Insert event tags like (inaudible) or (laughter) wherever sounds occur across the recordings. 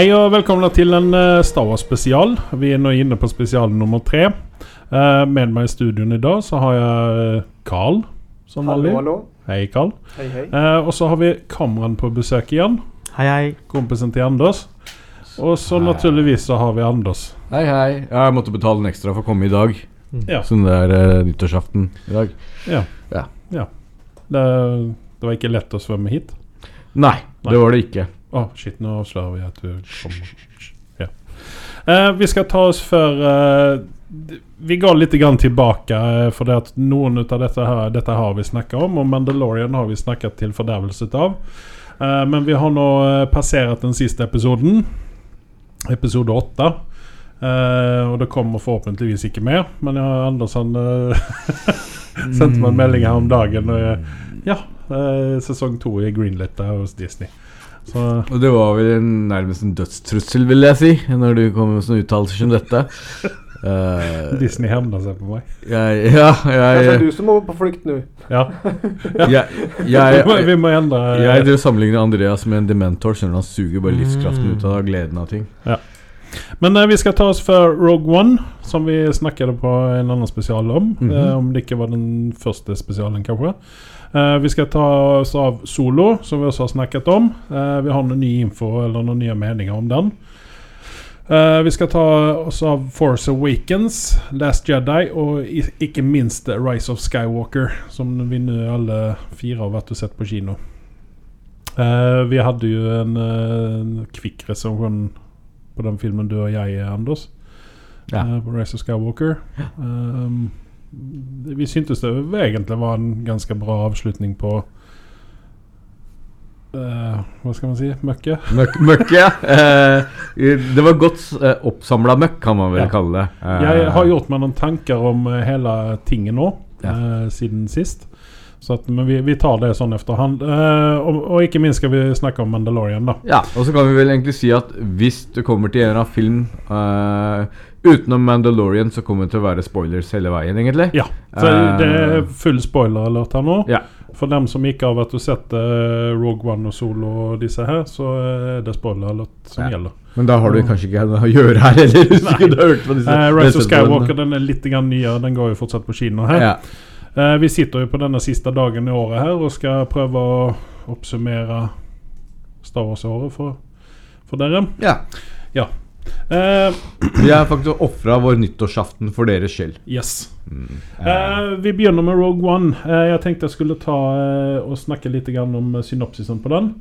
Hei og velkommen til en uh, Star Wars-spesial. Vi er nå inne på spesial nummer tre. Eh, med meg i studioen i dag så har jeg eh, Carl, som Hallo, vanlig. hallo. Hei, Carl. Hei, hei. Eh, og så har vi Kamran på besøk igjen. Hei, hei. Kompisen til Anders. Og så Hei. naturligvis så har vi Anders. Hei, hei. Jeg måtte betale en ekstra for å komme i dag. Ja. Sånn det er uh, nyttårsaften i dag. ja. Ja. ja. Det, det var ikke lett å svømme hit. Nei, Nei. det var det ikke. Å, shit, nå avslører vi at du kommer. Ja. Eh, vi skal ta oss for eh, Vi går litt grann tilbake, eh, for det at noen av dette her, dette har vi snakket om, og Mandalorian har vi snakket til fordervelse av. Eh, men vi har nå eh, passert den siste episoden, episode åtte. Eh, og det kommer forhåpentligvis ikke mer, men jeg har Andersson (laughs) sendte meg en melding her om dagen. Og, jeg- ja, sesong to er greenlit der hos Disney. Så Og det var vel nærmest en dødstrussel, vil jeg si, når du kommer med sånne uttalelser som dette. Uh, Disney hevner seg på meg. jeg, ja, Det er jeg, du som må på flukt nå. Ja. (laughs) jeg, vi, må, jeg, endre jeg driver sammenligner Andreas med en dementor, Skjønner han suger bare livskraften ut av gleden av ting. Men eh, vi skal ta oss for Rogue One, som vi snakket på en annen spesial om. Mhm. eh, om det ikke var den første spesialen, kanskje. Eh, vi skal ta oss av Solo, som vi også har snakket om. Eh, vi har noen ny info eller noen nye meninger om den. Eh, vi skal ta oss av Force Awakens, Last Jedi og ikke minst Rise of Skywalker, som vi nå alle fire har vært og sett på kino. Eh, vi hadde jo en uh, kvikk resepsjon på den filmen du og jeg, Anders. Ja. på Rise of Skywalker. Um, vi syntes det egentlig var en ganske bra avslutning på Uh, Hva skal man si? Møkket? Møk, møkke, ja. Uh, det var godt uh, oppsamla møkk, kan man vel Ja. kalle det. Uh, Jeg har gjort meg noen tanker om eh, hele tinget nå, Ja. eh, siden sist. Så at, men vi, vi tar det sånn efterhånd. Eh, og, og ikke minst skal vi snakke om Mandalorian, da. Ja, og så kan vi vel egentlig si at hvis du kommer til en eller annen film eh, utenom Mandalorian, så kommer det til å være spoilers hele veien, egentlig. Ja, så Eh. det er full spoiler-alert her nå. Ja. For dem som ikke har vært og sett eh, Rogue One og Solo og disse her, så er det spoiler-alert som Ja. gjelder. Men da har du kanskje ikke noe å gjøre her heller, (laughs) hvis du ikke har hørt på disse uh, Rise of Skywalker den er litt nyere. Den går jo fortsatt på kino her. Ja. Uh, vi sitter jo på denne siste dagen i året her og skal prøve å oppsummere Star Wars-året for, for dere. ja. Eh, Vi har faktisk ofra vår nyttårsaften for deres skyld. yes. Mm. Uh, vi begynner med Rogue One. Uh, jeg tenkte jeg skulle ta og snakke litt grann om synopsisen på den.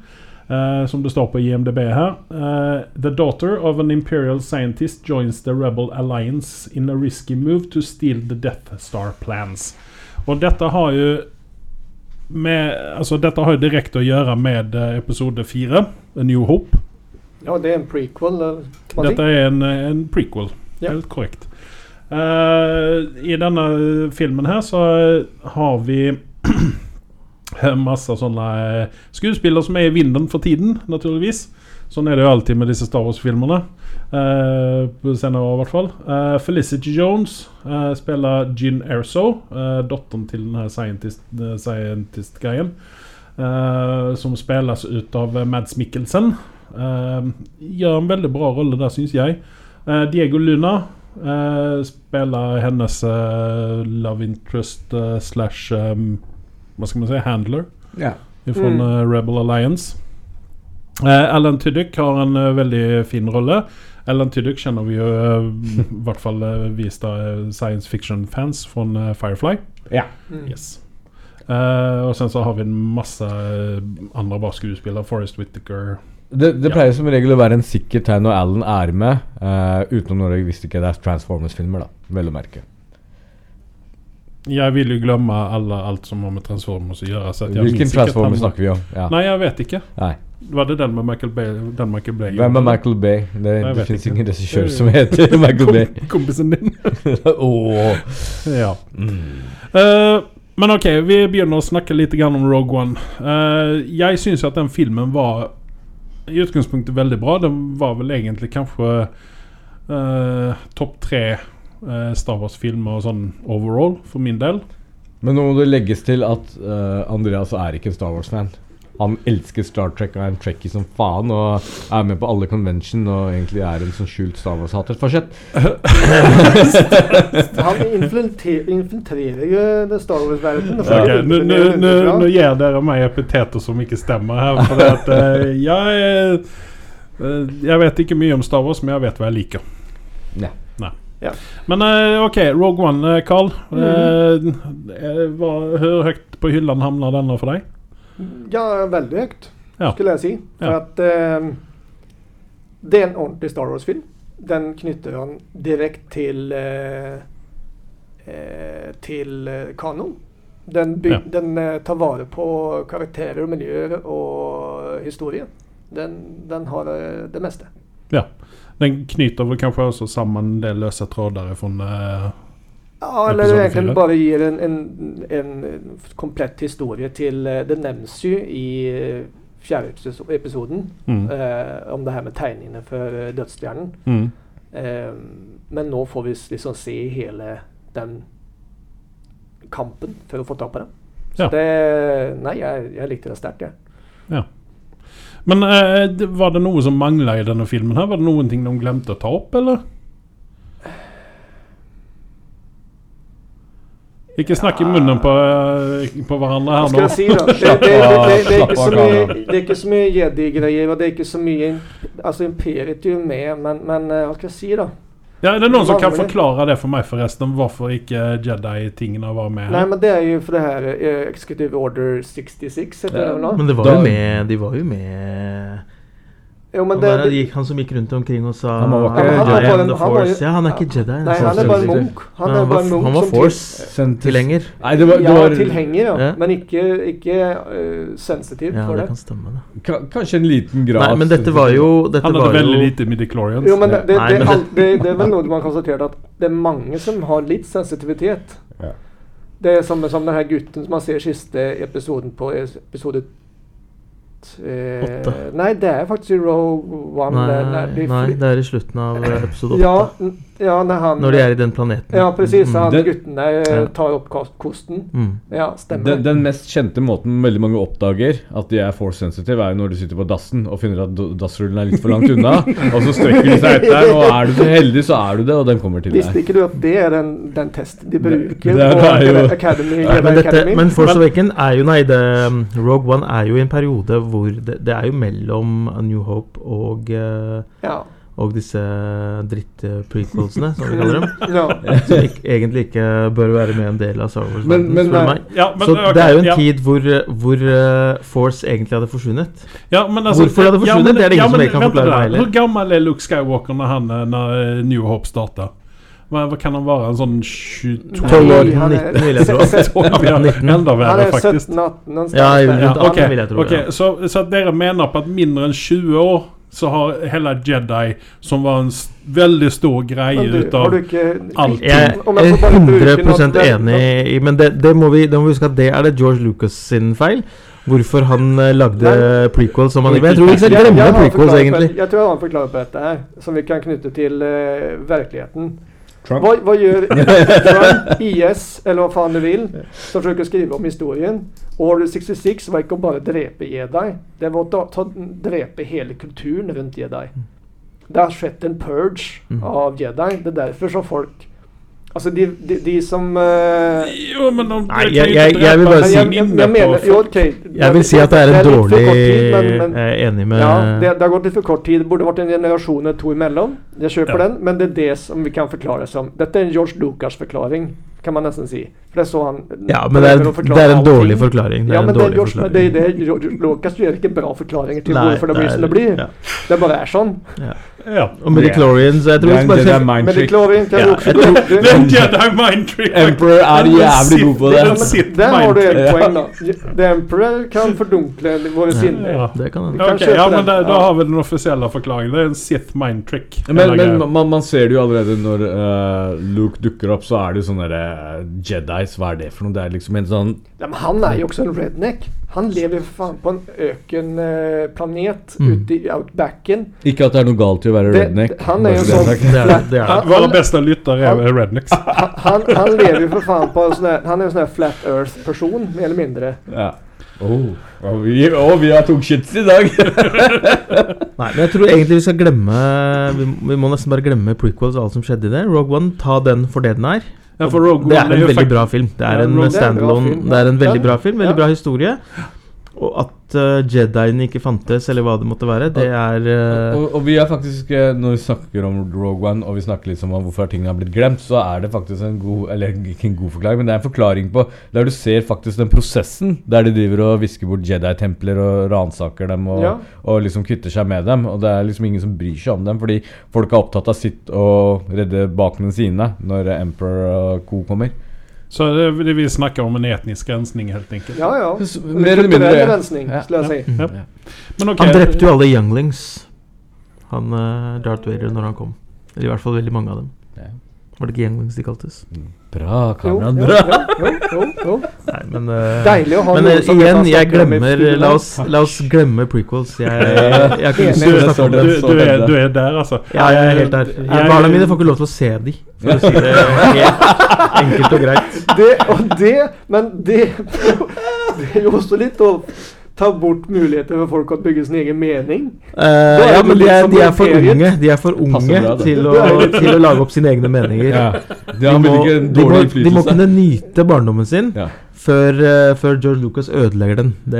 Som det står på IMDb her. The daughter of an imperial scientist joins the rebel alliance in a risky move to steal the Death Star plans. Og dette har jo med, altså Dette har jo direkte å gjøre med episode fire, A New Hope. Ja, det er en prequel. eller Dette er en, en prequel. Ja. Helt korrekt. Uh, I denne filmen her så har vi (clears throat) masse sånne eh, skuespillere som er i vinden for tiden, naturligvis. Sånn er det jo alltid med disse Star Wars-filmene. Uh, senere i hvert fall. Uh, Felicity Jones uh, spiller Gin Erso, datteren til den her scientist- eh, scientist-greien. eh, som spilles ut av eh, Mads Mikkelsen. Eh, gjør en veldig bra rolle der, syns jeg. Eh, Diego Luna eh, spiller hennes love interest slash um, Hva skal man si? Handler Ja. fra Mm. Rebel Alliance. Eh, Alan Tudyk har en veldig fin rolle. Alan Tudyk kjenner vi jo i hvert fall uh, vi sta- eh, science fiction-fans fra Firefly. Mm. Yes. Uh, og sen så har vi en masse andre bra skuespillere. Forest Whittaker. Det, det Ja. pleier som regel å være en sikker tegn når Alan er med, uh, utenom når jeg visste ikke det er Transformers-filmer, da. Vel å merke. Jeg vil jo glemme alle, alt som har med Transformers å gjøre. Hvilken Transformers snakker vi om? Ja. Nei, jeg vet ikke. Nei. Var det den med Michael Bay? Den Michael Bay Hvem er? Michael Bay? Det, Nei, det fins ingen regissør som heter (laughs) Michael Bay. Kompisen din. (laughs) oh. ja. Eh, men ok, vi begynner å snakke litt om Rogue One. Uh, jeg syns at den filmen var i utgangspunktet veldig bra. Det var vel egentlig kanskje eh, topp tre eh, Star Wars-filmer sånn overall, for min del. Men nå må det legges til at eh, Andreas er ikke en Star Wars-fan. Han elsker Star Trek og er en trekkie som faen og er med på alle convention og egentlig er en sånn skjult Star Wars-hater. Fortsett. (laughs) Han infiltrerer jo det Star Wars-verdenen. Nå gir dere meg epiteter som ikke stemmer her. For det at, uh, (laughs) jeg, uh, jeg vet ikke mye om Star Wars, men jeg vet hva jeg liker. Nei. Ja. Men eh, ok, Rogue One, Carl. Mm. Hvor høyt på hyllene havner denne for deg? Ja, veldig høyt, Ja. skulle jeg si. For Ja. at eh, det er en ordentlig Star Wars-film. Den knytter han direkte til eh, eh, til eh, kanon. Den, Ja. den eh, tar vare på karakterer, miljøer og historie. Den, den har det meste. Ja. Den knyter vel kanskje også sammen en del løse tråder fra eh, Ja, eller egentlig bare gir en, en, en komplett historie til eh, Det nevnes jo i eh, fjerde episoden mm. eh, om det her med tegningene for eh, dødsstjernen. Mm. Eh, men nå får vi liksom se hele den kampen for å få tak på den. Så Ja. det Nei, jeg, jeg likte det sterkt, jeg. Ja. Men eh, var det noe som mangla i denne filmen? her? Var det noen ting de glemte å ta opp, eller? Ikke snakk i munnen på, eh, på hverandre Hva her skal nå. jeg si, da? Det, det, det, det, det, er ikke så mye, det er ikke så mye Jedi-greier, og det er ikke så mye Altså, Imperiet er jo med, men, men eh, hva skal jeg si, da? Ja, er det noen som kan forklare det for meg, forresten? Hvorfor ikke Jedi-tingene var med? Nei, men det er jo for det her eh, Executive Order 66, heter det vel nå? Men det var Da- jo med De var jo med Jo, men han, det, det, han som gikk rundt omkring og sa Han var ikke Han var en- han var. Ja, er ikke Jedi. Nei, han er bare en munk. Han er bare var, en munk han var force-tilhenger. Nei, det var, det Ja, tilhenger, ja. Ja. Men ikke, ikke uh, sensitiv Ja, for det det. kan stemme, det. ka- kanskje en liten grad Nei, men dette var jo dette Han var hadde veldig jo, lite midichlorians. Jo, men det, det, Nei, det, men det, det- er vel noe man konstaterte konstatert at det er mange som har litt sensitivitet. Ja. Det er som, som denne gutten som man ser siste episoden på episode eh. Nei, det er faktisk i Row One. Nei, det, de nei, det er i slutten av eh, episode åtte. Ja, ja når han Når de er i den planeten. Ja, precis. Mm. Han den, gutten der eh, Ja. tar opp kosten. Mm. Ja, stemmer. den, den mest kjente måten veldig mange oppdager at de er force sensitive, er når de sitter på dassen og finner at dassrullen er litt for langt unna. (laughs) og så strekker de seg etter, og er du så heldig, så er du det, og den kommer til deg. Visste ikke du at det er den, den testen de bruker det er- på det er jo- Academy? Ja, men, dette, Academy? men Force Awaken er jo Nei, det, um, Rogue One er jo i en periode hvor det, det er jo mellom A New Hope og, uh, ja. Og disse dritt-prequelsene, som vi kaller dem. (laughs) ja. Som ikke, egentlig ikke bør være med en del av Star Wars. Men- men- meg. Ja, men, Så okay, det er jo en ja. tid hvor, hvor uh, Force egentlig hadde forsvunnet. Ja, men altså, Hvorfor det hadde forsvunnet, men- det er det ingen som jeg kan forklare meg heller. Hvor gammel er Luke Skywalker når, han, eh, når eh, New Hope starta? Hva, kan han være? En sånn 22 12 år, Nei, han er- 19 vil jeg tro. se- se- 12, ja. 19. Enda Han verre, er faktisk. 17-18. Ja, rundt Ja, 18 ok, vil jeg tro, så dere mener på at mindre enn 20 år så har hele Jedi, som var en veldig stor greie du, ut av ikke Alt. Jeg er får bare bruke 100 något enig i Men det, det, må vi, det må vi huske at det er det George Lucas sin feil. Hvorfor han eh, lagde Nei. prequels som han. Jeg tror vi skal glemme prequels, egentlig. Jeg tror han har på dette her, som vi kan knytte til uh, verkligheten. Trump. Vad, vad gör Trump, IS eller vad fan du vill som försöker skriva om historien? Order 66 var inte bara drepe jedi. Det var å ta, drepe hele kulturen rundt jedi. Det har skjedd en purge Mm. av jedi. Det er derfor som folk Alltså de, de, de som uh, Jo, men om Nei, jeg- jeg- jeg vil bare si- jeg, mener Jo, vil si at det er en dårlig tid, men, men, Jeg er enig med Ja, det, det har gått litt for kort tid. Det burde vært en generasjon eller to imellom. Jeg kjøper Ja. den, men det er det som vi kan forklare som Dette er en George Lucas-forklaring, kan man nesten si. For det er så han Ja, men det er, det er en allting. dårlig forklaring. Det Ja, er en men det er George, forklaring. det er det George Lucas gjør ikke bra forklaringer til Nei, hvorfor det blir som det blir. Ja. Det bare er sånn. Ja. Ja. Og Midichlorians Jeg tror Det vi er en Jedi mind det trick. klarer ikke Ja, jeg også. jeg tror- (laughs) Det- Det er en Jedi mind trick. Emperor er jævlig god på Det er Der har du et poeng, da. The Emperor kan fordunkle våre sinner. Ja. Det kan han. kan ja, men da, da har vi den offisielle forklaringen. Det er en Sith mind trick. Men, men man, man ser det jo allerede når uh, Luke dukker opp, så er det jo sånne der, eh, Jedis. Hva er det for noe? Det er liksom en sånn Ja, men han er jo også en redneck. Han lever faen på en økenplanet Mm. ute i outbacken. Ikke at det er noe galt i å være Det- redneck. han er jo det sånn-. Det er det. det, er det. Våre beste lyttere er rednecks. Han, han, han lever jo for faen på en sånn Han er jo sånn flat earth-person, mer eller mindre. Ja. Oh, og vi, og vi har tungshits i dag! (laughs) Nei, men jeg tror egentlig vi skal glemme Vi, vi må nesten bare glemme prequels og alt som skjedde i det. Rogue One, ta den for det den er. Ja, Det er en veldig bra film. Det er en standalone Det er en veldig bra film, veldig bra historie. Og at uh, Jediene ikke fantes, eller hva det måtte være, det er uh, og, og vi er faktisk eh, Når vi snakker om Rogue One og vi snakker litt om hvorfor tingene har blitt glemt, så er det faktisk en god Eller ikke en god forklaring, men det er en forklaring på der du ser faktisk den prosessen der de driver og visker bort Jedi-templer og ransaker dem og, Ja. og liksom kvitter seg med dem. Og det er liksom ingen som bryr seg om dem, fordi folk er opptatt av sitt og redde bakene sine når Emperor og co. kommer. Så det, det vi snakker om en etnisk rensning, helt enkelt. Ja, ja. Mer eller mindre, ja. rensning, Ja. skulle jeg si. Ja. Men Okay. Han drepte jo alle younglings, han uh, Darth Vader, når han kom. Eller i hvert fall veldig mange av dem. Ja. Var det ikke younglings de kaltes? Bra, Jo, kameraet. Bra! jo, jo, jo. Nei, men uh, Deilig å ha Men noen eh, som igjen, jeg glemmer. La oss, la oss glemme prequels. Jeg, jeg, jeg har ikke lyst til å snakke om så du, er, du er der, altså. Ja, jeg er helt der. Jeg- Barna mine får ikke lov til å se de, for å si det helt enkelt og greit. Det, og det, men det, det er jo også litt å ta bort muligheter for folk å bygge sin egen mening? Uh, ja, men de er, liksom de er, for unge, de er for unge bra, til, å, (laughs) til, å, lage opp sine egne meninger. Ja. De, må, de, må, de, må, kunne nyte barndommen sin ja. før, uh, før, George Lucas ødelegger den. Det,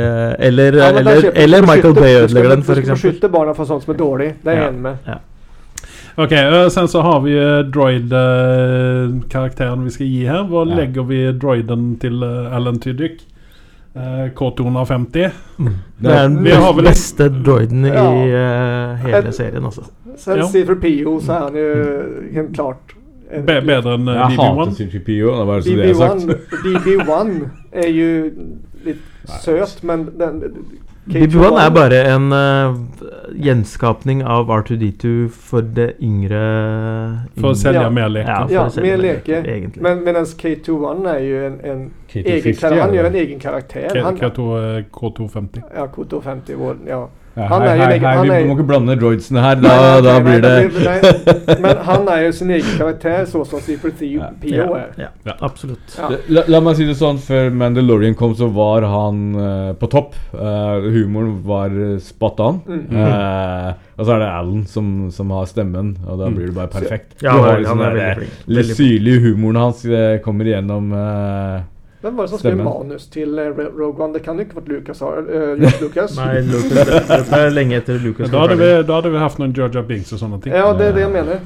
eller, ja, eller, kjøper, eller Michael Bay ødelegger den, f.eks. Beskytte barna for sånt som er dårlig. Det er jeg enig med. Ok, eh, Sen så har vi droid-karakteren vi skal gi her. Hva legger vi droiden til Alan Tyddyk? Eh, K250. Mm. Det er den beste, beste droiden ja. i uh, hele en, serien, altså. Selv ja. C3PO, så er han jo mm. helt klart en, Be Bedre enn uh, DB1? C3PO, det var altså DB1, det jeg har sagt. DB1 er jo litt søt, men den, BB1 er bare en uh, gjenskapning av R2D2 for det yngre For å selge Ja. mer leker. Ja, for Ja, å selge mer leke. leker. egentlig. Men mens K21 er jo en, en egen K250, karakter. Han gjør en egen karakter. Han, K2, eh, K250. ja, K250 vår, ja. Ja, Han hei, er jo hei, hei, han vi må ikke blande droidsene her. Da, Nei, da blir det (laughs) Men han er jo sin egen karakter, så som C3PO ja, er. ja, Ja. absolutt. Ja. La, la meg si det sånn, før Mandalorian kom, så var han uh, på topp. Uh, humoren var eh, spot on. Mm. Uh, og så er det Alan som, som har stemmen, og da blir det bare perfekt. Ja, han han er veldig flink. Litt syrlige humoren hans kommer igjennom eh, Hvem var det som skrev manus til eh, Rogue One? Det kan jo ikke vært Lucas. har- eh, (laughs) Lucas. Nei, Lucas, det er lenge etter Lucas. Da hadde, vi, da hadde vi hatt noen Georgia Binks og sånne ting. Ja, det er det jeg mener.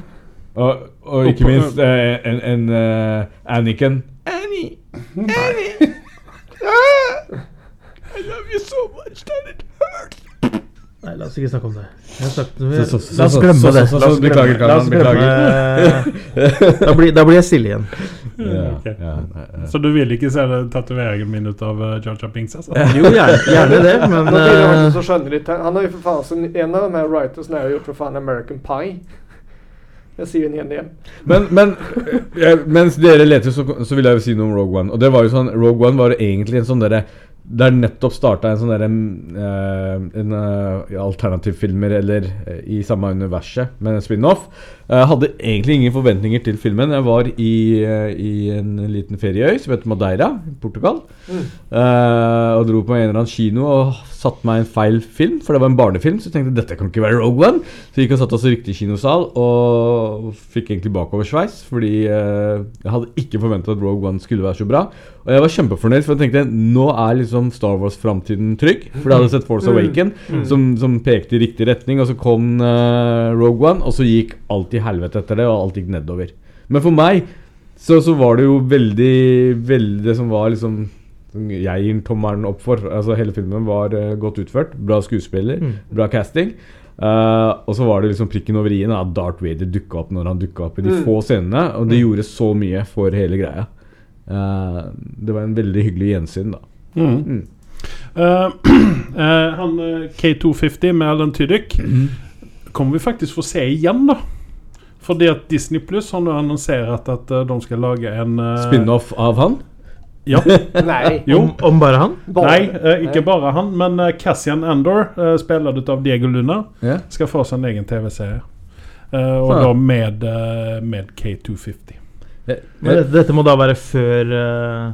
og, og ikke minst uh, en, en uh, Anniken. Annie! Annie! (laughs) Ah! I love you so much that it hurts. Nei, la oss ikke snakke om det. Jeg har sagt, Så- så- så- la oss så- glemme det. La oss beklager, glemme- (laughs) Karl, glemme- da blir jeg stille igjen. Ja, ok. ja, ja. Så du vil ikke se det- tatoveringen min ut av uh, Jar Binks? Altså? (laughs) Jo, gjerne, gjerne det, men eh. Han har jo for faen sin, En av de her writersene har gjort for faen American Pie. (laughs) Jeg sier den igjen igjen. Men, men jeg, mens dere leter, så, så vil jeg jo si noe om Rogue One. Og det var jo sånn, Rogue One var egentlig en sånn derre Der nettopp starta en sånn derre en, En eh, alternativfilmer eller eh, i samme universet med en spin-off. Jeg hadde egentlig ingen forventninger til filmen. Jeg var i, eh, i en liten ferieøy som heter Madeira i Portugal. Mm. Eh, og dro på en eller annen kino og satte meg en feil film, for det var en barnefilm. Så jeg tenkte dette kan ikke være Rogue One. Så jeg gikk og satte oss i riktig kinosal og fikk egentlig bakoversveis. Fordi eh, jeg hadde ikke forventa at Rogue One skulle være så bra. Og jeg var kjempefornøyd, for jeg tenkte nå er liksom Star Wars-framtiden trygg. For jeg hadde sett Force Mm. Awaken, som, som pekte i riktig retning. Og så kom uh, Rogue One, og så gikk alt i helvete etter det, og alt gikk nedover. Men for meg så, så var det jo veldig Veldig det som var liksom som jeg gir tommelen opp for. Altså Hele filmen var uh, godt utført. Bra skuespiller, Mm. bra casting. Uh, og så var det liksom prikken over i-en at Darth Vader dukka opp når han dukka opp i de Mm. få scenene. Og det gjorde så mye for hele greia. Eh, det var en veldig hyggelig gjensyn, da. Mm. Mm. Uh, (clears throat) eh, han eh, K250 med Alan Tudyk kommer vi faktisk få se igjen, da. Fordi at Disney Plus har nå annonsert at eh, de skal lage en uh, Spin-off av han. Ja. (laughs) Nei. Jo. om, om bare han? Bare- Nei, eh, ikke Nei. bare han, men eh, Cassian Andor, uh, spillet av Diego Luna, yeah. skal få sin egen TV-serie. Eh, og da med, eh, med K250. Men dette, dette må da være før eh,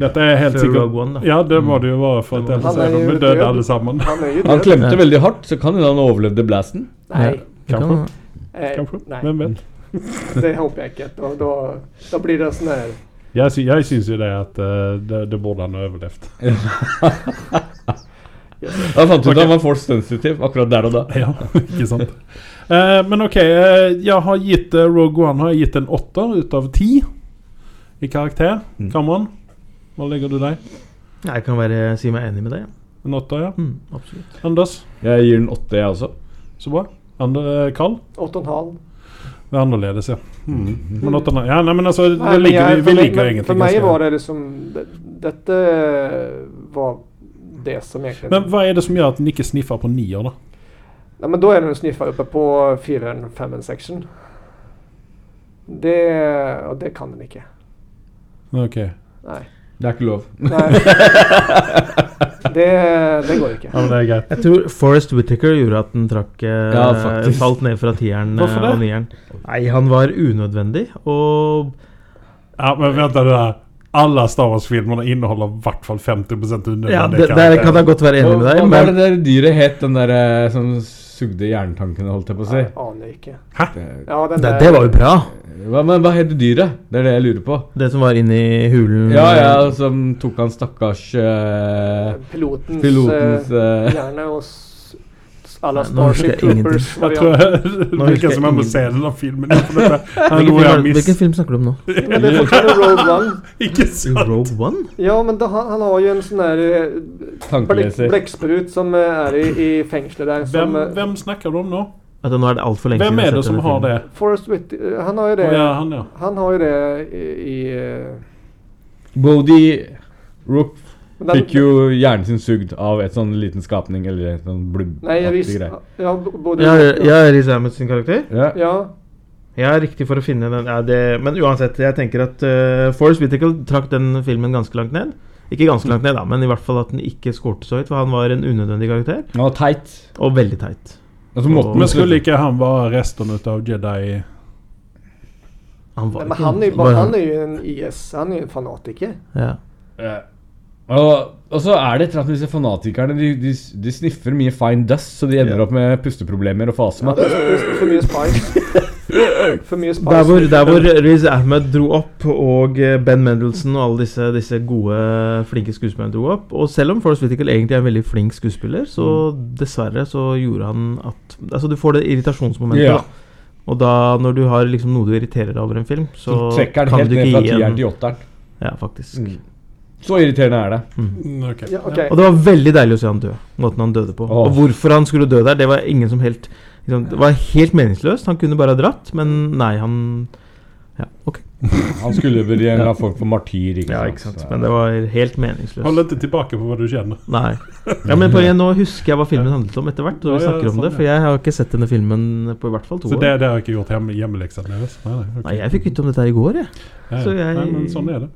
Dette er helt sikkert Rogue One, da. Ja, det må det jo være, for at Han ellers er de jo døde død. alle sammen. Han er jo Han klemte veldig hardt, så kan hende han overlevde blasten. Nei. Kanskje. Eh, Kanskje. Hvem vet? (laughs) det håper jeg ikke. Da, da, da blir det sånn her Jeg, sy jeg syns jo det at uh, det, det burde han ha overlevd. (laughs) Da fant ut Ok. at han var force sensitive akkurat der og da. Ja, (laughs) ikke sant. Eh, men ok, eh, jeg har gitt eh, Rogue One har jeg gitt en åtter ut av ti i karakter. Mm. Cameron, hva legger du deg? Jeg kan være, si meg enig med deg. En åtter, ja. Mm, absolutt. Anders? Jeg gir den åtte, jeg også. Så bra. Andre, Carl? 8,5. Det er annerledes, ja. Mm. Men åtte, Ja, nei, men altså, Nei, det men ligger, jeg- vi, vi ligger egentlig For meg var det liksom det, Dette var det som egentlig Men hva er det som gjør at den ikke sniffer på nier, da? Nei, men da er den sniffer oppe på 4-5-seksjon. Det Og det kan den ikke. Ok. Nei. Det er ikke lov. Nei. (laughs) Det, det går ikke. Ja, men det er greit. Jeg tror Forest Whittaker gjorde at den trakk eh, Ja, faktisk. Falt ned fra tieren eh, Hvorfor det? og nieren. Nei, han var unødvendig, og Ja, men vent da, det der. Alle Star Wars-filmene inneholder i hvert fall 50 unødvendige Ja, det, der kan jeg godt være enig med deg, Hva var det der dyret het, den der eh, som sugde jerntankene, holdt jeg på å si? Jeg aner ikke. Det- Ja, den det, der- det var jo bra. Hva, men hva heter dyret? Det er det jeg lurer på. Det som var inni hulen. Ja, ja, som tok han stakkars uh, Pilotens, pilotens eh, hjerne og nå husker Starship. Troopers. Jeg tror det virker som jeg må jeg se den filmen. For Hvilken film, er- (laughs) snakker du om nå? Men (laughs) det er fortfarande Rogue One. Ikke sant? Rogue One? Ja, men da, han, han har jo en sånn der eh, blekksprut som eh, er i, i fengselet der. Som, hvem, hvem snakker du om nå? At nå er det altfor lenge Hvem er det som har det? filmen. Forrest Whit... eh, Han har jo det oh, ja, han, ja. Han har jo det i, i eh, Bodie Rook den- fikk jo hjernen sin sugd av et sånn liten skapning, eller et sånn blubbaktig greie. Ja, både Ja, ja, Riz Ahmed sin karakter? Ja. ja. Ja, riktig for å finne den ja, det, Men uansett, jeg tenker at uh, Forest Whittaker trakk den filmen ganske langt ned. Ikke ganske langt ned, da, men i hvert fall at den ikke skårte så høyt. For han var en unødvendig karakter, Han var teit. og veldig teit. Altså, og, Men skulle ikke han være resten av Jedi Han var Nei, men han er, jo han er jo en IS. Han er jo en fanatiker. ja. Ja. Og, og så er det et eller annet med disse fanatikerne. De, de, de sniffer mye fine dust, så de ender yeah. opp med pusteproblemer og Ja, fasma. er for, mye spice. (laughs) For mye spice. Der hvor, der hvor Riz Ahmed dro opp, og Ben Mendelsohn og alle disse, disse gode, flinke skuespillerne dro opp Og selv om Forrest Whittaker egentlig er en veldig flink skuespiller, så dessverre så gjorde han at Altså, du får det irritasjonsmomentet. Yeah. da. Og da, når du har liksom noe du irriterer deg over en film, så, Så trekker den kan helt du ned ikke fra gi tieren en til åtteren. Ja, faktisk. Så irriterende er det. Mm, Okay. Ja, okay. Og det var veldig deilig å se han dø. Måten han døde på. Oh. Og hvorfor han skulle dø der, det var ingen som helt liksom, Det var helt meningsløst. Han kunne bare ha dratt, men nei, han Ja, ok. Han skulle bli en folk annen form for martyr. Ikke Ja, ikke sant. Så- Men det var helt meningsløst. Hold ikke tilbake på hva du kjenner. Nei. Ja, men jeg, nå husker jeg hva filmen handlet om etter hvert. Ja, vi ja, snakker om sånn, det. For jeg har ikke sett denne filmen på i hvert fall to Så år. det, det har jeg ikke gjort hjemme, hjemmeleksa deres? Nei, nei, ok. Nei, jeg fikk vite om dette her i går, jeg. Ja, ja. så jeg- nei, men sånn er det.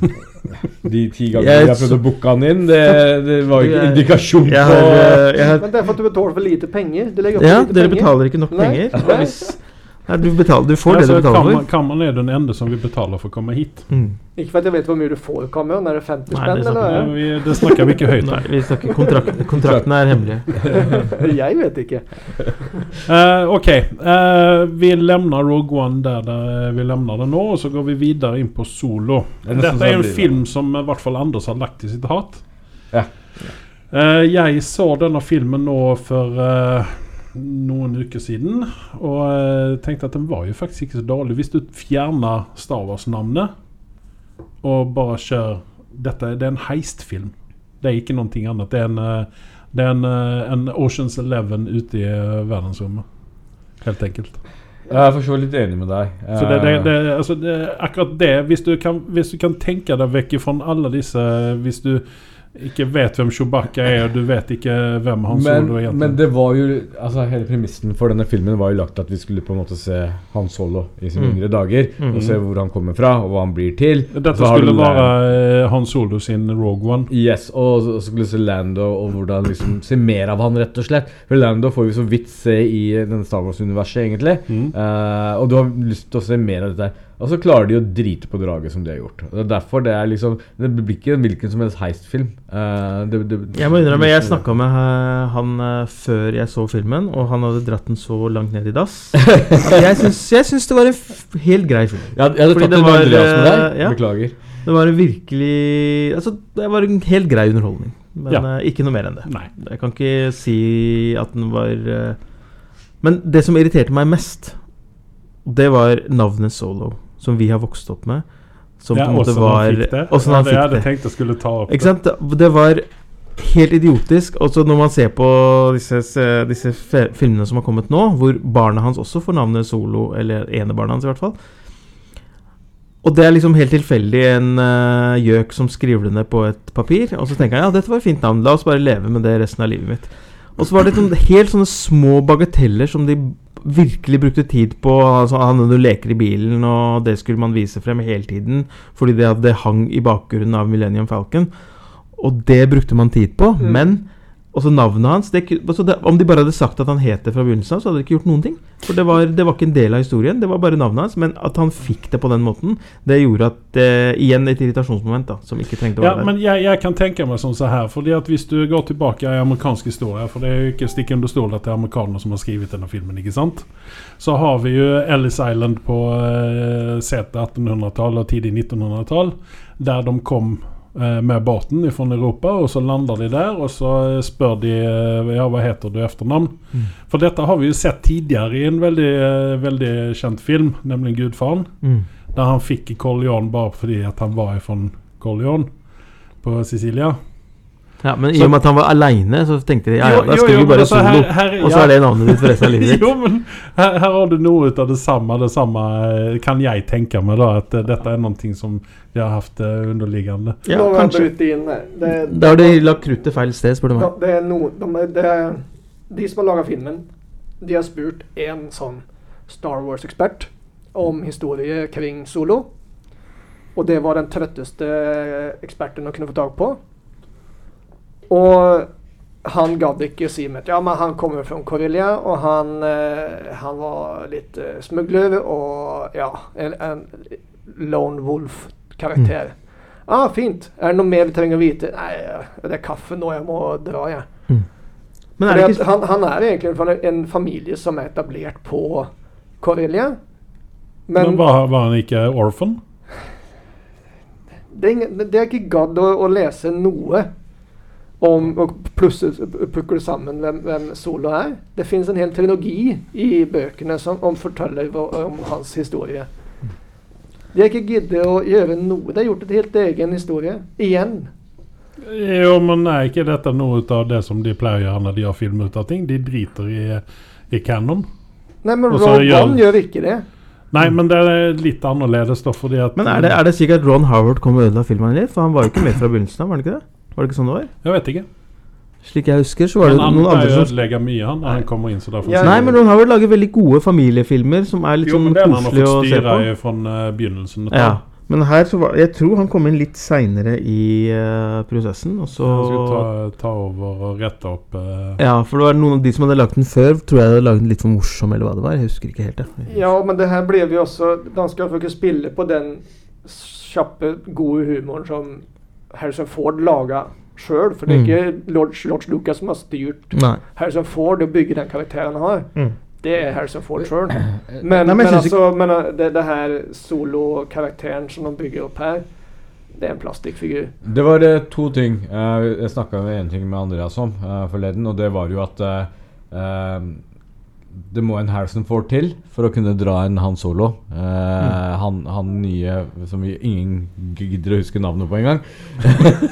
(laughs) De ti gangene Jeg- jeg prøvde å booke han inn, det, det var ikke Jeg- indikasjon Jeg på har, eh, jeg har Men det er for at du betaler for lite penger. Du opp Ja, for lite dere penger. betaler ikke nok Nei. penger. Nei. Hvis, nei, du, betaler, du får Ja, det du betaler for. Kammeren er den ende som vi betaler for å komme hit. Mm. Ikke for at jeg vet hvor mye du får i kameraet. Er det 50 Nei, spenn, det er sant. Ja, vi, det snakker vi ikke høyt Nei, vi snakker kontrakt, Kontraktene er hemmelige. (laughs) jeg vet ikke. uh, (laughs) ok, Uh, vi lemner Rogue One der, der vi lemner det nå, og så går vi videre inn på Solo. Dette er en film som i hvert fall Anders har lagt i sitt hat. Ja. Uh, jeg så denne filmen nå for eh, noen uker siden, og eh, tenkte at den var jo faktisk ikke så dårlig. Hvis du fjerner Star Wars-navnet og bare kjør Dette det er en heistfilm. Det er ikke noe annet. Det er en, eh, det er en, eh, en Oceans Eleven ute i verdensrommet. Helt enkelt. Jeg er for så vidt litt enig med deg. Så det, det, det, altså det, akkurat det hvis du, kan, hvis du kan tenke deg vekk fra alle disse Hvis du ikke vet hvem Chewbacca er, og du vet ikke hvem Han men, Solo er men det var jo Altså Hele premissen for denne filmen var jo lagt at vi skulle på en måte se Han Solo i sine Mm. yngre dager. Mm. Og se hvor han kommer fra, og hva han blir til. Dette skulle det- være eh, Han Solo sin Rogue One. Yes, og så skulle se Lando og hvordan liksom se mer av han, rett og slett. For Lando får vi så vidt se i denne Star Wars-universet, egentlig. Mm. Uh, og du har lyst til å se mer av dette Og så klarer de å drite på draget som de har gjort. Det er derfor det er liksom Det blir ikke en hvilken som helst heistfilm. Uh, det, det, Jeg må innrømme, jeg snakka med eh, han eh, før jeg så filmen, og han hadde dratt den så langt ned i dass. (laughs) jeg syns, jeg syns det var en f helt grei film. Ja, jeg hadde Fordi tatt det en var, Andreas med deg. ja. Beklager. Det var en virkelig Altså, det var en helt grei underholdning. Men Ja. ikke noe mer enn det. Nei. Jeg kan ikke si at den var Men det som irriterte meg mest, det var navnet Solo, som vi har vokst opp med. Som ja, på en måte åssen var han fikk det. Ja, det jeg hadde jeg skulle ta opp. Ikke sant? Det var helt idiotisk. Også når man ser på disse, disse filmene som har kommet nå, hvor barna hans også får navnet Solo, eller ene barna hans i hvert fall. Og det er liksom helt tilfeldig en uh, gjøk som skriver det ned på et papir. Og så tenker han ja, dette var et fint navn, la oss bare leve med det resten av livet mitt. Og så var det sånn, helt sånne små bagateller som de virkelig brukte tid på. Altså, han hadde leker i bilen, og det skulle man vise frem hele tiden. Fordi det, det hang i bakgrunnen av Millennium Falcon. Og det brukte man tid på. Mm. Men også navnet hans det, altså det, Om de bare hadde sagt at han het det fra begynnelsen av, så hadde de ikke gjort noen ting. For det var, det var ikke en del av historien. Det var bare navnet hans. Men at han fikk det på den måten, det gjorde at eh, Igjen et irritasjonsmoment da som ikke trengte å Ja, være der. men jeg, jeg kan tenke meg sånn så her Fordi at Hvis du går tilbake i amerikansk historie For det er jo ikke stikk under stol at det er amerikanere som har skrevet denne filmen. ikke sant? Så har vi jo Ellis Island på eh, sett 1800-tall og tidlig 1900-tall. Der de kom med båten fra Europa, og så lander de der. Og så spør de eh, ja, hva heter du etternavn. Mm. For dette har vi jo sett tidligere i en veldig, eh, veldig kjent film, nemlig 'Gudfaren'. Mm. Der han fikk Corleone bare fordi han var fra Corleone på Sicilia. Ja, men i og med at han var aleine, så tenkte de ja, ja, da skriver vi bare altså, Solo. her- her- og så ja. er det navnet ditt for resten av livet (laughs) ditt. jo, men her, her har du noe ut av det samme, det samme eh, kan jeg tenke meg, da. At eh, dette er noe som de har hatt det underliggende. Ja, Nå kanskje. bryte inn. Det, Da har de lagt kruttet feil sted, spør du meg. det er no, de, er- det er, de som har laga filmen, de har spurt en sånn Star Wars-ekspert om historie kring Solo. Og det var den trøtteste eksperten å kunne få tak på. Og han gadd ikke si mer. Ja, men han kommer fra Corellia, og han, eh, han var litt eh, smugler og ja, en, en lone wolf-karakter. Ah, fint. Er det noe mer vi trenger å vite? Nei, det er kaffe nå. Jeg må dra, jeg. Men er det ikke han, han er egentlig en familie som er etablert på Corellia. Men, Men var, var han ikke orphan? det er, ingen, det er ikke gadd å, å lese noe om å plusse, pukke sammen hvem, hvem Solo er. Det fins en hel trilogi i bøkene som om forteller om hans historie. De har ikke giddet å gjøre noe. De har gjort et helt egen historie. Igjen. Jo, men er ikke dette noe av det som de pleier å gjøre når de har film ut av ting? De driter i, i canon. Nei, men Ron gjør- gjør ikke det. Nei, men det er litt annerledes, da, fordi at Men er det, er det sikkert Ron Howard kom og ødela filmen litt? For han var jo ikke med fra begynnelsen av, var det ikke det? Var det ikke sånn det var? Jeg vet ikke. Slik jeg husker, så var Men det noen andre som Han som mye, han, når han kommer inn så derfor Ja, Nei, men han har vel laget veldig gode familiefilmer som er litt Jo, sånn koselige å se på. i fra eh, begynnelsen. Ja. Men her så var Jeg tror han kom inn litt seinere i uh, prosessen, og så Han skulle ta, ta over og rette opp uh, Ja, for det var noen av de som hadde lagd den før, tror jeg hadde lagd den litt for morsom, eller hva det var. Jeg husker ikke helt, det. Ja, men det her ble jo også Danskene forsøke å spille på den kjappe, gode humoren som Harrison Ford laga sjøl. For det er Mm. ikke Lodge, George Lucas som har styrt Nei. Harrison Ford og bygge den karakteren han har. Mm. Det er Harrison Ford sjøl. (clears throat) Men, men men, altså, men uh, det, det her solokarakteren som de bygger opp her, det er en plastikkfigur. Det var uh, to ting. Uh, jeg snakka med en ting med Andreas om uh, forleden, og det var jo at uh, eh, det må en Harrison Ford til for å kunne dra en Han Solo. Eh, han, han nye som vi ingen gidder å huske navnet på engang.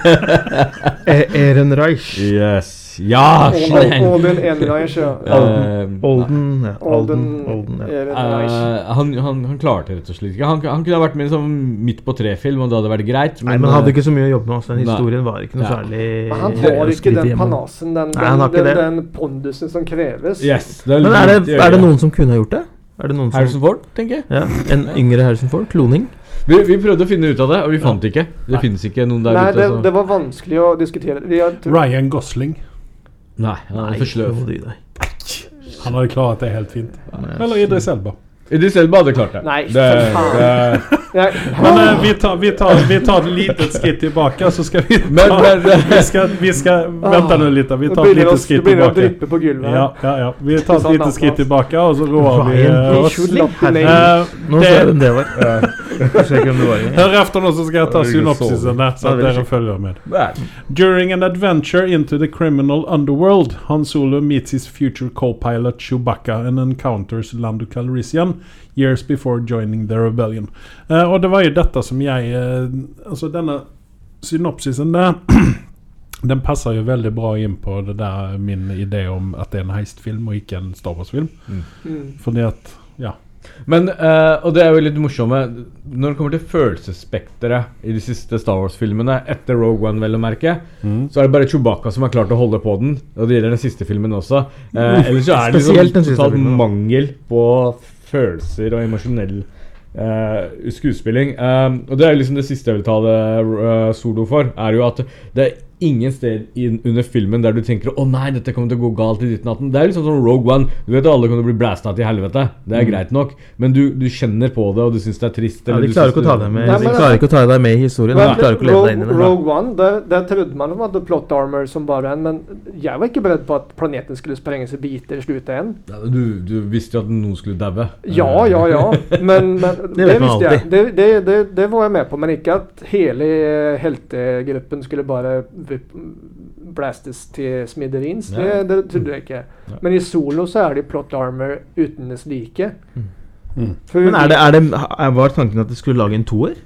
(laughs) Ehrenreich. Yes. Ja! Olden Enreich, ja. Eh, Olden ja. Olden, Olden, Olden ja. Eh, han, han, han klarte rett og slett ikke. Han, han kunne ha vært med som midt på tre-film, og det hadde vært greit. Nei, men han hadde eh, ikke så mye å jobbe med. Også. Den historien var ikke noe Ja. særlig Men han har ikke den panasen, den, Nei, den, ikke den, den pondusen som kreves. Yes, det Men er det, er det noen som kunne ha gjort det? Er det noen som Harrison Ford, tenker jeg. ja, En yngre Harrison Ford? Kloning? Vi, vi prøvde å finne ut av det, og vi fant ikke. Det finnes ikke noen der Nei, ute. det, det var vanskelig å diskutere. Vi har, Ryan Gosling. Nei, han er for sløv. Han hadde klart det helt fint. Eller Idris Elba. Idris Elba hadde klart det. Nei, det, det Men uh, vi, tar, vi, tar, vi tar et litet skritt tilbake, så skal vi ta Men, men Vi skal, vi skal Vänta nå litt. Vi tar et lite skritt det begynner å tilbake. på gulvet. Ja, ja, ja. Vi tar et Sånn lite skritt tilbake, og så roer vi eh, oss. Uh, det, hvem det var. Jeg ser ikke hvem det var engang. hør efter nå, så skal jeg ta synopsisen der, så Ja, at er dere følger med. During an adventure into the criminal underworld, Han Solo meets his future co-pilot Chewbacca and encounters Lando Calrissian years before joining the rebellion. Uh, og det var jo dette som jeg Uh, Altså, denne synopsisen der (clears throat) Den passer jo veldig bra inn på det der min idé om at det er en heistfilm og ikke en Star Wars-film. Mm. Fordi at. Men, uh, og det er jo litt morsomme Når det kommer til følelsesspekteret i de siste Star Wars-filmene, etter Rogue One, vel å merke, Mm. så er det bare Chewbacca som har klart å holde på den. Og det gjelder den siste filmen også. Uh, ellers så er det liksom totalt mangel på følelser og emosjonell uh, skuespilling. Og det er jo liksom det siste jeg vil ta det solo for, er jo at det er ingen sted under filmen der du tenker Å nei, dette kommer til å gå galt i ditt natten. Det er liksom som Rogue One. Du vet at alle kommer til å bli blæsta til helvete. Det er greit nok. Men du, du kjenner på det, og du syns det er trist. Ja, eller de klarer ikke å ta det- deg med Nei, De men- klarer ikke å ta deg med i historien. De klarer ikke å leve deg inn i Rogue, det. Rogue One, der, der trodde man de hadde plot armor som bare en, men jeg var ikke beredd på at planeten skulle sprenges i biter i slutten. Ja, du, du visste jo at noen skulle daue. Ja, ja, ja. (laughs) Men, men det, det, visste jeg. Det, det, det, det var jeg med på. Men ikke at hele heltegruppen skulle bare blastes til smiderins. Det, det trodde jeg ikke. Men i solo så er det plot armor uten det like. Mm. For Men er det, er det, er- var tanken at de skulle lage en toer?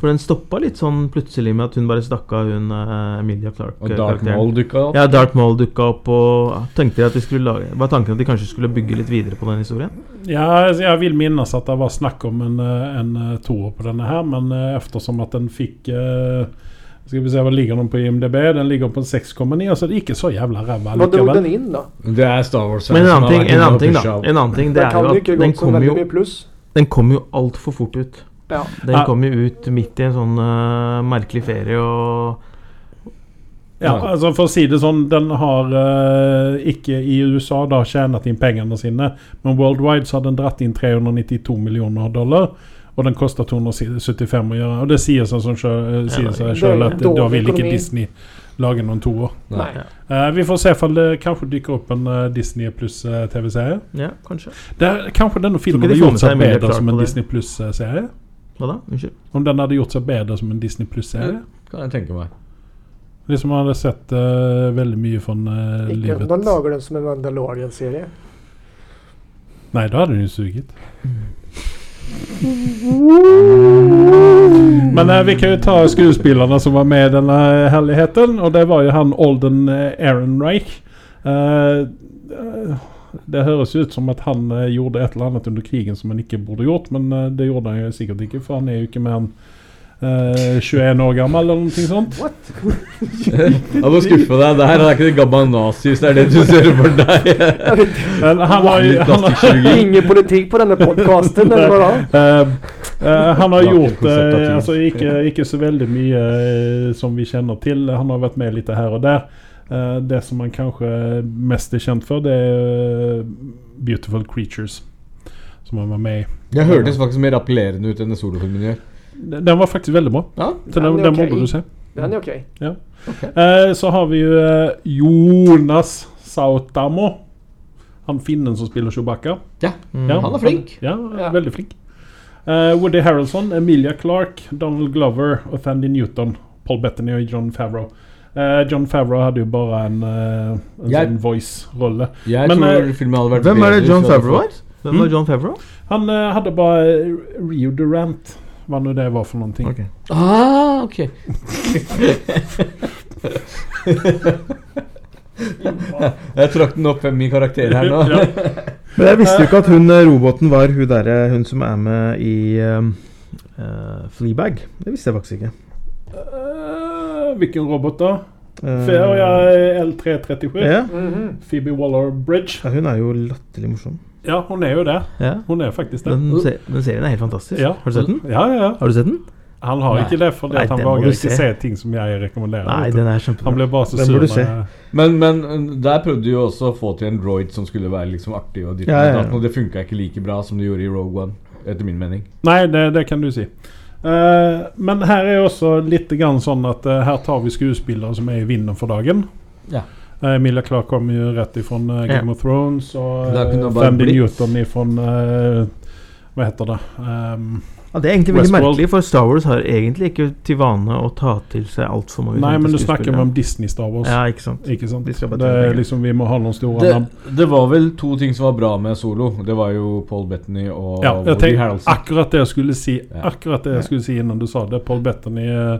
For den stoppa litt sånn plutselig med at hun bare stakk av hun uh, Emilia Clark. Og Dark. Maul dukka opp. Ja, Dark Maul dukka opp, og tenkte at de skulle lage Var tanken at de kanskje skulle bygge litt videre på den historien? Ja, jeg vil minnes at det var snakk om en, eh, en toer på denne her, men eh, eftersom at den fikk eh, Ska vi se, hva ligger den på IMDB? Den ligger på 6,9, altså det er ikke så jævla ræva Hva dro den inn, da? Det er Star Wars. Men en annen ting, en annen ting da. En annen ting, det er jo at den kom jo. Den kom jo altfor fort ut. Ja. Den Ja. kom jo ut midt i en sånn uh, merkelig ferie og Ja, altså For å si det sånn, den har uh, ikke i USA da tjent inn pengene sine, men worldwide så har den dratt inn 392 millioner dollar. Og den koster 275 å gjøre. Og det sier seg sånn sjøl, sier seg selv at da vil ikke. Disney lage noen toer. Nei. Eh, vi får se om det kanskje dukker opp en uh, Disney pluss-TV-serie. Ja, kanskje. Det er Kanskje denne filmen hadde gjort seg bedre som en? Disney pluss-serie. Hva da? Unnskyld? Om den hadde gjort seg bedre som en Disney pluss-serie. Kan jeg tenke meg. Liksom man hadde sett uh, veldig mye fra uh, Ikke, livet. Da lager den som en Mandalorian-serie. Nei, da hadde den jo suget. Men eh, vi kan jo ta skuespillerne som var med i denne herligheten. Og det var jo han Olden eh, Ehrenreich. Eh, eh, det høres ut som at han eh, gjorde et eller annet under krigen som han ikke burde gjort, men det gjorde han jo sikkert ikke, for han er jo ikke med enn eh, 21 år gammel eller noe sånt. Jeg må skuffe deg. Det her er ikke det gamle nazi, så det er det du ser for deg. Men han har han. Ingen politikk på denne podkasten, eller hva da? (laughs) Eh, eh, han har gjort eh, altså, ikke, ikke så veldig mye eh, som vi kjenner til. Han har vært med litt her og der. Eh, det som han kanskje mest er kjent for, det er Beautiful Creatures. Som han var med i. Jeg hørtes faktisk mer appellerende ut enn det solofilmen gjør. Den var faktisk veldig bra. Ja, Så den, Den den ok. burde du se. Den er ok. Eh, så har vi jo eh, Jonas Sautamo. Han finnen som spiller Chewbacca. ja. Mm. Ja, Han er flink. Ja, Ja. veldig flink. Eh, Woody Harrelson, Emilia Clark, Donald Glover og Thandy Newton. Paul Bettany og John Favreau. Eh, John Favreau hadde jo bare en, eh, en Jeg- sånn voice-rolle. Jeg Men, tror eh, filmen hadde vært Hvem er det John Favreau er? Hvem var Mm. John Favreau? Han hadde bare Rio Durant, hva nå det var for noen ting. Okay. Ah, ok. (laughs) jeg trakk den opp fem i karakter her nå. (laughs) Men jeg visste jo ikke at hun eh, roboten var hun derre Hun som er med i um, eh, Fleabag. Det visste jeg faktisk ikke. Uh, hvilken robot, da? Feria Fe- ja, L337. ja. Mhm. Phoebe Waller-Bridge. ja, hun er jo latterlig morsom. Ja, hun er jo det. Ja. Hun er faktisk det. Den, se den serien er helt fantastisk. Ja. Har du sett den? Ja, ja, ja. Har du sett den? Han har Nei. ikke det, for Nei, han våger ikke se. se ting som jeg rekommenderer. Nei, den er kjempebra. han blir bare så sur. du se. Men, men uh, der prøvde de jo også å få til en droid som skulle være liksom artig, og, ditt Ja, ja, ja. og det funka ikke like bra som det gjorde i Rogue One, etter min mening. Nei, det, det kan du si. Uh, men her er også litt grann sånn at uh, her tar vi skuespillere som er i vinden for dagen. Ja. Eh, Emilia Clarke kom jo rett ifrån uh, Game Ja. of Thrones, og uh, Fandy. Newton ifrån uh, Hva heter det? Um, Ja, det er egentlig veldig Westworld. merkelig, for Star Wars har egentlig ikke til vane å ta til seg altfor mange nei, men du snakker om Disney Star Wars. Ja, ikke sant. Ikke sant? Det er liksom Vi må ha noen store Det, navn. det var vel to ting som var bra med Solo. Det var jo Paul Bettany og Ja, jeg Woody Harrelson. akkurat det jeg skulle si Akkurat det jeg skulle si innan du sa det. Paul Bettany eh,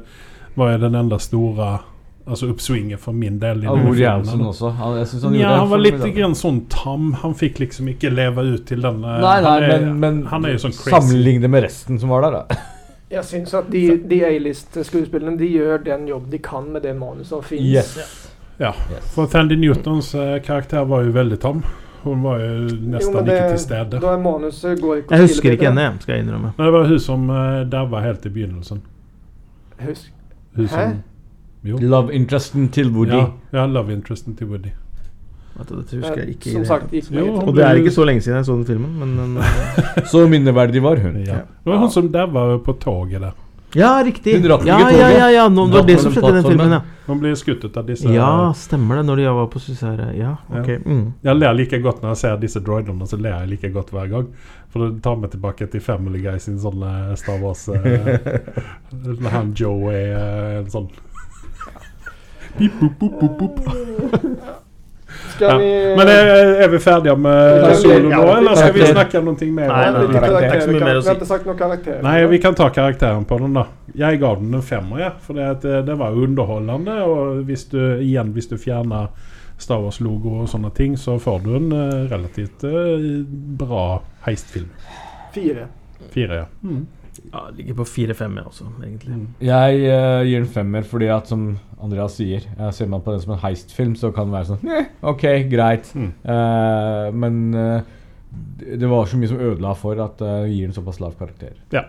var jo den enda store Altså oppsvinget for min del. Ja, Woody filmen. Også. Han, jeg synes han Ja, han var litt grann sånn tam. Han fikk liksom ikke leve ut til den eh, Nei, nei, han er, men, men Han er jo sånn crazy. sammenligne med resten som var der, da. Jeg syns at de, de A-list-skuespillerne de gjør den jobb de kan med det manuset som fins. Ja. Yes. For Thandy Newtons eh, karakter var jo veldig tam. Hun var jo nesten ikke til stede. Da er manuset går ikke Jeg husker ikke henne, skal jeg innrømme. Nei, det var hun som uh, daua helt i begynnelsen. Husk. Hun Hæ? som Jo. Love interesten til Woody. Ja, ja, love interesten til Woody. Dette husker jeg ikke. Som sagt, ikke Jo, Og det er ikke så lenge siden jeg så den filmen, men den, (laughs) Så minneverdig var hun. Ja. Det var hun som daua på toget der. Ja, riktig! Hun rakk Ja, ja, toget. ja, ja, nå, det var det som skjedde i den filmen, ja. Hun blir skuttet av disse Ja, stemmer det, når de var på Suicide Ja, ok. Mm. Jeg ler like godt når jeg ser disse droidene, så ler jeg like godt hver gang. For det tar meg tilbake til Family Guy sin sånne eh, Star Wars eh, (laughs) han Joe er eh, en sånn Pip, boop, boop, boop, boop. Skal Ja. vi Men er, er vi ferdige med solo nå, eller skal vi snakke om noe mer? Nei, nei, nei, det er ikke så mye Vi kan- mer å Vi har ikke sagt noe karakter. Nei, vi kan ta karakteren på den, da. Jeg ga den en femmer, ja, for det, det, det var underholdende. Og hvis du, igjen, hvis du fjerner Star Wars-logo og sånne ting, så får du en eh, relativt eh, bra heistfilm. Fire. Fire, ja. Mm. Ja, ligger på 4-5, jeg også, egentlig. Jeg uh, gir en femmer fordi at, som Andreas sier, eh, ser man på den som en heistfilm, så kan det være sånn Ok, greit. Mm. Uh, men det det var så mye som ødela for at jeg gir den såpass lav karakter. ja.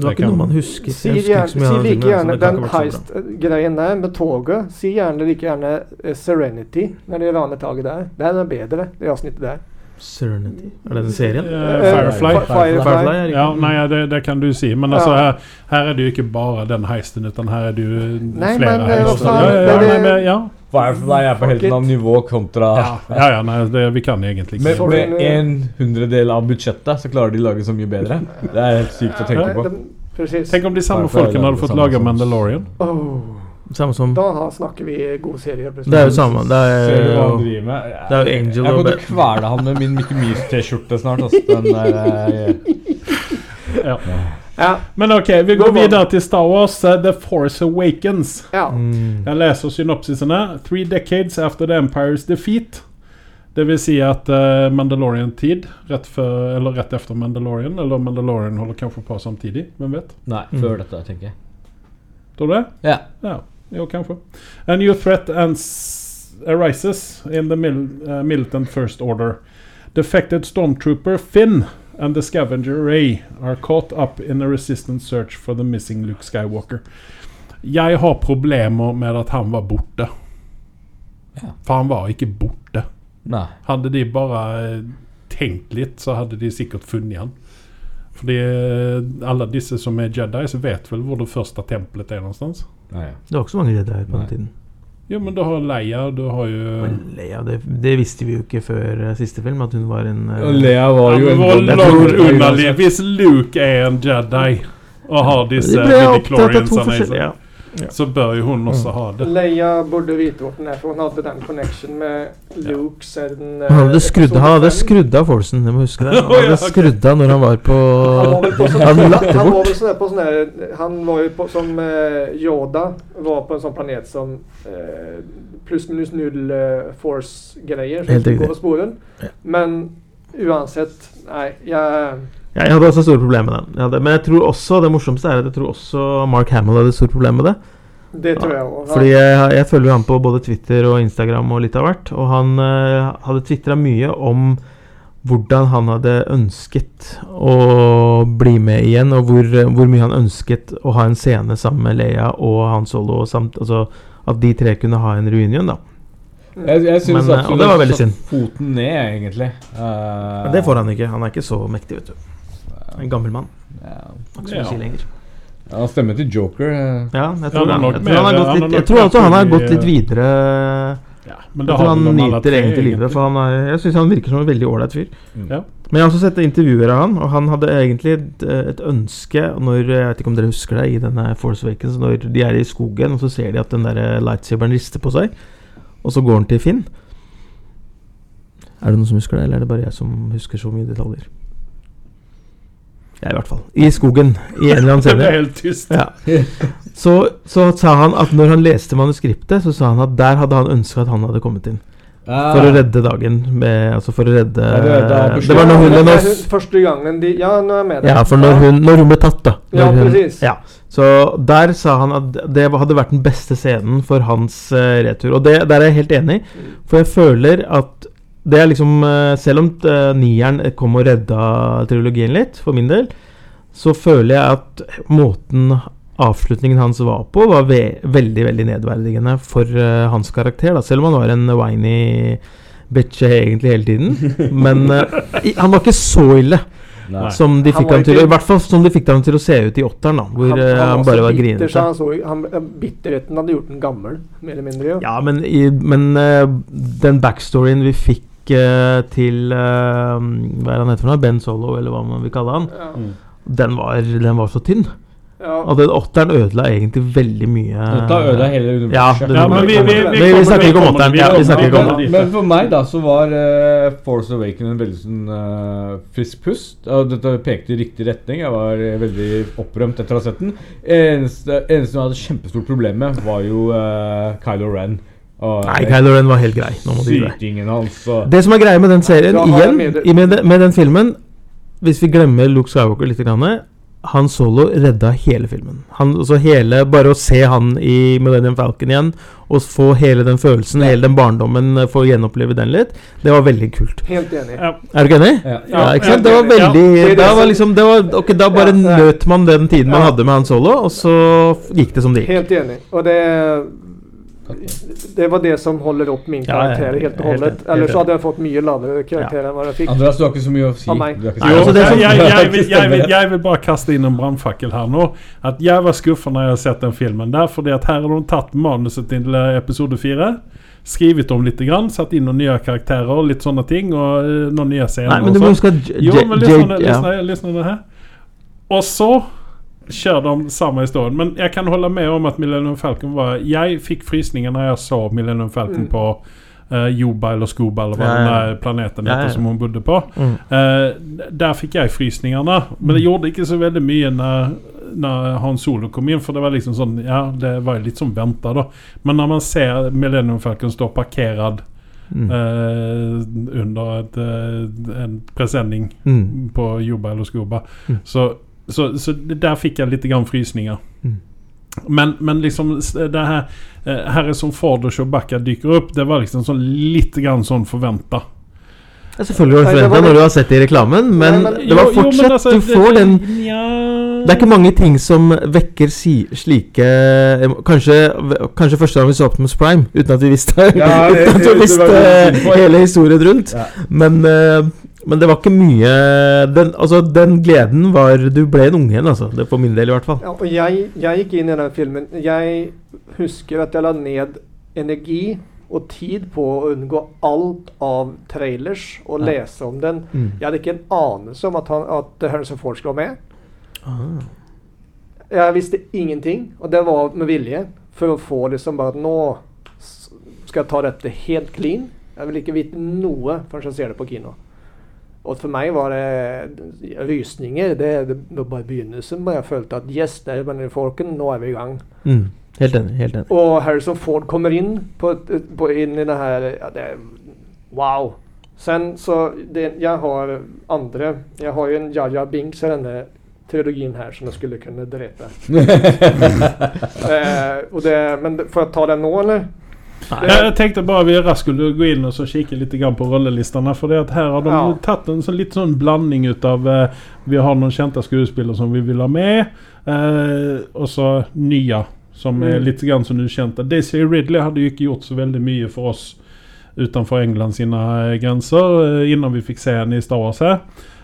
Det var ikke noe man husker. Si, husker gjerne, si like gjerne den heist-greien der med toget. Si gjerne like gjerne Serenity når de raner taket der. Det er bedre, det avsnittet der. Serenity. Er det den serien? Eh, Firefly. Firefly. Firefly er Ja, nei, det, det kan du si. Men altså, her, her er det jo ikke bare den heisten, utan her er det jo Nei, flere men, heister. Er. Firefly er på helt annet nivå kontra ja, ja, ja nei, det, vi kan egentlig ikke Med, si Med- en hundredel av budsjettet så klarer de å lage så mye bedre. Det er helt sykt å tenke på. Tenk om de samme folkene hadde fått lage Mandalorian. Oh, Samme som da snakker vi god serie. Det er jo samme. Det Ser du hva han er jo driver med? det er jo Angel Jeg kommer til å kvele han med min Mickey Mouse-T-skjorte snart. Altså. Den der, eh, Ja. Ja, Men ok, vi går videre til Star Wars eh, The Force Awakens. ja. mm. Jeg leser synopsisene. Three decades after the Empire's defeat. Det vil si at uh, Mandalorian-tid, rett, før- eller rett efter Mandalorian, eller Mandalorian holder kanskje på samtidig, hvem vet? Nei, Mm. før dette, tenker jeg. Tror du det? Ja. Ja, jo, kanskje. A new threat arises in the mil uh, militant First Order. Defected stormtrooper Finn and the scavenger Ray are caught up in a resistant search for the missing Luke Skywalker. Jeg har problemer med at han var borte. Ja. For han var ikke borte. Nei. Hadde de bare eh, tenkt litt, så hadde de sikkert funnet han. Fordi eh, alle disse som er Jedi, så vet vel hvor det første tempelet er noenstans. Nei. Det var ikke så mange Jedier på Nei. den tiden. Ja, men du har Leia, du har jo Men Leia, det, det visste vi jo ikke før eh, siste film, at hun var en uh, Leia var jo ja, en var langt unna Hvis Luke er en Jedi og har disse midichloriansene i seg, ja. så bør jo hun også ha det. Leia burde vite hvor den er, for hun hadde den connection med Luke siden eh, Han hadde skrudd, han hadde skrudd av Forsen, jeg må huske det. (laughs) Han hadde skrudd av når han var på Han var vel på sånn, Han han, det var bort. sånn sånn Han var jo på som eh, Yoda var på en sånn planet som eh, pluss minus null eh, force-greier. Helt riktig. Men uansett Nei, jeg Ja, jeg hadde også store problemer med den. Jeg hadde, men jeg tror også, det morsomste er at jeg tror også Mark Hamill hadde store problemer med det. Det tror jeg også Fordi jeg, jeg følger jo han på både Twitter og Instagram og litt av hvert. Og han uh, hadde tvitra mye om hvordan han hadde ønsket å bli med igjen, og hvor, hvor mye han ønsket å ha en scene sammen med Leia og Han Solo, samt, altså at de tre kunne ha en reunion, da. Jeg, jeg synes Men, eh, og det var veldig satt synd. foten ned, egentlig. Uh, det får han ikke. Han er ikke så mektig, vet du. En gammel mann. Ja. Ikke så mye Ja. stemmen til Joker. eh. Ja, jeg tror, han han, jeg tror han har gått er litt Jeg tror også han har gått litt videre. Ja, men Jeg tror har han nyter egentlig livet. For han er, jeg syns han virker som en veldig ålreit fyr. Ja. Men jeg har også sett intervjuer av han, og han hadde egentlig et, et ønske når Jeg vet ikke om dere husker det i denne Force Awakens, når de er i skogen, og så ser de at den der lightsaberen rister på seg, og så går han til Finn. Er det noen som husker det, eller er det bare jeg som husker så mye detaljer? Jeg, i hvert fall. I skogen, i en eller annen (laughs) Det ble scene. helt tyst. Ja. Så, så sa han at når han leste manuskriptet, så sa han at der hadde han ønska at han hadde kommet inn. Ah. For å redde dagen. Med, altså for å redde Ja, det- det Det var når hun og oss Første gangen de Ja, nå er jeg med deg. Ja, for når hun, når hun ble tatt, da. Ja, hun, precis. Ja. Så der sa han at det hadde vært den beste scenen for hans uh, retur. Og det, der er jeg helt enig, for jeg føler at det er liksom eh, Selv om uh, nieren kom og redda trilogien litt, for min del, så føler jeg at måten avslutningen hans var på, var ve veldig veldig nedverdigende for uh, hans karakter. da Selv om han var en whiny bitch egentlig hele tiden. Men uh, i- han var ikke så ille. Nei. Som de fikk ham til I hvert fall som de fikk ham til å se ut i åtteren, da. Hvor han, han, bare så var grinete. han så, han, bitterheten hadde gjort den gammel, mer eller mindre. jo. Ja, men, i, men uh, den backstoryen vi fikk eh, til uh, Hva er han heter for noe? Ben Solo, eller hva man vil kalle han. Ja. Mm. Den var, den var så tynn. Ja. Og den åtteren ødela egentlig veldig mye. Dette ødela hele universet. Ja, det- Ja, men vi, vi, vi, Vi- vi snakker ikke om åtteren. Ja, vi snakker ikke om men, men for meg da så var uh, Force Awaken en veldig sånn uh, frisk pust. Og dette pekte i riktig retning. Jeg var veldig opprømt etter å ha sett den. Eneste, eneste jeg hadde kjempestort problem med, var jo Kylo Ren. Og Nei, Kylo Ren var helt grei. Skytingen hans og Det som er greia med den serien, Nei, igjen, med det. med, den- med den filmen Hvis vi glemmer Luke Skywalker litt, grann, Han Solo redda hele filmen. Han, altså hele, bare å se han i Millennium Falcon igjen, og få hele den følelsen, hele den barndommen, eh, få gjenoppleve den litt, det var veldig kult. Helt enig. Ja. Er du ikke enig? Ja. Ja, Ja, ikke sant? Det var ja, veldig det det Da var liksom det var, okay, da bare Ja, ja. nøt man den tiden man hadde med Han Solo, og så gikk det som det gikk. Helt enig. Og det Det var det som holder opp min Ja, ja, ja. karakter helt og hållet. Eller så hadde jeg fått mye lavere karakter enn hva jeg fikk. Andreas, du har ikke så mye å si. Jeg, vil, bare kaste inn en brannfakkel her nå. At jeg var skuffa når jeg har sett den filmen der, fordi at her har de tatt manuset til eh, episode fire. Skrivit om litt, grann, satt inn noen nye karakterer og litt sånne ting. Og eh, noen nye scener. Nei, men og du må sånn. huske at Jo, men lyssna det här. Och så kör de samma historien. Men jag kan hålla med om att Millennium Falcon var... Jag fick frysningar när jag såg Millennium Falcon Mm. på uh, Juba eller Skoba eller vad Ja, den där planeten Ja, ja. som hon bodde på. Mm. Uh, d- där fick jag frysningarna. Men det gjorde inte så väldigt mycket när, när Hans Solo kom in. För det var liksom sån, ja det var ju lite som väntat då. Men när man ser Millennium Falcon stå parkerad Mm. Uh, under ett, uh, en presenning Mm. på Juba eller Skoba. Mm. Så, så, så där fick jag lite grann frysningar. Mm. Men, men liksom s- det här eh, Harrison Ford och Chewbacca dyker upp. Det var liksom sån lite grann sånn forventa. Ja, selvfølgelig det Nei, forventa når du har sett det i reklamen, men, Nei, men- det var Jo, jo, fortsatt altså, Du får den ja. Det er ikke mange ting som vekker si, slike Kanskje, kanskje første gang vi så Optimus Prime, uten at vi visste, Ja, det- (laughs) uten at vi visste hele historien rundt. Ja. Men, eh, men det var ikke mye den, altså, den gleden var Du ble en unge igjen, altså. Det For min del, i hvert fall. Ja, og jeg, jeg gikk inn i den filmen. Jeg husker at jeg la ned energi og tid på å unngå alt av trailers og Ja. lese om den. Mm. Jeg hadde ikke en anelse om at, han, at Harrison Ford skulle være med. Aha. Jeg visste ingenting, og det var med vilje. For å få liksom bare nå skal jeg ta dette helt clean. Jeg vil ikke vite noe før jeg ser det på kino. Og for meg var det rysninger. Det, det var bare begynnelsen. Men jeg følte at yes, der er folken, nå er vi i gang. Mm. Helt enig. helt enig Og Harrison Ford kommer inn på, på inn i det her ja, det, Wow! Sen så det, Jeg har andre Jeg har jo en Jaja Binks i denne trilogien her som jeg skulle kunne drepe. (laughs) eh, det, men for jeg ta den nå, eller? Jeg jeg tenkte bare vi raskt skulle gå inn og så kikke litt på rollelistene. For her har de Ja. tatt en sånn, litt sånn blanding ut av uh, Vi har noen kjente skuespillere som vi vil ha med, uh, og så nye som er Mm. litt grann som ukjente. Daisy Ridley hadde jo ikke gjort så veldig mye for oss utenfor England sine eh, grenser uh, innan vi fikk se henne i Star Wars her.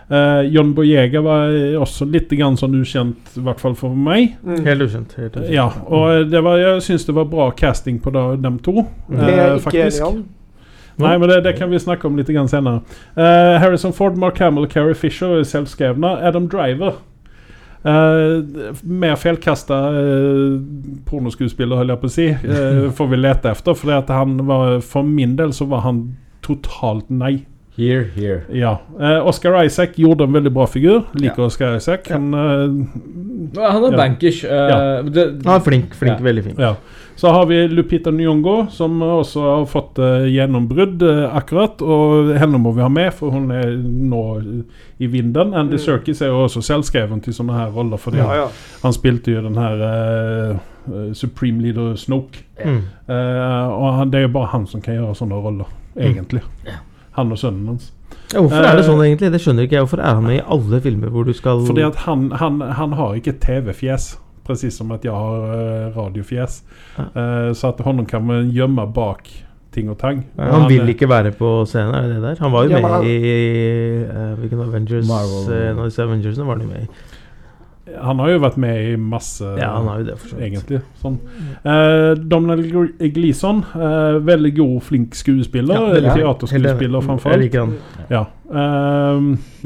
Eh, John Boyega var også litt grann sånn ukjent, i hvert fall for meg. Mm. Helt ukjent. Helt ukjent. Ja, og det var, jeg syns det var bra casting på da, dem to. Det eh, er faktisk. Nei, men det, det kan vi snakke om litt grann senere. Uh, Harrison Ford, Mark Hamill Carrie Fisher er selvskrevne. Adam Driver. Uh, mer feilkasta uh, pornoskuespiller, holdt jeg på å si, uh, (laughs) får vi lete etter. For han var, for min del så var han totalt nei. Here, here. Ja. Eh, Oscar Isaac gjorde en veldig bra figur. Liker Ja. Oscar Isaac. Han eh, Han er Ja. bankers. eh, Ja. det, Han er flink. flink Ja. Veldig flink. Ja. Så har vi Lupita Nyong'o, som også har fått uh, gjennombrudd eh, akkurat. Og henne må vi ha med, for hun er nå i vinden. Andy Mm. Serkis er jo også selvskreven til sånne her roller, fordi Ja, ja. han spilte jo den her eh, eh, Supreme Leader Snoke. Mm. Eh, og han, det er jo bare han som kan gjøre sånne roller, egentlig. Han og sønnen hans. Ja, hvorfor er det Eh, sånn, egentlig? Det skjønner ikke jeg. Hvorfor er han med i alle filmer hvor du skal Fordi at han, han, han har ikke TV-fjes. Precis som at jeg har eh, radiofjes. Eh, så at honom kan man gjemme bak ting og tang. Ja, han, Han vil ikke være på scenen, er det det der? Han var jo Ja, med han- i uh, Avengers Marvel. En av disse Avengersene var han jo med i. Han har jo vært med i masse, Ja, han har jo det, for så vidt. egentlig. Sånn. Eh, Donald Gleeson, eh, veldig god, flink skuespiller. Ja, eller teaterskuespiller, framfor alt. Ja. Eh,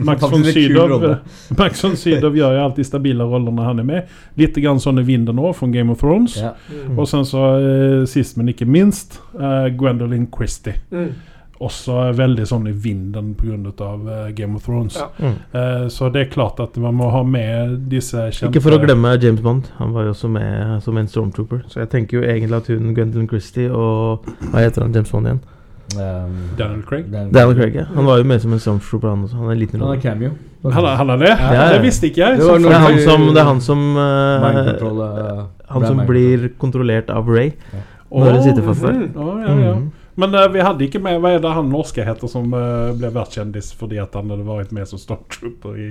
Max von Sydow. (laughs) Max von Sydow gjør jo alltid stabile roller når han er med. Litt grann sånn i vinden nå, fra Game of Thrones. ja. Mm. Og sen så eh, sist, men ikke minst, uh, Gwendolyn Christie. Mm. Også veldig sånn i vinden pga. Uh, Game of Thrones. Ja. Mm. Uh, så det er klart at man må ha med disse kjente Ikke for å glemme James Bond. Han var jo også med som en stormtrooper. Så jeg tenker jo egentlig at hun Gwendolyn Christie og Hva heter han James Bond igjen? Um, Daniel Craig. Dan- Daniel Craig. ja. Han var jo med som en stormtrooper, han også. Han er en liten Han er cameo. Han, er- han er det? Ja, ja. Det visste ikke jeg. Det Det er han som, det er han som eh, uh, Han som blir kontrollert av Ray når de sitter fast der. mhm. Å, ja, ja. Mhm. Men uh, vi hadde ikke med Hva er det han norske heter som uh, ble vertskjendis fordi at han hadde vært med som Stormtrooper i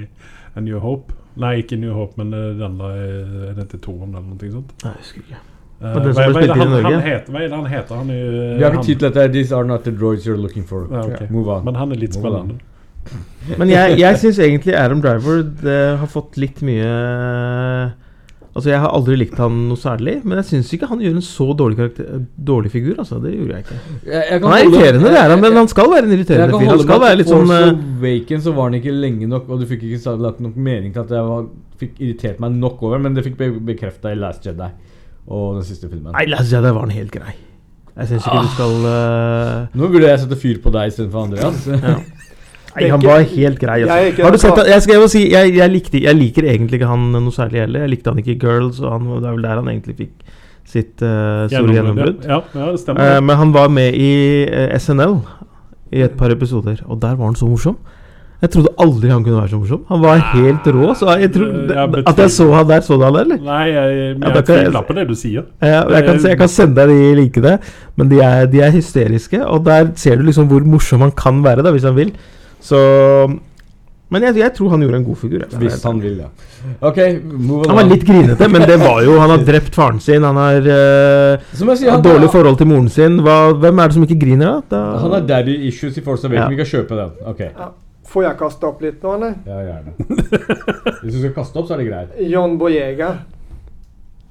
A New Hope? Nei, ikke New Hope, men uh, den der Er det til Toren eller noe sånt? Nei, jeg husker ikke. Som hva, hva er det han, han heter? Hva er det han heter? Han er, Vi har han- ikke tid til dette. These are not the droids you're looking for. Ja, ok. Move on. Men han er litt spennende. Men jeg, jeg syns egentlig Adam Driver det har fått litt mye Altså Jeg har aldri likt han noe særlig, men jeg syns ikke han gjør en så dårlig, karakter, dårlig figur. Altså, Det gjorde jeg ikke. Jeg, jeg Han er holde- irriterende, det er han, men han skal være en irriterende fyr. Han skal være litt sånn Force eh, så var han ikke lenge nok, og du fikk ikke lagt nok mening til at jeg var, fikk irritert meg nok over, men det fikk be bekrefta i Last Jedi og den siste filmen. Nei, Last Jedi var han helt grei. Jeg syns ikke du skal uh... Nå burde jeg sette fyr på deg istedenfor Andreas. ja. Nei, han var helt grei. Altså. Har du sett han- Jeg skal jo si jeg, jeg, likte, jeg liker egentlig ikke han noe særlig heller. Jeg likte han ikke i Girls, og han, det er vel der han egentlig fikk sitt uh, store gjennombrudd. Ja, ja. Eh, men han var med i uh, SNL i et par episoder, og der var han så morsom. Jeg trodde aldri han kunne være så morsom. Han var helt rå. Så jeg tror, Eh, jeg at jeg så han der, så du han der, eller? Nei, jeg, jeg jeg- tviler på det du sier. Ja, jeg, kan, jeg kan sende deg de linkene, men de er, de er hysteriske. Og der ser du liksom hvor morsom han kan være, da, hvis han vil. Så Men jeg, jeg tror han gjorde en god figur. jeg. Hvis han vil, ja. Ok, move on. Han var litt grinete, men det var jo Han har drept faren sin, han har uh, sier, han, dårlig forhold til moren sin. Hva, hvem er det som ikke griner, da? da han har daddy issues i Force Awakens. Ja. Vi kan kjøpe den. Ok, Ja. Får jeg kaste opp litt nå, eller? ja, gjerne. Hvis du skal kaste opp, så er det greit. John Boyega.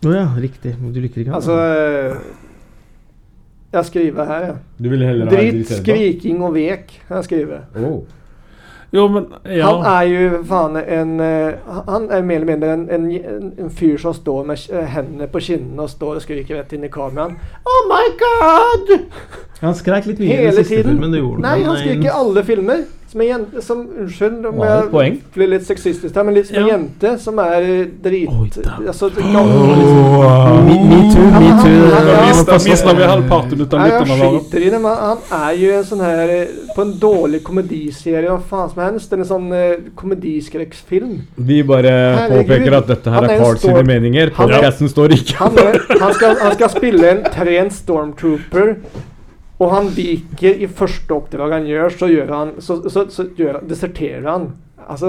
Å ja, riktig. Du liker ikke han? Altså eh, Jeg skriver her, jeg. Du ville heller ha Dritt, skriking og vek. Jeg skriver. Oh. Jo, men ja. Han er jo faen en eh, Han er mer eller mindre en, en, en, fyr som står med hendene på kinnene og står og skriker rett inn i kameraet. Oh my god! Han skrek litt mye i den siste tiden. filmen. Det gjorde Nei, han skriker i alle filmer. Som en jente som Unnskyld om jeg blir litt sexistisk her, men litt som en Ja. jente som er eh, drit... Oi, altså, Me, me too, me too. Ja, Da ja, mista, vi halvparten ut av jeg lytterne våre. skiter i det, men han er jo en sånn her eh, På en dårlig komediserie, hva faen som helst. En sånn eh, komediskrekksfilm. Vi bare Herregud. påpeker at dette her Han er er Carl sine meninger. Podkasten er- står ikke Han, er, han, skal, han skal spille en trent stormtrooper, og han viker i første oppdrag han gjør, så gjør han Så, så, så gjør, han- deserterer han. Altså,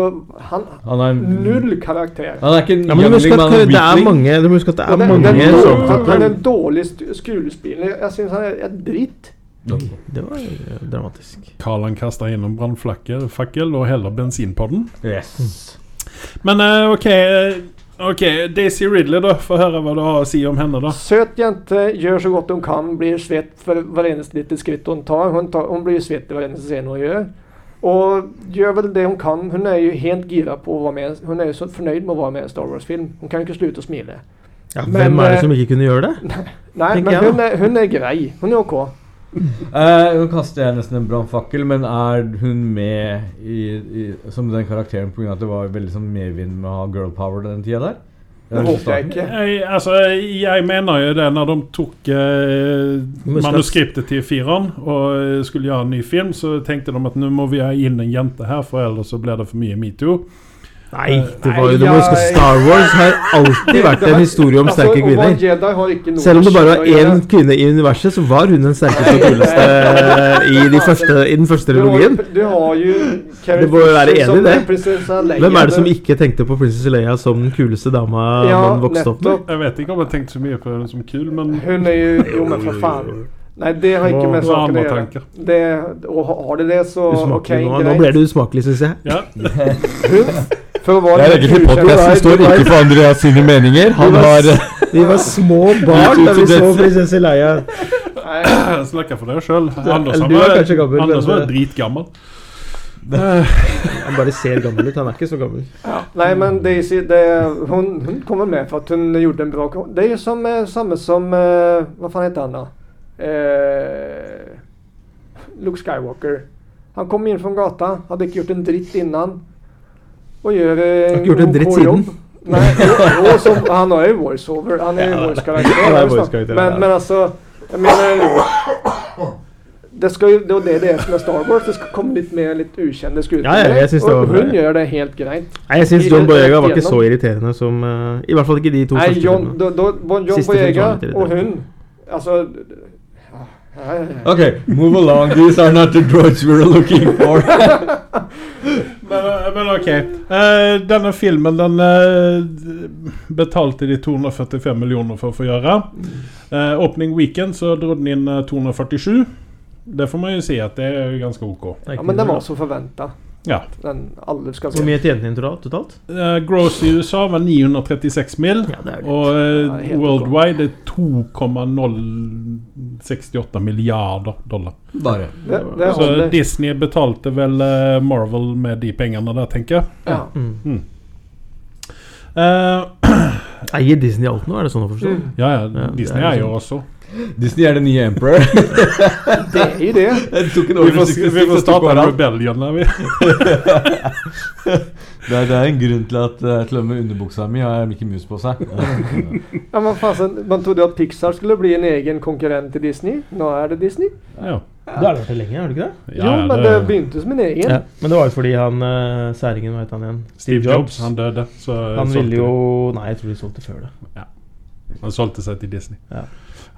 han Han er Null karakter. Han er ikke en Ja, men du at det er er mange Du må huske at det er det, mange den, sånn. han, han er en dårlig skuespiller. Jeg syns han er, er dritt. Det var eh, dramatisk. Karl han kasta innom brannfakkel og heller bensin på den. Yes. Men eh, OK. Ok, Daisy Ridley, da. Få høre hva du har å si om henne, da. Søt jente, gjør så godt hun kan, blir svett for hver eneste lille skritt hun tar. Hun, tar, hun blir svett i hver eneste scene hun gjør. Og gjør vel det hun kan. Hun er jo helt gira på å være med. Hun er jo så fornøyd med å være med i en Star Wars-film. Hun kan jo ikke slutte å smile. Ja, Men, hvem er det eh, som ikke kunne gjøre det? (laughs) Nei, men hun er, hun er grei. Hun er OK. Eh, Nå kaster jeg nesten en brannfakkel, men er hun med i, i, som den karakteren pga. at det var veldig sånn medvind med å ha girl power den tida der? Det håper jeg ikke. Jeg, altså, jeg mener jo det når de tok eh, manuskriptet til fireren og eh, skulle gjøre en ny film, så tenkte de at nå må vi ha inn en jente her, for ellers så blir det for mye metoo. Nei, det var jo, du må huske Star Wars har alltid vært en historie om (laughs) Altså, sterke kvinner. Jedi Selv om det bare var én kvinne i universet, så var hun den sterkeste og kuleste i, de første, i den første trilogien. du har jo Carrie Du må jo være enig i det. Hvem er det som ikke tenkte på Princess Leia som den kuleste dama Ja, man vokste opp med? Jeg vet ikke om jeg tenkte så mye på henne som kul, men Hun er jo Jo, men for faen. Nei, det har ikke med saken å gjøre. Det, og har det det, så OK, greit. nå. Nå ble du usmakelig, syns jeg. ja. For å er egentlig podcasten står ikke for Andreas sine meninger. Han har Vi var små barn da vi så prinsesse Leia. Snakker for deg sjøl. Anders er var, gammel, Anders var dritgammel. Han bare ser gammel ut. Han er ikke så gammel. ja. Nei, men Daisy det, hun, hun kommer med for at hun gjorde en bra Det er jo som, eh, samme som eh, Hva faen heter han, da? Eh, Luke Skywalker. Han kom inn fra gata, hadde ikke gjort en dritt innan. Og gjør Har ikke gjort en god, dritt jobb. siden. Nei, og, og som, han har jo voiceover. Han er jo Ja, voice-karakter. voice-karakter, men, men altså Jeg mener det, skal jo, det er jo det det er som er Star Wars. Det skal komme litt mer litt ukjente skuespillere. Ja, ja, og hun gjør det helt greit. Nei, jeg syns John Boyega var ikke så irriterende som uh, I hvert fall ikke de to Nei, første John, filmene. John Boyega og hun. Altså. Ok, move along. These are not the droids we were looking for. (laughs) Men, eh, men OK. Uh, denne filmen den uh, betalte de 245 millioner for å få gjøre. Uh, opening weekend så dro den inn eh, 247. Det får man jo si at det er ganske OK. Ja, men den var så forventa. Ja. Den alle skal Hvor mye tjente den totalt? totalt? Eh, gross i USA var 936 mill. Ja, og uh. Ja, worldwide er 2,068 milliarder dollar. Bare. Det, det Så holder. Disney betalte vel uh, Marvel med de pengene der, tenker jeg. Ja. Mm. Eh, Eier Disney alt nå, er det sånn å forstå? Mm. ja, ja, Ja, Disney eier er er jo sånn. også Disney er den nye emperor. (laughs) Det er jo det. Det tok en Vi får, vi får starte en rebellion der, vi. (laughs) Det er, det er en grunn til at uh, til og med underbuksa mi har Mickey Mouse på seg. Ja, men fasen, Man trodde at Pixar skulle bli en egen konkurrent til Disney. Nå er det Disney. Ja. Det har det vært lenge, har det ikke det? jo, men det begynte som en egen. Ja. Men det var jo fordi han uh, særingen, hva het han igjen? Steve Jobs, han døde. Så Han ville jo Nei, jeg tror de solgte før det. Han solgte seg til Disney. Ja.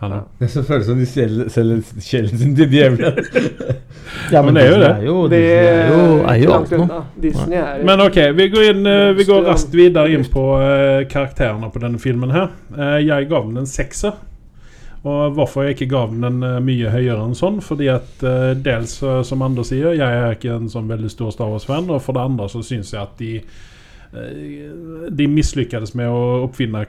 Han, Det er så føles som de selger sjelen sin til djevelen. (laughs) Ja, Men det er jo det. Er jo, Det er jo, er jo alt nå. Men ok, vi går, inn, eh, vi går raskt videre inn på eh, karakterene på denne filmen her. Eh, jeg gav den en sekser. Og hvorfor jeg ikke gav den en mye høyere enn sånn? Fordi at dels, som Anders sier, jeg er ikke en sånn veldig stor Star Wars-fan. Og for det andre så syns jeg at de De mislykkes med å oppfinne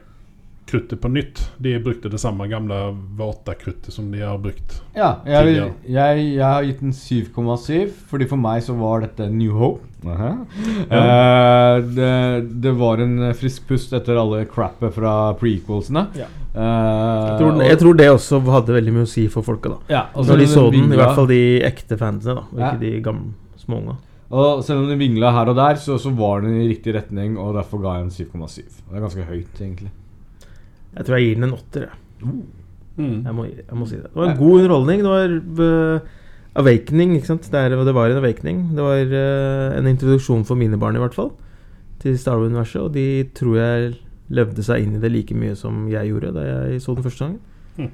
kruttet på nytt. De brukte det samme gamle V8-kruttet som de har brukt. Ja, jeg, vil, Tidligere. jeg, jeg har gitt den 7,7, fordi for meg så var dette New Hope. Eh, det, det var en frisk pust etter alle crappet fra prequelsene. Ja. Uh, Jeg tror, jeg tror det også hadde veldig mye å si for folka, da. ja, og Når de så den, i hvert fall de ekte fansene, da. Og Ja. ikke de gamle småunga. Og selv om den vingla her og der, så, så var den i riktig retning, og derfor ga jeg en 7,7. Det er ganske høyt, egentlig. Jeg tror jeg gir den en åtter. jeg. Mm. Jeg må, jeg må si det. Det var en god underholdning. Det var uh, awakening, ikke sant. Det, er, det var en awakening. Det var uh, en introduksjon for mine barn, i hvert fall, til Star Wars-universet. Og de tror jeg levde seg inn i det like mye som jeg gjorde da jeg så den første gangen. Mm.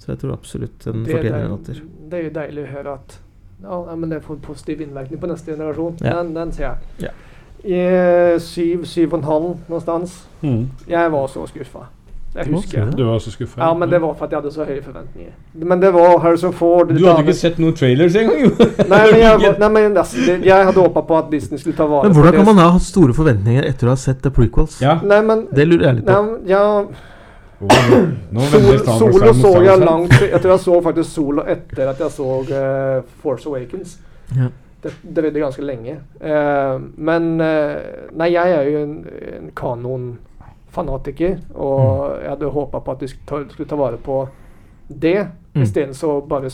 Så jeg tror absolutt den fortjener en åtter. det er jo deilig å høre at ja, men det får en positiv innvirkning på neste generasjon. Ja. Den, den ser jeg. Ja. I syv, syv og en halv någonstans. Mm. Jeg var så skuffa. Jeg husker ser du var så skuffa? Ja, men det var for at jeg hadde så høye forventninger. Men det var Harrison Ford Du hadde ikke sett noen trailers engang, jo! Nei, men jeg, (laughs) nei, men altså, det, jeg hadde håpa på at Disney skulle ta vare Men hvordan kan man ha store forventninger etter å ha sett The Prequels? Ja. Nei, men Det lurer jeg litt på. Nei, ja, Nå Sol, Solo så jeg langt Jeg tror jeg så faktisk Solo etter at jeg så uh, Force Awakens. Ja. Det det drøyde ganske lenge. Uh, men uh, Nei, jeg er jo en, en kanonfanatiker, og jeg hadde håpa på at de skulle ta, vare på det. Mm. Isteden så bare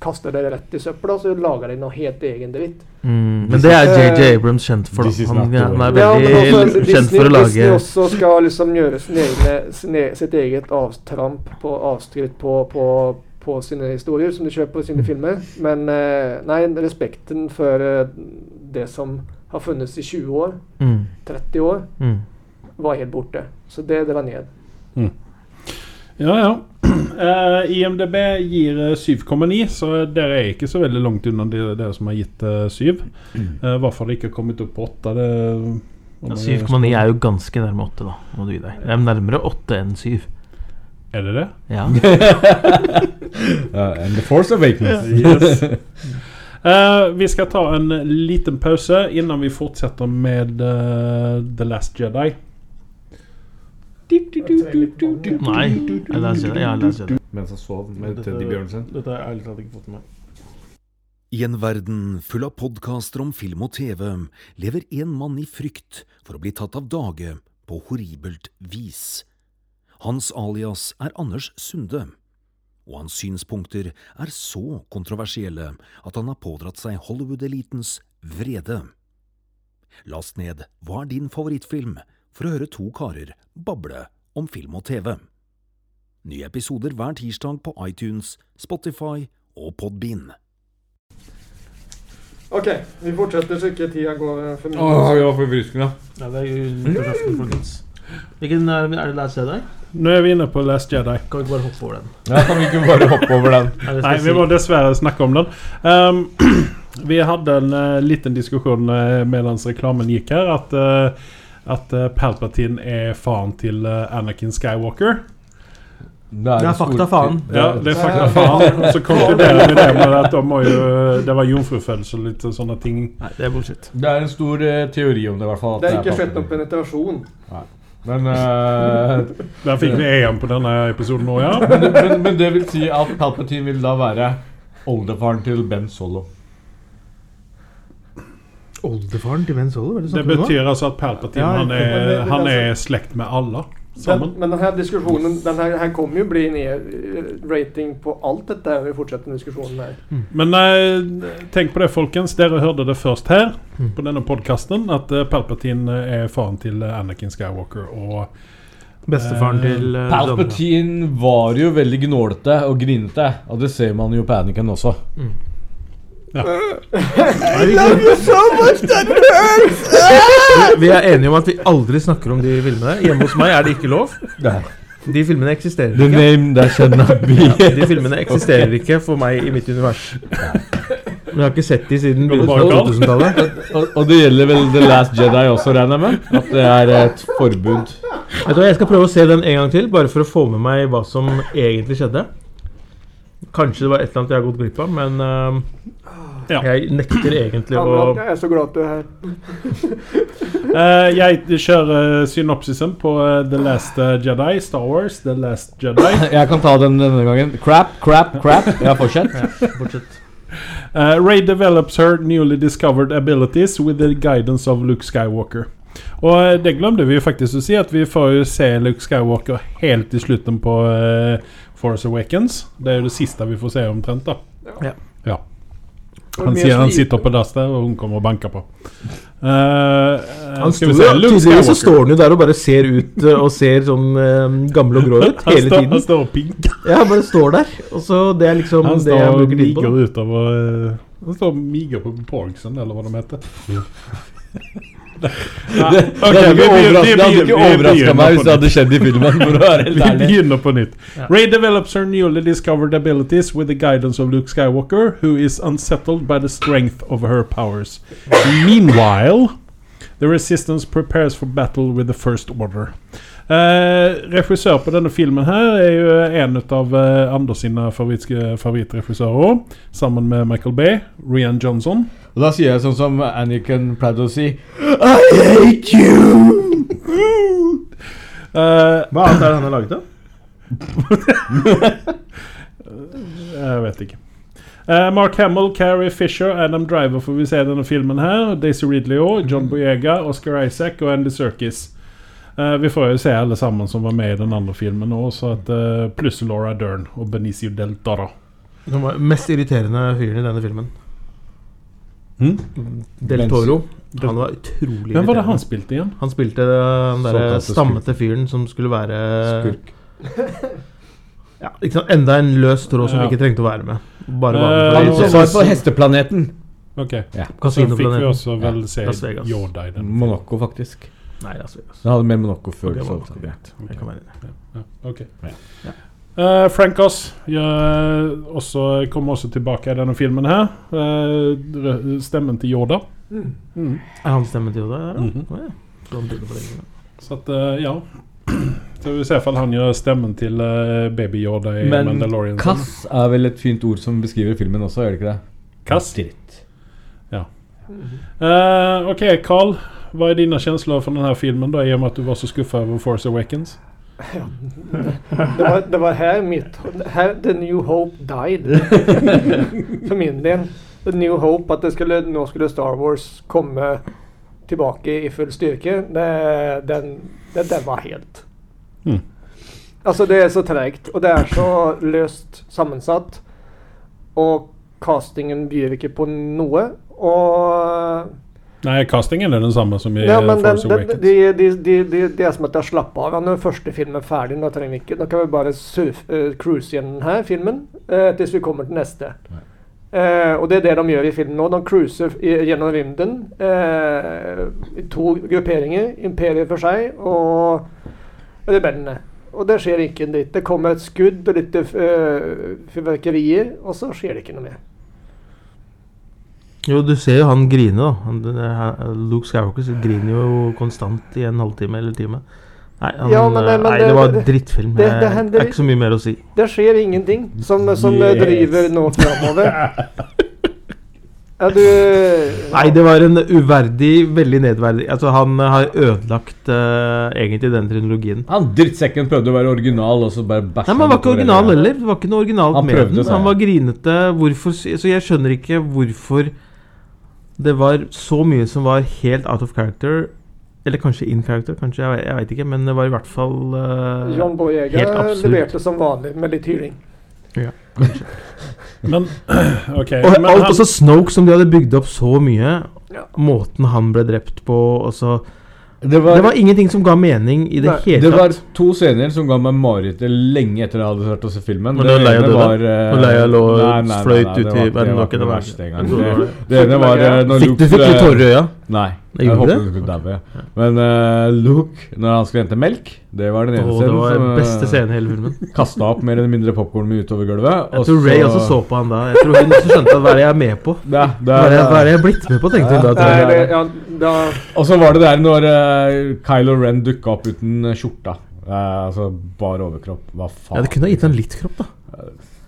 kaster dere rett i søpla, så lager de noe helt egen dritt. Mm, men det er JJ Abrams kjent for. Da. Han, han er veldig Ja, også kjent for å lage Disney også skal liksom gjøre sin egne, sin e sitt eget avtramp på avskritt på, på, på sine historier, som de kjøper på sine filmer. Men eh, nei, respekten for eh, det som har funnes i 20 år, mm, 30 år, mm. Var helt borte. Så det drar ned. Ja, ja. Uh, (clears throat) IMDb gir eh, 7,9, så dere er ikke så veldig langt unna de- dere som har gitt eh, 7. Uh, Hvorfor det ikke har kommet opp på 8 det, Ja, 7,9 er jo ganske nærme 8, da. Må du gi deg. Det er nærmere 8 enn 7. Er det det? Ja. (laughs) uh, and The Force Awakens. (laughs) Yes. Uh, vi skal ta en liten pause innan vi fortsetter med uh, The Last Jedi. Nei. Jeg leser det. Ja, jeg leser det. Mens han sov med Teddy Bjørnsen. Dette har jeg ærlig talt ikke fått med. meg. I en verden full av podkaster om film og TV lever en mann i frykt for å bli tatt av dage på horribelt vis. Hans alias er Anders Sunde, og hans synspunkter er så kontroversielle at han har pådratt seg Hollywood-elitens vrede. Last ned Hva er din favorittfilm? For å høre to karer bable om film og TV. Nye episoder hver tirsdag på iTunes, Spotify og Podbean. Ok, vi fortsetter så ikke tida går eh, for mye. Åh, jeg var forfriskende. Ja, det er jo nyttårsaften, folkens. Hvilken er, det Last Jedi? Nå er vi inne på Last Jedi. Kan vi ikke bare hoppe over den? Ja, kan vi ikke bare hoppe over den? Nei, vi må dessverre snakke om den. Um, (clears throat) vi hadde en uh, liten diskusjon uh, mens reklamen gikk her, at, uh, at uh, Palpatine er faren til uh, Anakin Skywalker. Det er fakta, faen. Ja, det er fakta faen. Og så konkluderer vi det med at de må jo, det var jomfrufødsel og litt sånne ting. Nei, det er bullshit. Det er en stor uh, teori om det, i hvert fall. at Det er ikke skjedd noen penetrasjon. penetrasjon. Men, uh, (laughs) Der fikk vi (laughs) EM på denne episoden nå, ja. men, men, men det vil si at Palpatine vil da være oldefaren til Ben Solo. Oldefaren til Ben Solo? Hva er Det nå? betyr altså at Palpatine Ja, han er, det- han altså- er slekt med alle Men, sammen. men denne diskusjonen den her, her kommer jo bli ned eh, rating på alt dette vi fortsetter den diskusjonen her. Men nei, tenk på det, folkens. Dere hørte det først her Mm. på denne podkasten. At eh, Palpatine er faren til eh, Anakin Skywalker. Og Bestefaren Eh, til uh, Palpatine var jo veldig gnålete og grinete, og det ser man jo på Anakin også. Vi er enige om at vi aldri snakker om de filmene. Hjemme hos meg er det ikke lov. De filmene eksisterer The ikke. name that shall not be. Ja, de filmene eksisterer ikke for meg i mitt univers. Men jeg har ikke sett de siden begynnelsen av 2000-tallet. og, og det gjelder vel The Last Jedi også, regner jeg med? At det er et forbud. Vet du hva, Jeg skal prøve å se den en gang til, bare for å få med meg hva som egentlig skjedde. Kanskje det var et eller annet jeg har gått glipp av, men øhm, Ja. jeg nekter egentlig å jeg er så glad at du er her. uh, (laughs) jeg kjører synopsisen på eh, The Last eh, Jedi. Star Wars, The Last Jedi. (laughs) Jeg kan ta den denne gangen. Crap, crap, crap. (laughs) Ja, fortsett. Fortsett. Uh, Ray develops her newly discovered abilities with the guidance of Luke Skywalker. Og eh, det glemte vi faktisk å si, at vi får jo se Luke Skywalker helt i slutten på uh, Force Awakens. Det er jo det siste vi får se omtrent, da. Ja. Han sier han sitter på dass der, og hun kommer og banker på. Uh, Han skal sto vi se, så står han jo der og bare ser ut eh, og ser sånn uh, gammel og grå ut (laughs) Han hele tiden. han står og pinker. Ja, han bare står der. Og så Det er liksom Han det jeg bruker tid på. utover Han står og miger på porgsen, eller hva det heter. (laughs) (laughs) Det, ok, det hadde vi ikke overraska meg hvis det hadde skjedd i filmen. For å være (laughs) helt Vi begynner på nytt. Ray develops her newly discovered abilities with the guidance of Luke Skywalker, who is unsettled by the strength of her powers. Meanwhile, the Resistance prepares for battle with the First Order. Eh, regissør på denne filmen her er jo en av eh, Anders sine favoritt, favorittregissører, sammen med Michael Bay, Rian Johnson. Og da sier jeg sånn som Anniken pleide å si I hate you! uh, Hva annet er det han har laget, da? (laughs) Jeg vet ikke. Uh, Mark Hamill, Carrie Fisher, Adam Driver får vi se i denne filmen her. Daisy Ridley òg. John Boyega, Oscar Isaac og Andy Serkis. Uh, vi får jo se alle sammen som var med i den andre filmen òg, uh, pluss Laura Dern og Benicio del Dara. Den mest irriterende fyren i denne filmen. Hm? Del Toro. Han var utrolig Hvem var det han spilte igjen? Han spilte den derre stammete fyren som skulle være Skurk. (laughs) Ja, ikke sant? Enda en løs tråd som Ja. ikke trengte å være med. Bare var Eh, med Han så- var på hesteplaneten. Ok. Ja. Så fikk vi også vel se ja. Yoda i den. Monaco, faktisk. Nei, Las Vegas. Den hadde med Monaco før. Ok, så- Monaco, greit. Jeg kan være enig. Ja, ok. Ja. Eh, Frank Oss også, kommer også tilbake i denne filmen her. Uh, stemmen til Yoda. Mm. Mm. Er han stemmen til Yoda? Ja, Mm -hmm. oh, ja. Så at, uh, ja. (clears throat) Så vi ser om han gjør stemmen til eh, Baby Yoda i Men Mandalorian. Kass er vel et fint ord som beskriver filmen også, gjør det ikke det? Kass? Dritt. Eh, ok, Carl. Hva er dine kjensler for denne filmen, da, i og med at du var så skuffa over Force Awakens? Det var, det var her mitt her, The New Hope died. (laughs) For min del. The New Hope, at det skulle, nå skulle Star Wars komme tilbake i full styrke, det, den, det, det var helt Mm. Altså, det er så tregt, og det er så løst sammensatt. Og castingen byr ikke på noe. Og Nei, castingen er den samme som i ja, men Force den, Awakens. de, de, de, de, det er som at jeg slapper av. Når Når første film er ferdig, da trenger vi ikke Da kan vi bare surf, uh, cruise gjennom denne filmen uh, til vi kommer til neste. Uh, og det er det de gjør i filmen nå. De cruiser gjennom rymden Uh, to grupperinger. Imperiet for seg og rebellene. Og det skjer ikke en dritt. Det kommer et skudd og litt uh, fyrverkerier, og så skjer det ikke noe mer. Jo, du ser jo han grine, da. Luke Skywalker griner jo konstant i en halvtime eller time. Nei, han, Ja, men det- men nei det- det var drittfilm. det- Det, det er ikke så mye mer å si. Det skjer ingenting som, som Yes. driver nå framover. Ja, du Nei, det var en uverdig, veldig nedverdig Altså, han har ødelagt uh, egentlig den trinologien. Han drittsekken prøvde å være original, og så bare bæsja Nei, men Han var ikke original heller. Det var ikke noe originalt Han med den. Han var grinete. Hvorfor Så jeg skjønner ikke hvorfor det var så mye som var helt out of character. Eller kanskje in character, kanskje. Jeg, jeg veit ikke. Men det var i hvert fall uh, John Boyega leverte som vanlig med litt hyling. (laughs) Men (clears throat) OK. Og men alt, han, også Snoke, som de hadde bygd opp så mye. Ja. Måten han ble drept på også. Det var, Det var ingenting som ga mening i det Nei, hele det var to scener som ga meg mareritt lenge etter jeg hadde hørt å se filmen. Når Leia ene døde? var, uh, Leia lå og fløyt ut i verden, Det var ikke det det verste engang. Det (laughs) Det, det ene var uh, når Fikk, Luke du fikk litt tårer i øya? Nei. Det Jeg håpet det? du skulle daue. Men uh, Luke, når han skulle hente melk, det var den ene Åh, det var scenen beste som scenen i hele filmen. (laughs) kasta opp mer eller mindre popkorn utover gulvet. Jeg tror Ray også så på han da. Jeg tror hun også skjønte at hva er det jeg er med på? Ja, det er det, hva er det jeg er blitt med på, tenkte hun da. Nei, det, ja, da, Og så var det der når uh, Kylo Ren dukka opp uten eh, skjorta. Uh, altså bar overkropp. Hva faen? Ja, det kunne ha gitt han litt kropp, da.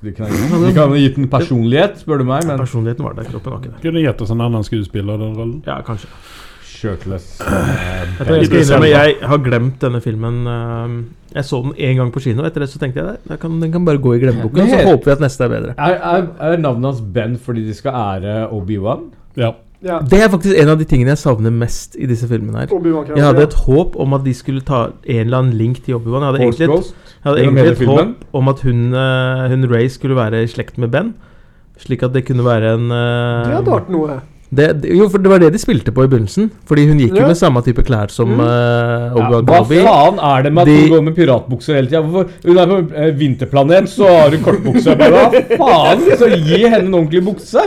De kan, de kan ha gitt en personlighet, spør du meg, men Personligheten var der, kroppen var ikke der. kunne gitt oss en annen skuespiller den rollen. Ja, kanskje. shirtless Uh, Jeg, jeg, innrømme, jeg har glemt denne filmen. øhm, Jeg så den én gang på kino. Etter det så tenkte jeg "Nei, kan, den kan bare gå i glemmeboken. Så håper vi at neste er bedre. er, er, er navnet hans Ben fordi de skal ære Obi-Wan? Ja. Ja. Det er faktisk en av de tingene jeg savner mest i disse filmene her. Jeg hadde et håp om at de skulle ta en eller annen link til Obi-Wan. Jeg hadde egentlig et, jeg hadde egentlig et håp om at hun, øh, hun Ray skulle være i slekt med Ben. Slik at det kunne være en uh, Det hadde vært noe. Det, Jo, for det var det de spilte på i begynnelsen. Fordi hun gikk jo med samme type klær som Mm. eh, Ja, Obi-Wan hva faen er det med at De- hun går med piratbukser hele tida? Hun er på uh, vinterplanet, så har hun kortbukse. Hva faen? Så gi henne en ordentlig bukse!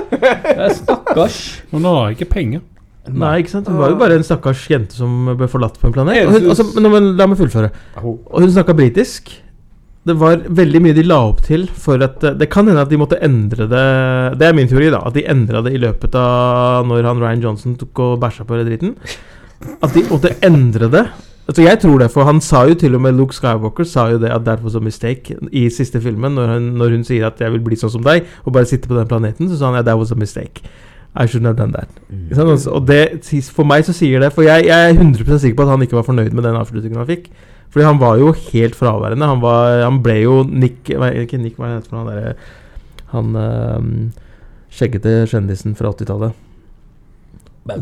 Stakkars. Hun har ikke penger. Nei, ikke sant? Hun var jo bare en stakkars jente som ble forlatt på en planet. Og hun, altså, men, men, la meg fullføre. Og hun snakka britisk. Det var veldig mye de la opp til for at eh, Det kan hende at de måtte endre det Det er min teori, da. At de endra det i løpet av når han Ryan Johnson tok og bæsja på driten. At de måtte endre det. Altså Jeg tror det, for han sa jo til og med Luke Skywalker sa jo det at that was a mistake i siste filmen. Når hun, når hun sier at 'jeg vil bli sånn som deg' og bare sitte på den planeten, så sa han ja, 'that was a mistake'. I shouldn't have done that. Altså, Og det, for meg så sier det For jeg, jeg er 100% sikker på at han ikke var fornøyd med den avslutningen han fikk. Fordi han var jo helt fraværende. Han, var, han ble jo Nick hva- Ikke Nick, hva heter han derre Han øh, skjeggete kjendisen fra 80-tallet.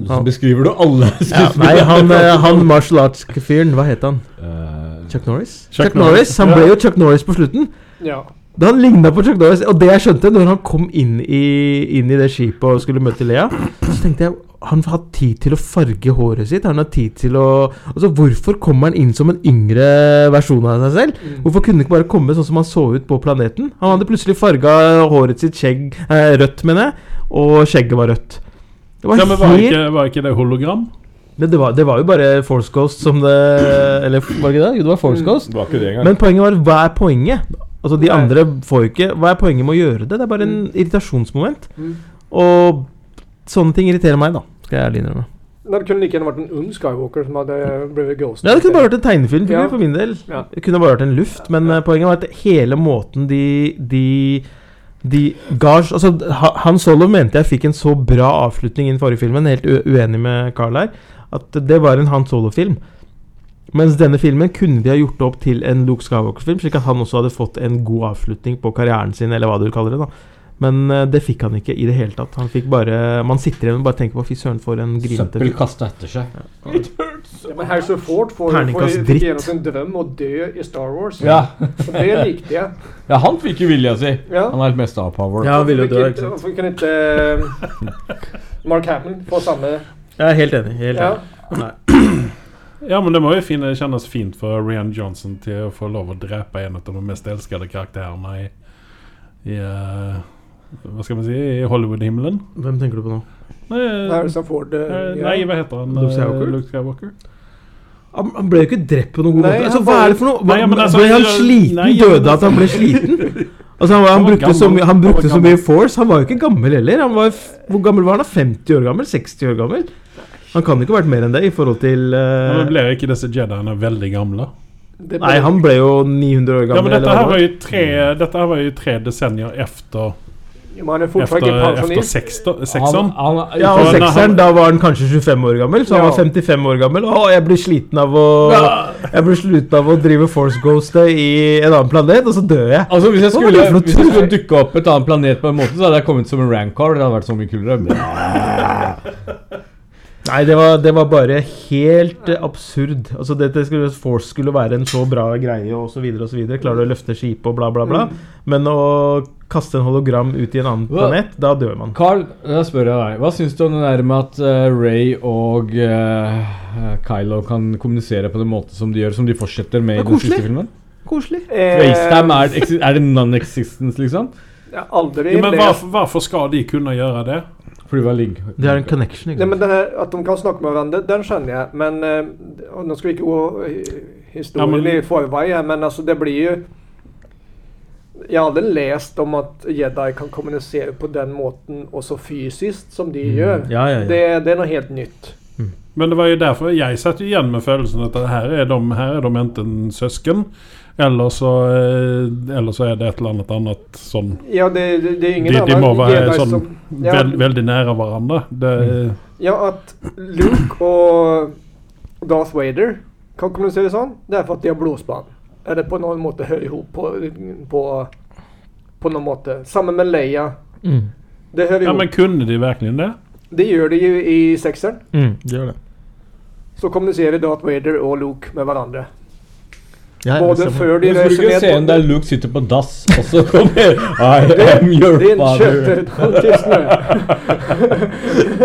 Så beskriver du alle Ja, nei, han, øh, han martial arts-fyren, hva het han? Eh, Chuck Norris? Chuck Chuck, Norris. Han ble jo Chuck Norris på slutten. Ja. Da han ligna på Chuck Norris. Og det jeg skjønte når han kom inn i, inn i det skipet og skulle møte Lea, så tenkte jeg han har hatt tid til å farge håret sitt. Han har tid til å Altså, Hvorfor kommer han inn som en yngre versjon av seg selv? Mm. Hvorfor kunne han ikke bare komme sånn som han så ut på planeten? Han hadde plutselig farga håret sitt skjegg eh, rødt, mener jeg, og skjegget var rødt. Det var Ja, men var helt ikke, var ikke det hologram? Men det var, det var jo bare Force Ghost som det Eller var det ikke det? Jo, det var Force Mm. Ghost. Det var ikke det. Men poenget var hva er poenget? Altså De Nei. andre får jo ikke Hva er poenget med å gjøre det? Det er bare en irritasjonsmoment. Mm. Og sånne ting irriterer meg, da. Skal jeg ærlig innrømme. Det kunne like gjerne vært en ung Skywalker som hadde blitt ghost. Ja, det kunne bare vært en tegnefilm Ja. for min del. Ja. Det kunne bare vært en luft. Men ja. poenget var at hele måten de De, de gars, Altså, Han Solo mente jeg fikk en så bra avslutning i den forrige filmen, helt uenig med Carl her, at det var en Han Solo-film. Mens denne filmen kunne de ha gjort opp til en Luke Skywalker-film, slik at han også hadde fått en god avslutning på karrieren sin, eller hva du kaller det. da Men eh, det fikk han ikke i det hele tatt. Han fikk bare Man sitter igjen og bare tenker på fy søren, for en grinete Søppel kasta etter seg. Ja, (laughs) men Harrison Ford får, får gjennom sin drøm å dø i Star Wars. Ja. Og det likte jeg. (laughs) ja, han fikk jo vilja si. Ja. Han er helt mest av power. Ja, han ville jo dø, ikke sant. Hvorfor kan ikke eh, (laughs) Mark Hamill få samme Jeg er helt enig. Helt Ja. enig. Ja, men det må jo kjennes fint for Rian Johnson til å få lov å drepe en av de mest elskede karakterene i, i uh, Hva skal man si I Hollywood-himmelen. Hvem tenker du på nå? Nei, Harrison Ford? eh, nei, hva heter han? Luke Skywalker? Luke Skywalker? Han, ble jo ikke drept på noen god måte. Altså, hva er det for noe? Hva, Nei, altså, ble han sliten? nei, Døde at han ble sliten? (laughs) Altså, han, han, Han brukte så han brukte Han så mye force. Han var jo ikke gammel heller. Han var, f- hvor gammel var han? 50 år gammel? 60 år gammel? Han kan ikke ha vært mer enn det i forhold til uh... men Blir ikke disse Jediene veldig gamle? Ble- Nei, han ble jo 900 år gammel. Ja, men dette her var jo tre, dette her var jo tre desennier efter, Ja, men han er efter, fortsatt ikke pensjonist. seksta- sekseren. ja, og sekseren, da var han kanskje 25 år gammel, så han Ja. var 55 år gammel. Å, jeg blir sliten av å Jeg blir sliten av å drive Force Ghost i en annen planet, og så dør jeg. Altså Hvis jeg skulle, hvis jeg skulle dukke opp et annet planet på en måte, så hadde jeg kommet som en rancor. Det hadde vært så mye kulere. Nei, det var, det var bare helt eh, absurd. Altså dette skulle, Force skulle være en så bra greie og så videre og så videre. Klarer du å løfte skipet og bla, bla, bla. Men å kaste en hologram ut i en annen Hva? planet, da dør man. Carl, da spør jeg deg. Hva syns du om det der med at uh, Ray og uh, Kylo kan kommunisere på den måten som de gjør, som de fortsetter med i den siste filmen? Koselig. Eh, FaceTime, er, er det non-existence, liksom? Ja, aldri Ja, men hva varför, skal de kunne gjøre det? Fordi det var ligg... Det er en connection. Ikke? Nei, men här, att de kan snakke med hverandre, den skjønner jeg. Men Nå skal vi ikke gå eh, historien Ja, i forveien, men altså, det blir jo jeg har lest läst om at jedi kan kommunisere på den måten også fysisk, som de gjør Ja, ja, ja. Det, det er noe helt nytt. Men det var jo derfor jeg satt igjen igen med følelsen at her er de, her er de enten søsken. Eller så, eh, eller så er det et eller annet annet sånn Ja, det, det, det ingen De, de må være sånn som... Ja, veld, veldig nære hverandre. Det, ja, at Luke og Darth Vader kan kommunisere sånn, det er for at de har blodspann. Eller på noen måte hører ihop på, på, på noen måte. Sammen med Leia. Mm. Det hör ja, men kunne de virkelig det? Det gjør de jo i sekseren. Mm, det gjør det. Så kommuniserer Darth Vader og Luke med hverandre. Ja, Både før de Husker du skulle scenen der Luke sitter på dass, og så kommer (laughs) I am your Din father?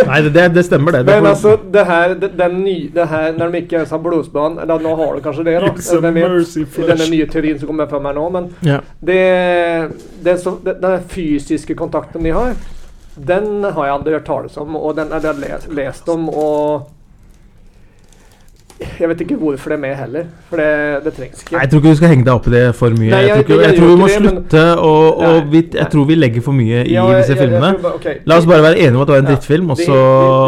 (laughs) Nei, det, det, det stemmer, det. det Men altså, det her, det, den ny, det her Når de ikke har blodsbad Eller nå har de kanskje det, da. Hvem vet? I denne nye teorien som kommer fra her nå. Men yeah. det, det er så, det, den fysiske kontakten de har, den har jeg aldri hørt tales om. Og den har jeg lest, lest om, og jeg vet ikke hvorfor det er med heller. For det, det trengs ikke. Nei, jeg tror ikke du skal henge deg opp i det for mye. Nei, jeg, jeg- tror, ikke, jeg jeg tror vi må det, slutte og, og Nei, vi, nei. Jeg tror vi legger for mye i Ja, disse jeg- jeg- jeg filmene. bare- okay. La oss bare være enige om at det var en Ja. drittfilm, og så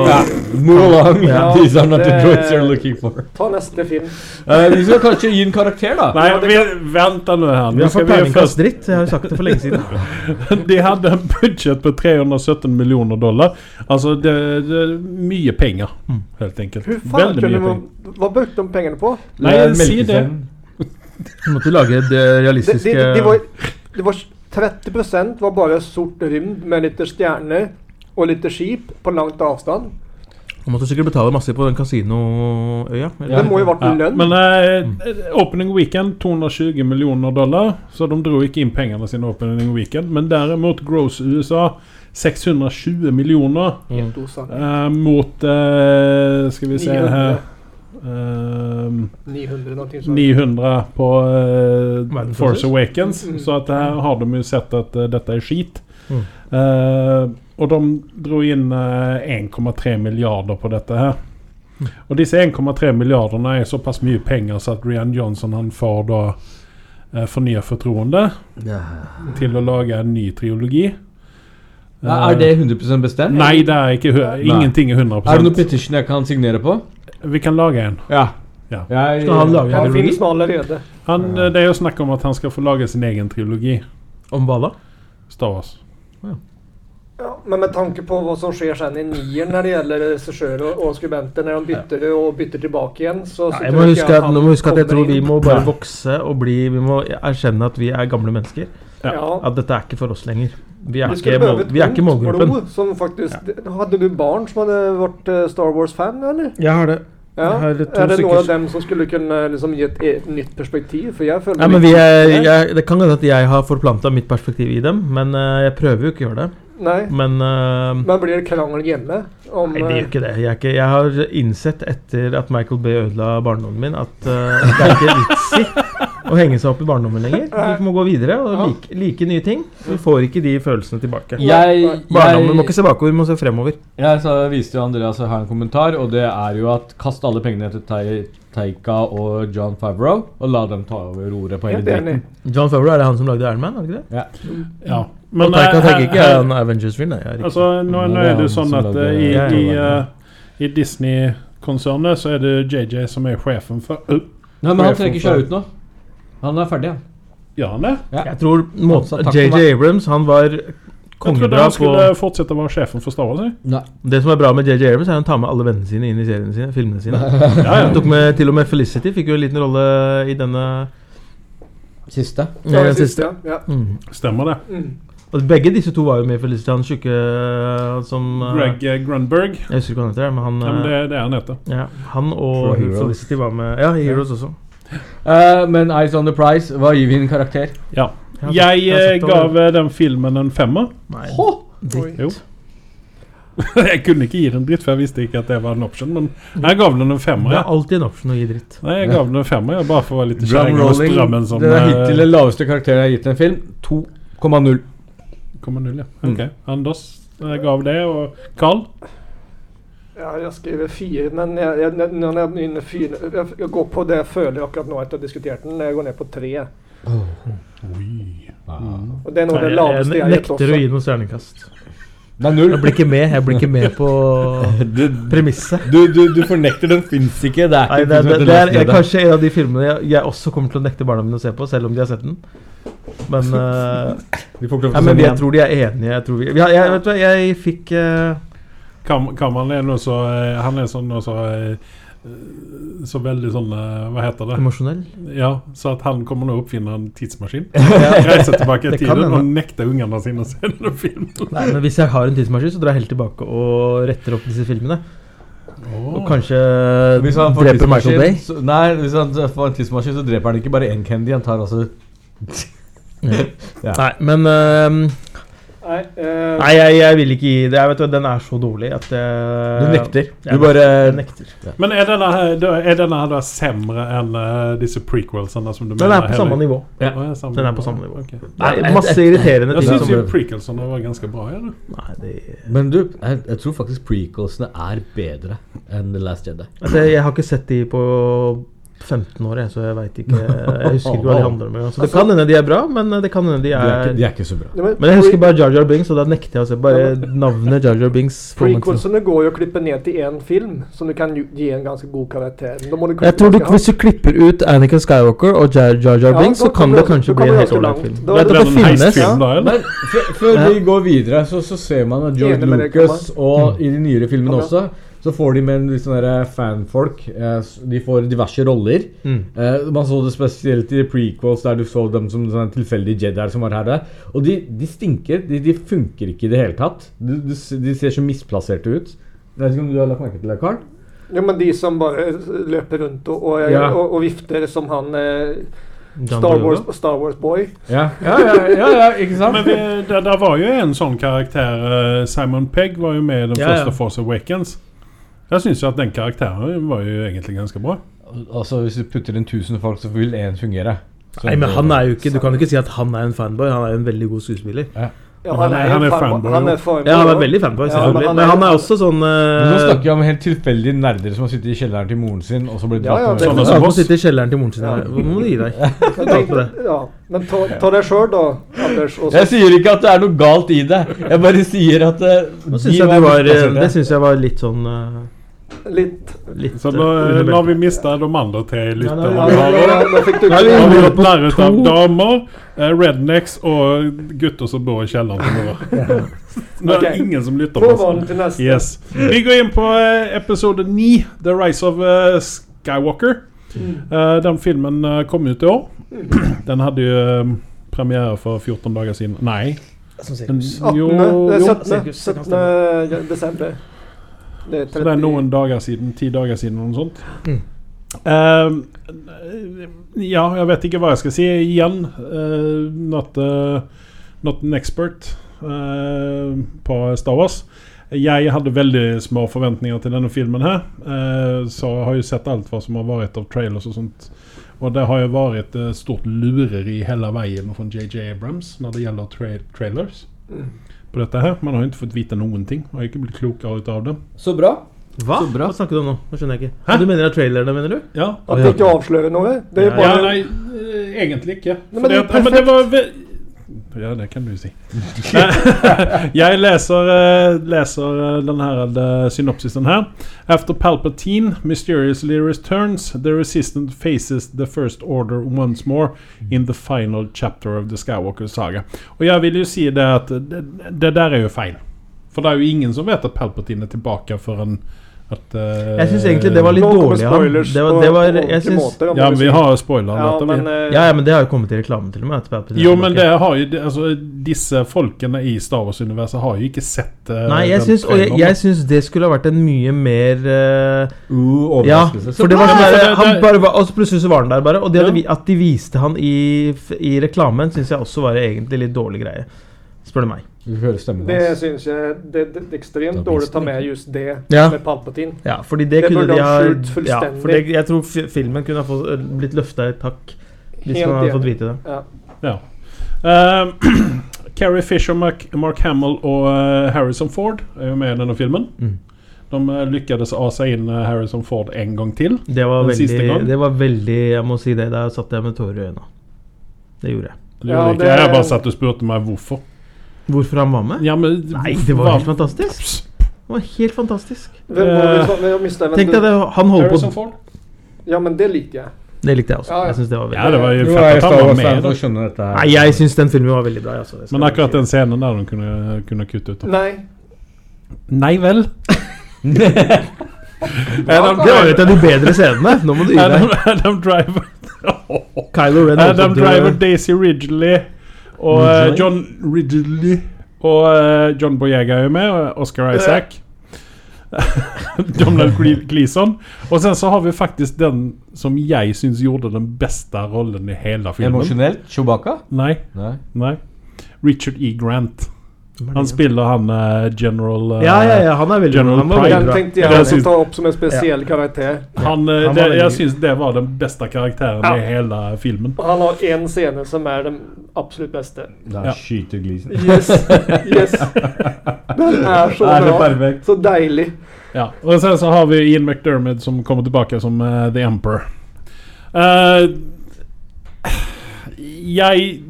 Ja, (laughs) move along. Ja, (laughs) These are not the droids you're looking for. Ta neste film. Uh, vi skal kanskje gi en karakter, da. Nei, vi, vent nå her. Vi har skal fått vi terningkast først dritt. Jeg har jo sagt det for lenge siden. (laughs) De hadde en budsjett på 317 millioner dollar. Altså, det, det er mye penger, helt enkelt. Hur fan Veldig kunde mye man, penger. Hva brukte de pengene på? Nei, Eh, si det. Du måtte lage det realistiske det, det, var, det var 30 var bare sort rymd med litt stjerner og litt skip på langt avstand. Du måtte sikkert betale masse på den kasinoøya. Det må jo vært Ja, lønn. men eh, opening weekend 220 millioner dollar, så de dro ikke inn pengene sine opening weekend. Men derimot Gross USA 620 millioner Mm. eh, mot eh, Skal vi se 900. her eh, 900 900 på eh, Force. Awakens. Mm. Så at her har de jo sett at eh, dette er skit. Mm. Eh, og de dro inn eh, 1,3 milliarder på dette her. Mm. Og disse 1,3 milliarderna er såpass mye penger så at Rian Johnson han får da uh, fornya fortroende til å lage en ny triologi. Ja, er det 100% bestemt? Nei, det er ikke Ingenting er 100% Er det noen petition jeg kan signere på? Vi kan lage en. Ja. Ja. Jeg, Skal han lage en trilogi? allerede. Han, eh, det er jo snakk om at han skal få lage sin egen trilogi. Om hva da? Star Wars. Ja, men med tanke på hva som skjer sen i nieren når det gjelder regissør og, og skribenter, når de bytter og bytter tilbake igjen, så, så Nei, må huske at, må huske at jeg tror vi må bare vokse og bli Vi må erkjenne at vi er gamle mennesker. Ja. Ja. At dette er ikke for oss lenger. Vi er Vi ikke, mål, vi er ikke målgruppen. blod som faktisk Hadde du barn som hadde vært eh, Star Wars-fan, eller? Jeg har det. Ja. Er det noen av dem som skulle kunne liksom, gi et, et nytt perspektiv? For jeg føler Ja, men vi er, jeg, det kan hende at jeg har forplanta mitt perspektiv i dem, men uh, jeg prøver jo ikke å gjøre det. Nei. Men uh, Men blir det krangel hjemme? Om, Nei, det gjør eh, ikke det. Jeg, er ikke, jeg har innsett etter at Michael B. ødela barndommen min, at uh, det er ikke vits i å henge seg opp i barndommen lenger. Vi må gå videre og like, like nye ting. Vi får ikke de følelsene tilbake. Jeg, Barndommen må ikke se bakover, vi må se fremover. jeg så viste jo Andreas her en kommentar, og det er jo at kast alle pengene til Teika Taika og John Favreau, og la dem ta over roret på hele dritten. John Favreau, er det han som lagde Iron Man? er det ikke det? Ja. Ja. Men, jeg eh, tenker ikke han Avengers-film. Altså, nå, nå er det sånn at lager- eh, i, i, eh, i Disney-konsernet så er det JJ som er sjefen for uh, Nei, men han trekker seg ut nå. Han er ferdig, han. Ja, han er. Ja. Jeg tror JJ. Abrams han var Jeg trodde han på skulle fortsette å være sjefen for Star Wars. Nei. Det som er bra med JJ Abrams, er at han tar med alle vennene sine inn i seriene sine, filmene sine. (laughs) Ja, Han ja. tok med til og med Felicity, fikk jo en liten rolle i denne Siste. Ja, den siste. ja. Mm. Stemmer det. Mm. Og begge disse to var jo med i Felicity, han tjukke eh, som eh, Greg uh, Grunberg. Jeg husker ikke hva han heter, men han Ja, men det, det er han heter. ja, Han og Heroes. Felicity var med Ja, i Heroes også. Uh, men Eyes on the Prize, hva gir vi en karakter? Ja. Jeg har Jeg jeg gav eh, den filmen en femmer. Nei, dritt. (laughs) Jeg kunne ikke gi den dritt, for jeg visste ikke at det var en option. Men jeg gav den en femmer. Det er alltid en option å gi dritt. Nei, jeg gav den en femmer, ja, bare for å være litt kjerring drømmen som Det er hittil den laveste karakteren jeg har gitt en film. 2,0. Kommer null, ja. Mm. Ok. Anders jeg gav det, og Carl? Ja, jeg skriver fire, men jeg, jeg, når jeg, begynner fire, jeg, jeg går på det jeg føler akkurat nå etter å ha diskutert den. Jeg går ned på tre. Og det er noe av det laveste jeg jeg har gitt nekter å gi noe stjernekast. Det er null. Jeg blir ikke med Jeg blir ikke med på (laughs) Du, premisset. du, du, du fornekter den fins ikke. Det er Nei, ikke det, det, det er jeg, kanskje en av de filmene jeg, jeg også kommer til å nekte barna mine å se på, selv om de har sett den. Men, (laughs) eh, Nede. De får ikke lov ja, til å men jeg tror de er enige. Jeg, tror vi, vi jeg, vet du, hva, jeg fikk uh, Kam Kamal er noe så eh, Han er sånn noe så eh, Så veldig sånn Hva heter det? emosjonell. Ja, så at han kommer nå å oppfinne en tidsmaskin. (laughs) Reise tilbake i tiden og nekter nekte ungene sine å se denne filmen. Nei, men Hvis jeg har en tidsmaskin, så drar jeg helt tilbake og retter opp disse filmene. Og kanskje dreper Michael Bay. så, Nei, hvis han får en tidsmaskin, så dreper han ikke bare én Candy, han tar altså Ja. Nei, men uh, Nei, uh, Nei, jeg, jeg vil ikke gi det. Jeg vet du, Den er så dårlig at jeg Du nekter. Jeg Du bare nekter. nekter. Men er denne, her- da- er denne da sämre enn eh, disse prequelsene som du Den mener? er på samme nivå. Ja. Ja, samme Den er på samme nivå. Okay. Nei, jeg- masse irriterende ting. Jeg syns jo prequelsene var ganske bra. Nei, det Men du, jeg, jeg tror faktisk prequelsene er bedre enn The Last Jedi. altså, Jeg har ikke sett de på 15 år, så jeg veit ikke Jeg husker ikke hva de (laughs) handler om engang. Så det kan hende de er bra, men det kan hende de De er, ikke, de er ikke så bra. ja, men Men jeg husker bare Jar Jar Binks, og da nekter jeg å se. Bare navnet Jar Jar til- Prequelsene går jo å klippe ned til én film, som du kan gi en ganske god karakter. Jeg tror du, Hvis du klipper ut Anakin Skywalker og Jar Jar, Jar Ja, Binks, så kan det kanskje bli en helt ålreit film. Da- finnes? Men før vi går videre, så, så ser man at George Lucas og i de nyere filmene også så får de med litt sånne fanfolk. Eh, de får diverse roller. Mm. Eh, man så det spesielt i prequels, der du så dem som sånne tilfeldige jedier som var her. Og de, de stinker. De, de funker ikke i det hele tatt. De, de ser så misplasserte ut. Jeg vet ikke om du har lagt merke til det, Carl? Ja, men de som bare løper rundt og, og, Ja. og, og vifter som han eh, Star, Wars, Star Wars Boy. Ja, ja, ja, ja, ja ikke sant? Men det, det, der var jo en sånn karakter eh, Simon Pegg var jo med i den Ja, ja. første Force Awakens. Jeg syns jo at den karakteren var jo egentlig ganske bra. Altså, Hvis du putter inn 1000 folk, så vil én fungere. Så- Nei, men han er jo ikke Du kan ikke si at han er en fanboy. Han er jo en veldig god skuespiller. Ja, Han er- han er fanboy, Han er fanboy. Ja, han er veldig fanboy, Ja, selvfølgelig. men Men han han er- er også sånn uh, Nå eh, snakker vi om helt tilfeldige nerder som har sittet i kjelleren til moren sin, og så blitt Ja, dratt ja, med sånn som han oss. sitte i kjelleren til moren sin. Ja. Hvor må du gi deg? (laughs) Ja, men ta, ta deg sjøl, da, Anders. Også. Jeg sier ikke at det er noe galt i det. Jeg bare sier at uh, Nå de synes jeg du var, eh, det syns jeg var litt sånn eh, litt Litt Så eh, nå, nå har vi mista de andre tre lytterne. nå ja, nå, har. nå, nå Nå vi Nå på narr av damer, eh, rednecks og gutter som bor i kjelleren. Nå er det ingen som lytter på oss. Yes. Vi går inn på eh, episode 9, The Rise of eh, Skywalker. Mm. Eh, den filmen eh, kom ut i år. Den hadde jo eh, premiere for 14 dager siden. Nei. Den, 18. jo, det er jo. 17. Sirkus, 17. desember. Det er 30. Så det er noen dager siden. Ti dager siden, eller noe sånt. Mm. Uh, ja, jeg vet ikke hva jeg skal si. Igjen, uh, not, uh, not an expert eh, på Star Wars. Jeg hadde veldig små forventninger til denne filmen her. eh, så jeg har jo sett alt hva som har vært av trailers og sånt. Og det har jo vært et stort lureri hele veien fra JJ Abrams når det gjelder tra trailers. Mm. På dette her. Man har jo ikke fått vite noen ting. Man har ikke blitt klokere ut av det. Så bra. Hva? Så bra. Hva snakker du om nå? Nå skjønner jeg ikke. Hæ? Du mener det er trailerne, mener du? Ja, At de ikke avslører noe. Det er Ja, bare Ja, nei, eh, egentlig ikke. Nei, men det er at- ja, men det var Ja, det kan du si. (laughs) jeg leser, eh, leser eh, den eh, synopsisen her. After Palpatine mysteriously returns, the Resistant faces the First Order once more in the final chapter of the Skywalker saga. Og jeg vil jo si det at det, det der er jo feil. For det er jo ingen som vet at Palpatine er tilbake for en at uh, Jeg syns egentlig det var litt dårlig av ham. Det var, det var, jeg synes, Ja, men vi har spoiler. ja, dette, men, eh, ja, ja, men det har jo kommet i reklamen til og med. Jo, men det har jo altså, Disse folkene i Star Wars-universet har jo ikke sett uh, Nei, jeg syns, og jeg, jeg syns det skulle ha vært en mye mer eh, Uh, Ja, for det var sånn der, han bare var, Og så plutselig så var han der bare. Og det Ja. at de viste han i, i reklamen, syns jeg også var egentlig litt dårlig greie. Spør du meg. Vi høre stemmen Det hans. syns jeg det, det er ekstremt dårlig å ta med just det Ja. med Palpatine. Ja, fordi det, Det kunne burde de ha skjult ja, fullstendig. for det, Jeg tror filmen kunne ha fått, blitt løfta et hakk hvis Helt man hadde fått vite det. Ja. Ja. Eh, (clears throat) Carrie Fisher, Mark, Mark Hamill og uh, Harrison Ford er jo med i denne filmen. Mm. De lyktes å ase inn Harrison Ford en gang til. Det var, Den siste veldig, gang? det var veldig Jeg må si det. Der satt jeg med tårer i øynene. Det gjorde jeg. Det Ja, gjorde ikke. det- Jeg bare satt og spurte meg hvorfor. Hvorfor han var med? Ja, men, Nei, det var helt fantastisk. Det var helt fantastisk. Hvem var det Eh, mistet, Tenk deg det, han holder på Ford? Ja, men det liker jeg. Det likte jeg også. Ja, ja. Jeg synes det var veldig Ja, det var jo Jo, fett jeg at han var med. dette. Nei, jeg syns den filmen var veldig bra. Altså. Men akkurat den scenen der de kunne, kunne kutte ut. Nei. Nei vel? (laughs) Det var jo et av de bedre scenene. Nå må du gi Adam, deg. Adam Driver (laughs) Kylo Ren Adam Driver. Daisy Ridgely og uh, John Ridley og uh, John Boyega er jo med, og Oscar Isaac. (laughs) Donald Gle- Gleeson. Og sen så har vi faktisk den som jeg syns gjorde den beste rollen i hele filmen. Emosjonelt? Chewbacca? Nei, Nei. nei. Richard E. Grant. Han spiller han eh, general uh, Ja, ja, ja, han er veldig General han var Pride. veldig Den tenkte jeg syns- ta opp som en spesiell karakter. Han, uh, han det, jeg syns det var den beste karakteren Ja. i hele filmen. Han har én scene som er den absolutt beste. Da Ja. skyter glisen. Yes, yes. Den er så Er bra. perfekt? Så deilig. Ja, og sen så har vi Ian McDermott som kommer tilbake som The Emperor. Eh, jeg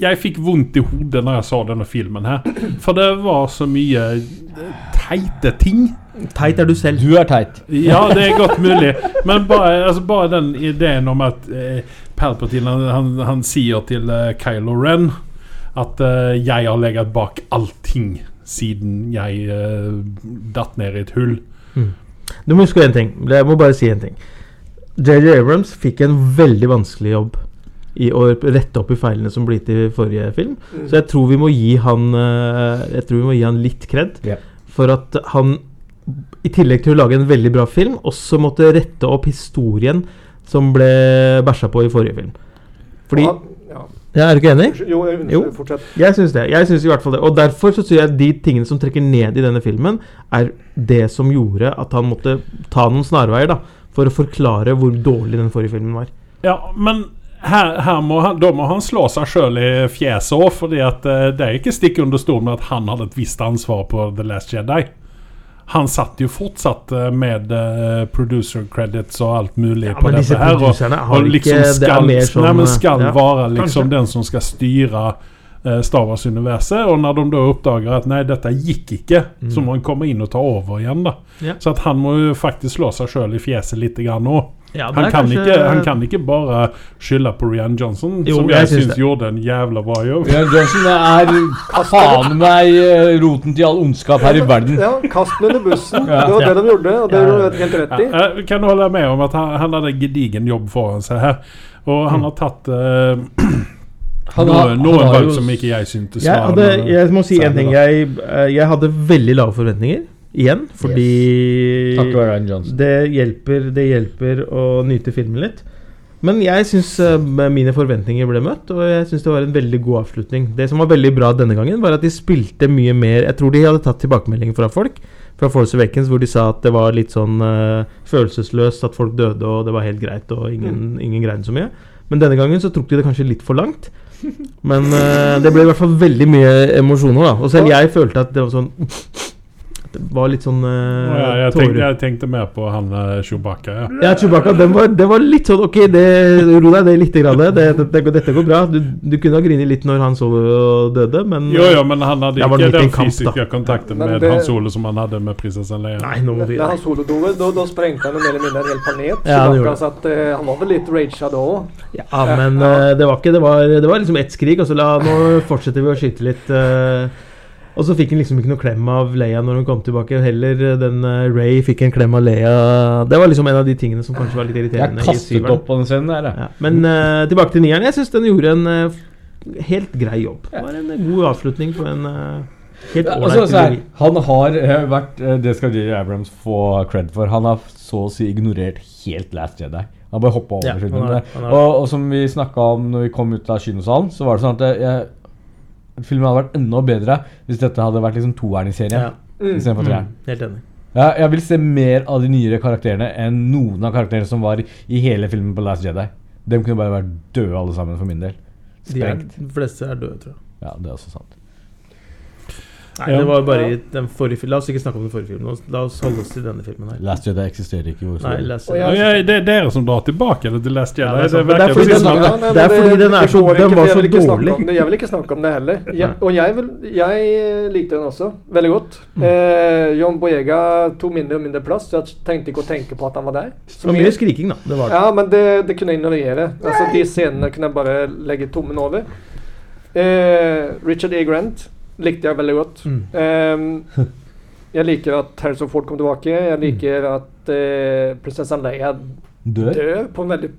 Jeg fikk vondt i hodet når jeg så denne filmen her. For det var så mye eh, teite ting. Teit er du selv. Du er teit. Ja, det er godt mulig. Men bare, altså, bare den ideen om at eh, Palpatine han, han, han sier til eh, Kylo Ren at eh, 'jeg har ligget bak allting siden jeg eh, datt ned i et hull'. Du må huske en ting. Jeg må bare si en ting. JJ Abrams fikk en veldig vanskelig jobb i å rette opp i feilene som ble gitt i forrige film. Så jeg tror vi må gi han eh, Jeg tror vi må gi han litt kred yeah. for at han i tillegg til å lage en veldig bra film, også måtte rette opp historien som ble bæsja på i forrige film. Fordi Ja, ja. ja, Er du ikke enig? Jo, Jo. fortsett. Jeg syns det. Jeg synes i hvert fall det. Og derfor så syns jeg de tingene som trekker ned i denne filmen, er det som gjorde at han måtte ta noen snarveier da, for å forklare hvor dårlig den forrige filmen var. Ja, men her, her må han, da må han slå seg sjøl i fjeset òg, for eh, det er ikke stikk under stol med at han hadde et visst ansvar på The Last Jedi. Han satt jo fortsatt eh, med eh, producer credits og alt mulig Ja, på dette her. Og, og liksom ikke- det skal, sånn, nei, men skal ja, være liksom kanskje. den som skal styre Star Wars-universet. Og når de da oppdager at nei, dette gikk ikke, så må han komme inn og ta over igjen. da Mm. Ja. Så at han må jo faktisk slå seg sjøl i fjeset litt grann nå. Ja, Han kan, kanskje- ikke, han kan ikke bare skylde på Rian Johnson, Jo, som jeg jeg, syns gjorde en jævla bra jobb. Rian Johnson er faen meg eh, roten til all ondskap her i verden. Ja, kast den under bussen. Ja. Det var det de gjorde, og det Ja. gjorde du helt rett i. Ja, jeg kan holde med om at han, han hadde en gedigen jobb foran seg her. Og han har tatt uh, (clears throat) Han har- noen valg som ikke jeg syntes Jeg, var hadde, jeg må si en ting. Jeg, eh, jeg hadde veldig lave forventninger. Igjen. Fordi Johnson. det hjelper, det hjelper å nyte filmen litt. Men jeg syns mine forventninger ble møtt, og jeg syns det var en veldig god avslutning. Det som var veldig bra denne gangen, var at de spilte mye mer Jeg tror de hadde tatt tilbakemeldinger fra folk, fra Force Awakens, hvor de sa at det var litt sånn uh, følelsesløst, at folk døde, og det var helt greit, og ingen, ingen greide så mye. Men denne gangen så tok de det kanskje litt for langt. Men uh, det ble i hvert fall veldig mye emosjoner, da. Og selv jeg følte at det var sånn Det var litt sånn uh, ja, jeg, tenkte, jeg tenkte mer på han uh, Chewbacca. Ja. ja, Chewbacca, den var, det var litt sånn Ok, det, ro deg det litt. Grann, det, det, det, dette går bra. Du, du kunne ha grinet litt når han Solo døde, men Jo, jo, men han hadde ikke den kamp, fysiske kontakten med det- Hans Solo som han hadde med prinsessen Leia. Nei, nå må vi Hans Ole han da, da sprengte han mer eller mindre en hel planet. Ja, han Chewbacca, så att, eh, han var vel litt raga ragead òg. Ja, men uh, det var ikke Det var, det var liksom ett skrik, og så la Nå fortsetter vi å skyte litt. eh, og så fikk han liksom ikke noe klem av Leia når hun kom tilbake. Heller eh, den uh, Ray fikk en klem av Leia. Det var liksom en av de tingene som kanskje var litt irriterende. Jeg kastet opp på den scenen der. Ja, men uh, tilbake til nieren. Jeg syns den gjorde en uh, helt grei jobb. Det var en eh, god avslutning på en eh, helt ålreit altså, her, han har eh, vært eh, Det skal J.J. Abrams få cred for. Han har så å si ignorert helt Last Jedi. Han bare hoppa over Ja, han har- han har- og, og som vi snakka om når vi kom ut av kinosalen, så var det sånn at jeg, filmen hadde vært enda bedre hvis dette hadde vært liksom toeren i serien. Ja. Mm. Istedenfor treeren. Mm, helt enig. Ja, jeg vil se mer av de nyere karakterene enn noen av karakterene som var i hele filmen på Last Jedi. De kunne bare vært døde alle sammen, for min del. De, er, de fleste er døde, tror jeg. Ja, det er også sant. Nei, Ja. det var bare i den forrige filmen. La oss ikke snakke om den forrige filmen. La oss holde oss til denne filmen her. Last Jedi eksisterer ikke i vår Nei, Last Jedi. Oh, Ja, det er dere som drar tilbake Eller til Last Jedi. Ja, det er det, er fordi den- Ja, det er fordi den er så- den var så dårlig. om. Jeg vil ikke snakke om det heller. Jeg, og jeg, vil, jeg likte den også veldig godt. Mm. Eh, John Boyega tok mindre og mindre plass. Jeg tenkte ikke å tenke på at han var der. Det var mye skriking, da. Det var det. Ja, men det, det kunne jeg ignorere. Altså, de scenene kunne jeg bare legge tommen over. Eh, Richard E. Grant likte jeg veldig godt. Mm. Um, (laughs) jeg liker at Harrison Ford kom tilbake. Jeg liker at uh, prinsessan Leia Dør? dør på en veldig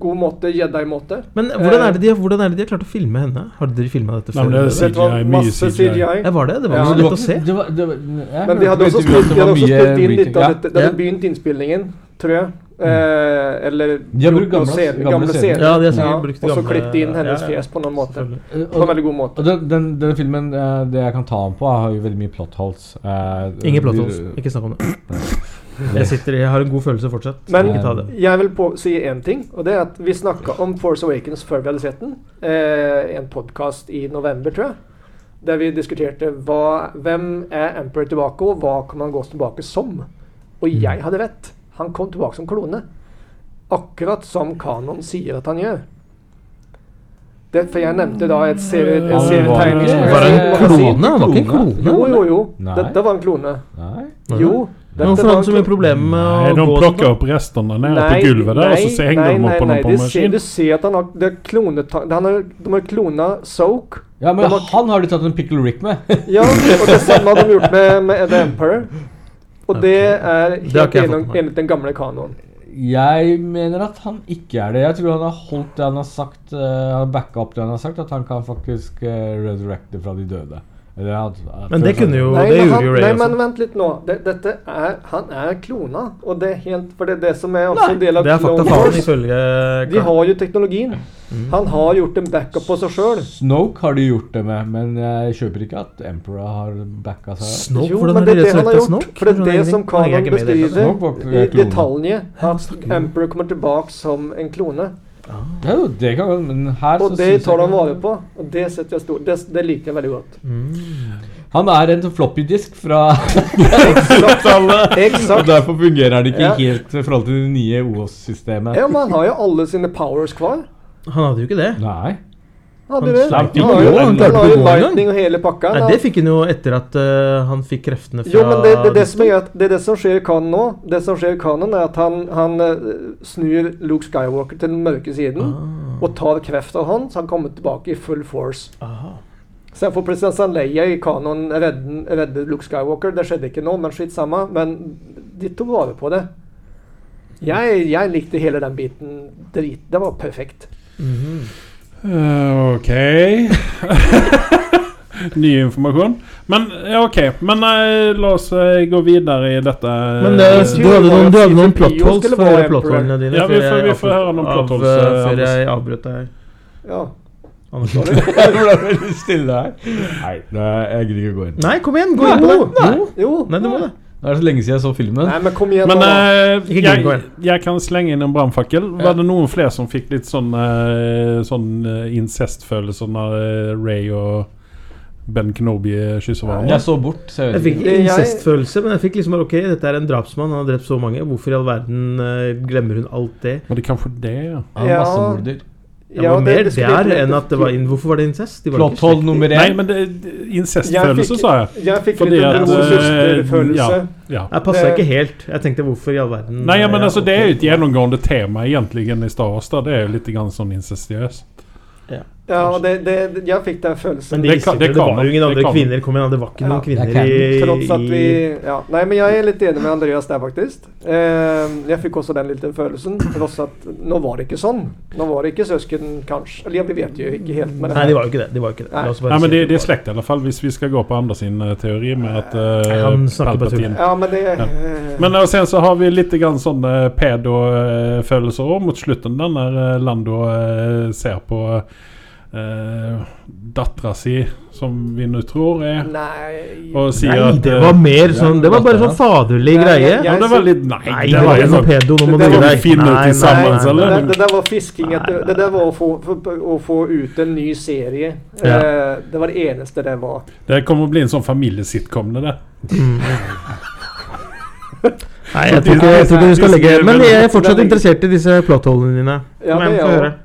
god måte, Jedi-måte. Men hvordan er, det de, hvordan er det de har klart å filme henne? Har dere filma dette før? Nei, det? CGI, mye Masse CGI. CGI. Ja, var det? Det var Ja, så lett å se. Det var, det var, jeg Men de hadde også spilt, de hadde også spilt inn litt av dette. Det hadde begynt innspillingen, tror jeg. Eh, eller De har brukt gamle- scener- gamle gamle scener. Ja, de har sikkert brukt Og så gamle- klippet inn hennes ja, ja. fjes på noen måte. På en veldig god måte. Og den, den, denne filmen, eh, det jeg kan ta den på, har jo veldig mye plot holes. Eh, Ingen plot holes. Ikke snakk om det. Jeg, sitter, jeg har en god følelse fortsatt. Men Ikke ta det. jeg vil på, si én ting, og det er at vi snakka om Force Awakens før vi hadde sett den. Eh, en podkast i november, tror jeg. Der vi diskuterte hva, hvem er Emperor tilbake, og hva kan man gå tilbake som. Og Mm. jeg hadde rett. Han kom tilbake som klone. Akkurat som kanon sier at han gjør. Det, for jeg nevnte da et serie, var serietegning ikke- Var det en klone? Han var ikke en klone. Jo, jo, jo. Nei. Dette var en klone. Nei. Jo. Dette Hvorfor har han så mye problemer med Nei, å de gå plokker plukker opp restene nede på gulvet der, og så ser- henger de opp på noen på det en ser, maskin. Du ser at han har det er klonet, han har, De har klona Soak. Ja, men han har de tatt en Pickle Rick med. Ja, og det samme har de gjort med, med The Emperor. Og det er helt enig- med den gamle kanoen. Jeg mener at han ikke er det. Jeg tror han har holdt det han har sagt. Uh, han har backa opp det han har sagt, at han kan faktisk uh, resurrecte fra de døde. At Men det kunne jo Nei, Det han, jo Ray nei, men vent litt nå. Det, dette er, han er klona. Og det er helt For det er det som er også en del av Det er Clone Wars. ifølge De har jo teknologien. Mm. Han har gjort en backup på seg sjøl. Snoke har de gjort det med, men jeg kjøper ikke at Emperor har backa seg. Snoke? Jo, Hvordan men det er det han har gjort. Snoke? For det er det som Kanon beskriver i detalj. At? Emperor kommer tilbake som en klone. Ja, jo, det kan godt, men her Og så det tar han vare på. Og det setter jeg stor Det, det liker jeg veldig godt. Mm. Han er en floppy-disk fra (laughs) Exakt. Og derfor fungerer han ikke Ja. helt i forhold til det nye OS-systemet. Ja, men han har jo alle sine powers kvar. Han hadde jo ikke det. Nei. Han Han slapp jo, han klarte ikke å gå engang. Nei, det fikk han jo etter at uh, han fikk kreftene fra Jo, men det, det, det, som er, det er det som skjer i kanon nå. Det som skjer i kanon, er at han, han uh, snur Luke Skywalker til den mørke siden. Ah. Og tar kreft av han, så han kommer tilbake i full force. Aha. jeg får prinsesse Leia i kanon redde, redde Luke Skywalker. Det skjedde ikke nå, men skitt samme. Men de tok vare på det. Jeg, jeg likte hele den biten drit. Det var perfekt. Mhm. Eh, ok (laughs) Ny informasjon. Men ja, ok. Men eh, la oss eh, gå videre i dette. Men det, du hadde noen, du hadde noen Fy- plot Fy- holes skulle plot holene dine. Ja, vi får- vi får høre noen avbrøt- plot holes, av, eh, Før jeg avbrøt deg. Ja. Anders. (laughs) Det ble veldig stille her. Nei, jeg gidder ikke gå inn. Nei, kom igjen! Gå inn på det! Jo. Nei, du må det. Det er så lenge siden jeg så filmen. Nei, men kom igjen Men eh, Ikke jeg, jeg kan slenge inn en brannfakkel. Var det noen flere som fikk litt sånn, eh, sånn eh, incestfølelse når eh, Ray og Ben Kenobi kysser hverandre? Jeg så bort, så jeg Jeg vet fikk ikke. Jeg- incestfølelse, men jeg fikk liksom bare Ok, dette er en drapsmann, han har drept så mange. Hvorfor i all verden eh, glemmer hun alt det? Var det kanskje det, ja? Han er Ja. massemorder. Det var mer det det der enn at det var inn, Hvorfor var det incest? De var Plot ikke hole slekt. Nei, men det, incestfølelse, fikk- sa jeg. Jeg fikk Fordi litt søsterfølelse. eh, søster-følelse. Ja. Jeg passa ikke helt. Jeg tenkte hvorfor i all verden Nei, ja, men altså, det er jo et gjennomgående tema egentlig i Star Wars. da Det er jo litt sånn incestiøst. Ja, det, det, jeg fikk den følelsen. Men de Det kan- det kan, det var jo ingen andre Det kvinner. Kom igjen, det var ikke Ja, noen kvinner i, Trots at vi i ja. Nei, men jeg er litt enig med Andreas der, faktisk. Eh, jeg fikk også den lille følelsen. Tross at nå var det ikke sånn. Nå var det ikke søsken, kanskje. Eller vi vet jo ikke helt. Men Nei, de var jo ikke det. De var ikke det. Nei. Nei, men det, det er slekt i alle fall, hvis vi skal gå på andre sin eh, teori med at eh, Han snakker på tull. Ja, men det Ja. eh, Men og sen så har vi litt grann sånne pedo-følelser òg mot slutten, der eh, Lando eh, ser på uh, dattera si, som vi nå tror er Nei Og sier Nei, at det eh, var mer sånn Det var bare sånn faderlig Nei, greie. jeg- ja, det var litt Nei, Nei, det var jo sånn pedo. Nå må du gjøre deg. Nei, sammen, nei, nei, nei. det, det der var fisking etter Det der var å få, for, å få ut en ny serie. Ja. Eh, det var det eneste det var. Det kommer å bli en sånn familiesitcom, det der. (laughs) Nei, jeg tror ikke, jeg tror ikke du skal legge Men jeg er fortsatt interessert i disse plotholene dine. Ja, det er er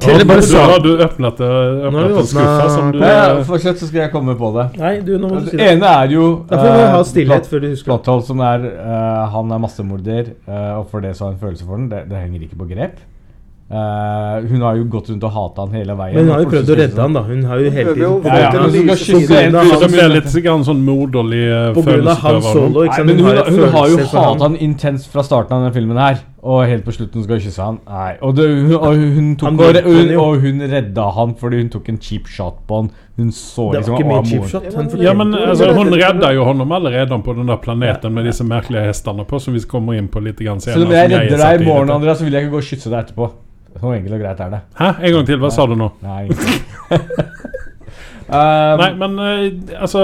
høre. Ja, Eller bare du, har du åpnet, åpnet en skuffe som du Ja, Fortsett, så skal jeg komme på det. Nei, du, nå må du si Det ene er jo uh, eh, ha stillhet før du husker. Plot som er uh, Han er massemorder, uh, og for det så har han følelse for den. Det, det henger ikke på grep. Uh, hun har jo gått rundt og hata han hele veien. Men hun har jo prøvd å redde han, da. Hun har jo hele tiden Ja, ja, til det blir litt sånn moderlig følelse. På grunn av følelse Solo, hun. hun, har hun har jo hata han. han intenst fra starten av denne filmen her. Og helt på slutten skal hun kysse han. Nei. Og, det, hun, og hun tok Han og, hun, og hun redda han fordi hun tok en cheap shot på han. Hun så Det liksom ikke cheap shot. Han Ja, men altså, hun redda jo honom allerede på den der planeten med disse merkelige hestene på, som vi kommer inn på litt senere. Så om jeg er redder deg i morgen, Andrea, Andreas, så vil jeg ikke gå og kysse deg etterpå. Så enkelt og greit er det. Hæ? En gang til, hva sa du nå? Nei. (laughs) um, Nei, men uh, altså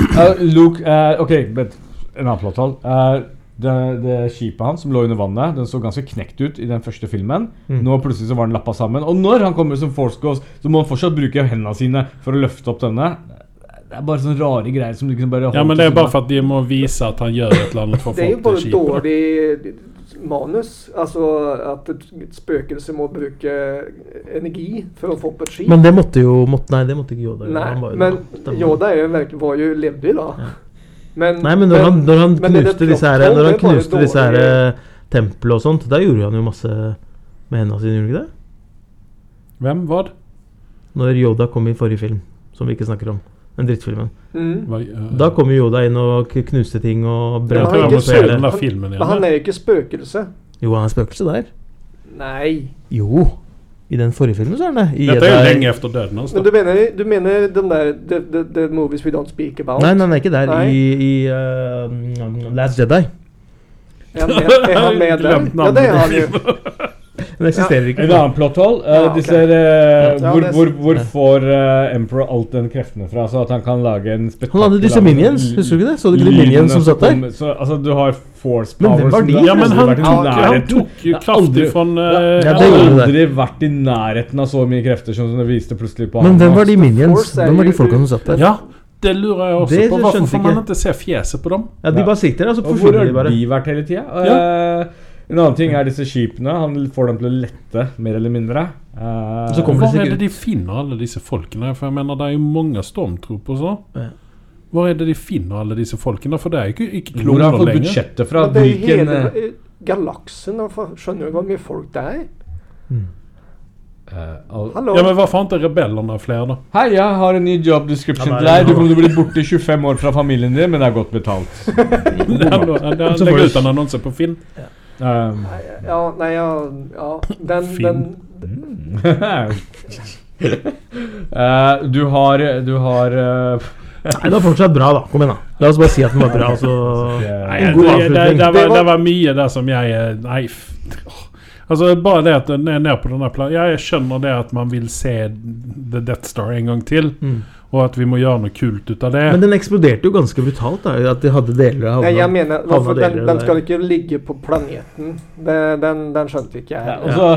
Uh, Luke uh, Ok, vent. En annen plotthold. Uh, det, det skipet hans som lå under vannet, Den så ganske knekt ut i den første filmen. Mm. Nå plutselig så var den lappa sammen. Og når han kommer som Force Ghost, så må han fortsatt bruke hendene sine for å løfte opp denne. Det er bare sånne rare greier som liksom bare Ja, men det er bare for at de må vise at han gjør et eller annet for Det er jo bare skipet. dårlig manus. Altså at et spøkelse må bruke energi for å få opp et skip. Men det måtte jo måtte, Nei, det måtte ikke Yoda gjøre. Nei, men Yoda jo var jo levde jo da. Ja. Men, Nei, men når han, når han men knuste disse her Når han knuste disse her eh, templene og sånt, da gjorde han jo masse med hendene sine, gjorde han ikke det? Hvem? Hva? Når Yoda kom i forrige film, som vi ikke snakker om. Den drittfilmen. Mm. Eh, Da kom jo Yoda inn og knuste ting og Men ja, er Men han er jo ikke spøkelse. Jo, han er spøkelse der. Nei. Jo. I den forrige filmen så er han det. I Dette er jo lenge etter døden hans. Men da. du mener, du mener den der the, the, the movies we don't speak about? Nei, nei, han er ikke der. Nei. I, i uh, Last Jedi. Er han med, er han med der? Ja, det er han jo. (laughs) Den eksisterer ikke. En annen plotthold. Uh, Ja, okay. disse, uh, hvor, hvor, hvor får uh, Emperor alt den kreftene fra, så at han kan lage en Han hadde disse minions, husker du ikke det? Så du ikke de minions som satt der? Så, altså, du har force Men hvem var de? Ja, men han, han han tok jo Det kraftig aldri- uh, Ja, Jeg har aldri vært i nærheten av så mye krefter som det viste plutselig på Men hvem var de minions? Hvem var de folka som satt der? Ja, det lurer jeg også Det på. Hvorfor får man ikke. se fjeset på dem? Ja, De bare sitter der, og så hvor forsvinner har de bare. de vært hele tida? En annen ting er disse skipene. Han får dem til å lette, mer eller mindre. Uh, Så kommer Hvor er det de finner alle disse folkene? For jeg mener Det er jo mange stormtrooper og så. Ja. Hvor er det de finner alle disse folkene? For det er jo ikke, ikke hvor har fått lenger. budsjettet fra? Det er Hvilken hele eh, eh, galaksen. Skjønner du hvor mye folk det er? eh, al- Hallo? Ja, men Hva har er rebellene flere, da? Hei, jeg har en ny job description til deg. Du kommer til å bli borte 25 år fra familien din, men det er godt betalt. (laughs) Det det Legg ut en annonse på Finn. Um, Ja, nei, ja, ja Den, Fin. den uh, (laughs) du har Du har uh, Nei, Det var fortsatt bra, da. Kom igjen, da. La oss bare si at den var bra. Altså. Nei, En det, god det, det, Det var, var- det var mye der som jeg eh, Nei. Altså Bare det at den er nede på denne planen Jeg skjønner det at man vil se The Death Star en gang til, Mm. Og at vi må gjøre noe kult ut av det. Men den eksploderte jo ganske brutalt. da At de hadde deler av Nei, jeg mener, hvorfor, den, den skal ikke ligge på planeten. Det, den, den skjønte ikke jeg. ja, Og så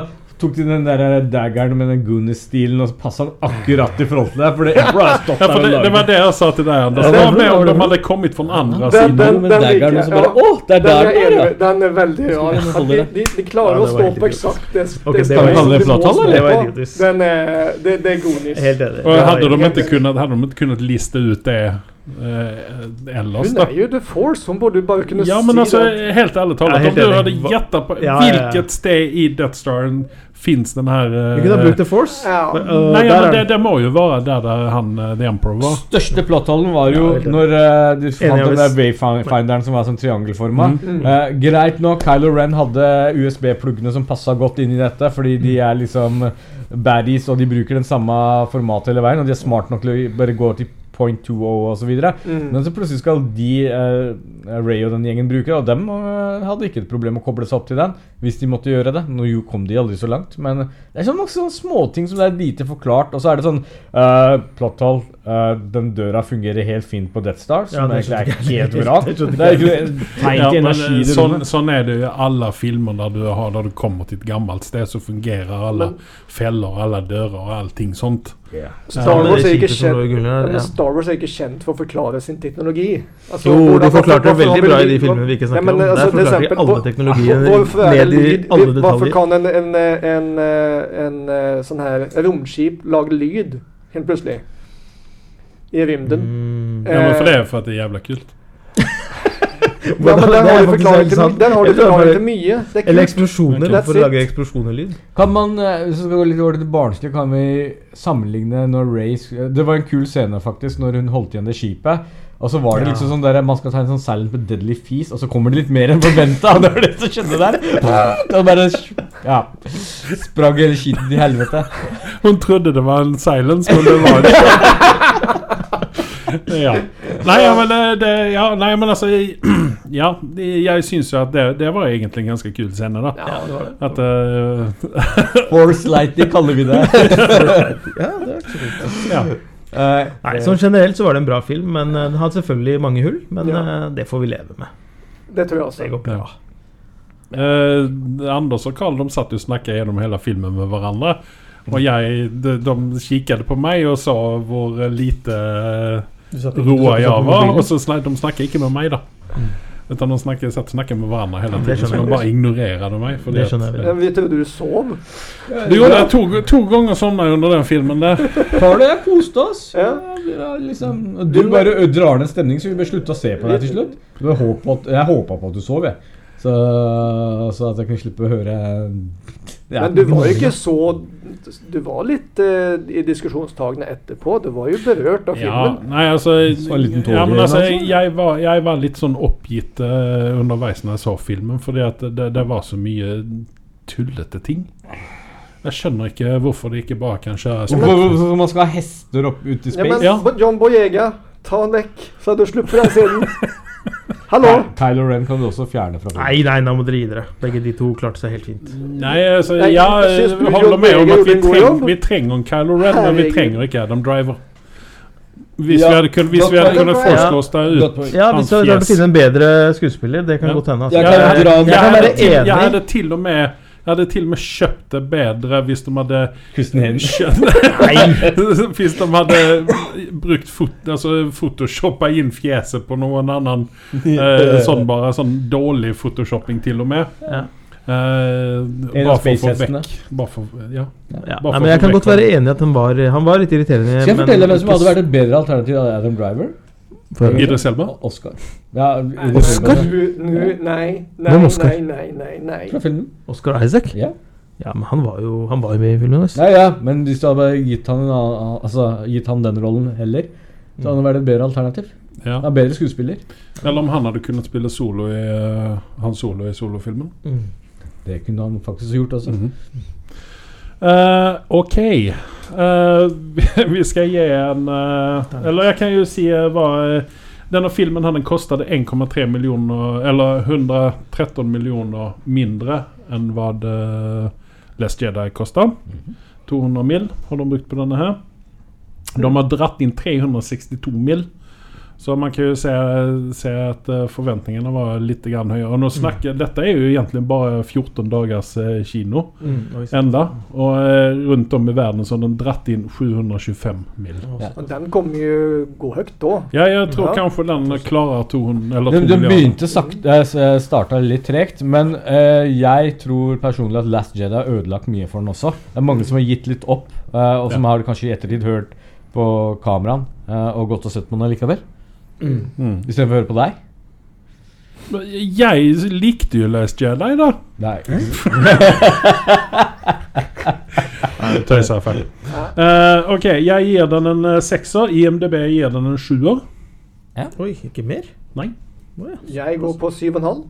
tok de den der daggeren med den Goonies-stilen og så passa den akkurat i forhold til deg. For det Ja, der for det, det var det jeg sa til deg, Anders. Det var med om de hadde kommet fra den andre Den, siden. den, den, den, den, jeg. bare Ja. Å, det er Den der er, den er, enig- den er veldig rar. De, de, de klarer Ja, å stå på eksakt det, okay, det det var? Det. Den er, det, det er Goonies. Helt enig. Og hadde de, ikke kunnet, hadde de ikke kunnet liste ut det eh, ellers, Hun er jo The Force. Hun burde bare kunne Ja, men si altså, det. helt ærlig talt, Ja, om du hadde gjetta på Ja, ja, ja. hvilket sted i Death Staren fins den her eh, Vi kunne ha brukt The Force. Ja. Øh, Nei, ja, men det, det må jo være der, der han eh, The Emperor var. Største plottholden var jo Ja, når uh, du fant den der wayfinderen som var sånn triangelforma. Mm. Uh, greit nok, Kylo Ren hadde USB-pluggene som passa godt inn i dette, fordi de er liksom baddies, og de bruker den samme formatet hele veien, og de er smart nok til å bare gå til point 2 og så videre. Mm. Men så plutselig skal de, eh, Ray og den gjengen bruke det, og dem eh, hadde ikke et problem å koble seg opp til den hvis de måtte gjøre det. Nå kom de aldri så langt, men det er sånn mange sånne småting som det er lite forklart. Og så er det sånn uh, Plotthall, eh, den døra fungerer helt fint på Death Star, som Ja, egentlig er helt bra. (laughs) Det er ikke tegn Ja, til energi i eh, sånn, rommet. sånn er det i alle filmer der du, har, der du kommer til et gammelt sted, så fungerer alle Men- feller, alle dører og allting sånt. Star Wars er i kjent ja. Star Wars er ikke kjent for å forklare sin teknologi. Altså, Jo, du de forklarte det veldig bra i de filmene vi ikke snakker Ja, men, om. Der altså, forklarte de alle teknologier hvorfor ned i alle detaljer. Hvorfor kan en, en, en, en, en sånn her romskip lage lyd helt plutselig? I rymden. Mm. Ja, men for det er for at det er jævla kult. (laughs) Ja, men den har du forklaret forklaring til, har du forklaring til mye. Det er Eller eksplosjoner. Okay. For å lage eksplosjonerlyd. Kan man, eh, Hvis vi skal gå litt over til det barnslige, kan vi sammenligne når Ray Det var en kul scene, faktisk, når hun holdt igjen det skipet. Og så var det liksom sånn der man skal ta en sånn silent but deadly fis, og så kommer det litt mer enn forventa. (laughs) Det var det som skjedde der. Det bare Ja. Sprang hele skiten i helvete. Hun trodde det var en silence, men det var det ikke. (laughs) (laughs) ja. Nei, ja, men det, det ja, Nei, men altså (clears throat) Ja, jeg syns jo at det, det var egentlig en ganske kul scene, da. Ja, det var det. At uh, (laughs) Force lighting kaller vi det. (laughs) Ja, det er ikke. Ja. Uh, Nei, sånn generelt så var det en bra film, men eh, den hadde selvfølgelig mange hull. Men Ja. uh, det får vi leve med. Det tror jeg også. Det går bra. Eh, Anders og Karl de satt jo og snakket gjennom hele filmen med hverandre. Og jeg, de, de kikket på meg og sa hvor lite roa Java. var. Og så snak, de snakker ikke med meg, da. Utan de snakker, satt og snakket med hverandre hele tiden. Så de jeg. bare ignorerte meg. fordi Det skjønner jeg vi trodde du sov. Du gjorde det. to, to ganger sånn under den filmen der. (laughs) Tar det, koste oss. Ja. Ja, liksom. Du bare drar ned stemningen, så vi bare slutte å se på deg til slutt. Du har jeg håpa på at du sov, jeg. Så, så at jeg kunne slippe å høre ja, Men du var jo ikke så Du var litt uh, i diskusjonstagene etterpå. Du var jo berørt av Ja, filmen. nei, altså, tåre ja, men altså jeg, var, jeg var litt sånn oppgitt uh, underveis når jeg så filmen, fordi at det, det var så mye tullete ting. Jeg skjønner ikke hvorfor det ikke bare kan kjøres Hvorfor man skal ha hester opp ut i Ja, men? Ja. John Boyega, ta den vekk, så du slipper den scenen. (laughs) Hallo! Kylo Ren kan du også fjerne fra filmen. Nei, nei, nå må dere gi dere. Begge de to klarte seg helt fint. Nei, altså, Nei, ja, jeg holder med om at vi, treng, vi trenger en Kylo Ren, men vi trenger ikke Adam Driver. Hvis Ja, vi hadde, kun, hvis vi hadde kunnet forske oss der ut. Ja, hvis du hadde finne en bedre skuespiller, det kan Ja. godt hende. Altså. Jeg Jeg, kan jeg, jeg hadde til og med Jeg hadde til og med kjøpt det bedre hvis de hadde (laughs) Hvis de hadde brukt fot, altså photoshoppa inn fjeset på noen annen eh, sånn bare sånn dårlig photoshopping til og med. Ja. Eh, bare for å få vekk Bare for, ja. Ja. Bare Nei, men jeg kan godt være enig i at han var, han var litt irriterende. Skal jeg men fortelle hvem som hadde vært et bedre alternativ av Adam Driver? For- Idris Elba? Oscar. Ja, Oscar? Nei, nei, Oscar? nei, nei, nei, nei. Fra filmen. Oscar Isaac? Ja. Ja, men han var jo Han var jo med i filmen. Altså. ja, ja, men hvis du hadde gitt han, altså, gitt han den rollen heller, så hadde han vært et bedre alternativ. Ja. Han er bedre skuespiller. Eller om han hadde kunnet spille solo i uh, han solo i solofilmen. Mm. Det kunne han faktisk gjort også. Mhm. Eh, ok. Uh, (laughs) vi- skal gi en Uh, Eller jeg kan uh, hva eh, Denne filmen hadde kostet 1,3 millioner Eller 113 millioner mindre enn hva uh, Last Jedi kosta. 200 mill. har de brukt på denne her. De har dratt inn 362 mill. Så man kan jo se, se at eh, forventningene var litt grann høyere. Og nå snakker, Dette er jo egentlig bare 14 dagers eh, kino Mm, enda. Og eh, rundt om i verden så har den dratt inn 725 mill. Ja. Den kommer jo gå høyt da. Ja, jeg tror Ja. kanskje den klarer 200 eller 2 Den, den begynte sakte, starta litt tregt, men eh, jeg tror personlig at Last Jedi har ødelagt mye for den også. Det er mange som har gitt litt opp, og som Ja. har kanskje i ettertid hørt på kameraen og gått og sett på den likevel. Mm. Istedenfor å høre på deg. Jeg likte jo Last Jedi, da. Nei. Tøyser er feil. Uh, ok, jeg gir den en eh, sekser. IMDb gir den en sjuer. Oi, ikke mer? Nei. Ja. Jeg går på 7,5.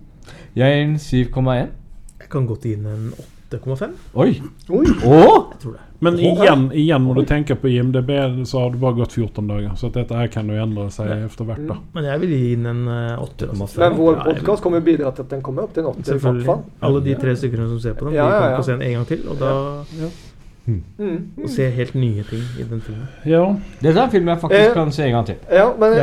Jeg gir den 7,1. Jeg kan godt gi den en 8,5. Oi! Oi! Oh. Jeg tror det. Men igjen, igjen må du tenke på IMDb, så har det bare gått 14 dager. Så dette her kan jo endre seg etter hvert. da Men jeg vil gi den en åtter. 8,5. Men vår Ja, podkast kommer jo bidra til at den kommer opp til en 8 i hvert Selvfølgelig. Alle de tre stykkene som ser på den, Ja, de ja, ja. til se den en gang til. Og da Mm. og se helt nye ting i den filmen. Ja. Dette er en film jeg faktisk Eh, kan se en gang til. Ja, men,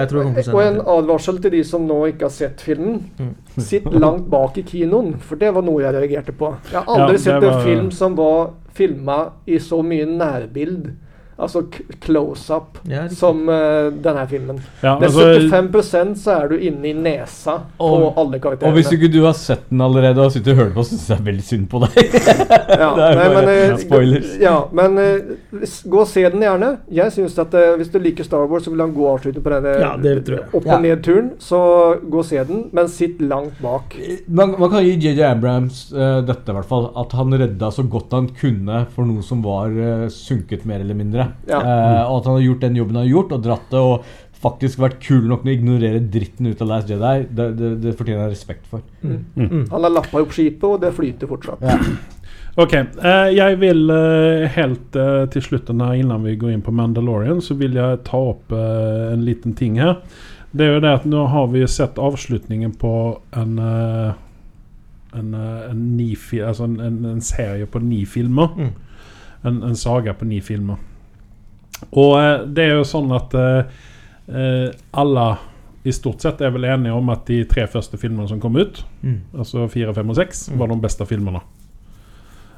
og en advarsel til de som nå ikke har sett filmen. Mm. Sitt langt bak i kinoen, for det var noe jeg reagerte på. Jeg har aldri Ja, sett var- en film som var filma i så mye nærbild, altså close-up, Ja, som uh, denne filmen. ja er altså, 75% så er du inne i nesa Og- på alle karakterene. Og hvis ikke du har sett den allerede og sitter og hører på, syns jeg er veldig synd på deg. (laughs) Ja, (laughs) det er nei, bare men, uh, spoilers. Ja, men uh, gå og se den gjerne. Jeg synes at eh, Hvis du liker Star Wars så vil han gå avslutning på denne Ja, det opp- Ja. og ned-turen, så gå og se den, men sitt langt bak. Man, man kan gi JJ Abrams eh, dette, i hvert fall. At han redda så godt han kunne for noe som var eh, sunket, mer eller mindre. Ja. Eh, og at han har gjort den jobben han har gjort, og dratt det og faktisk vært kul nok til å ignorere dritten ut av Last Jedi, det, det, det fortjener jeg respekt for. Han har lappa opp skipet, og det flyter fortsatt. Ja. (clears throat) Ok, eh, jeg vil eh, helt eh, til slutten her, innan vi går inn på Mandalorian, så vil jeg ta opp eh, en liten ting her. Det er jo det at nå har vi sett avslutningen på en eh, en, en, ni fi, altså en, en, en serie på ni filmer. Mm. En, en saga på ni filmer. Og eh, det er jo sånn at eh, eh, alle i stort sett er vel enige om at de tre første filmene som kom ut, Mm. altså fire, fem og seks, Mm. var de beste filmene.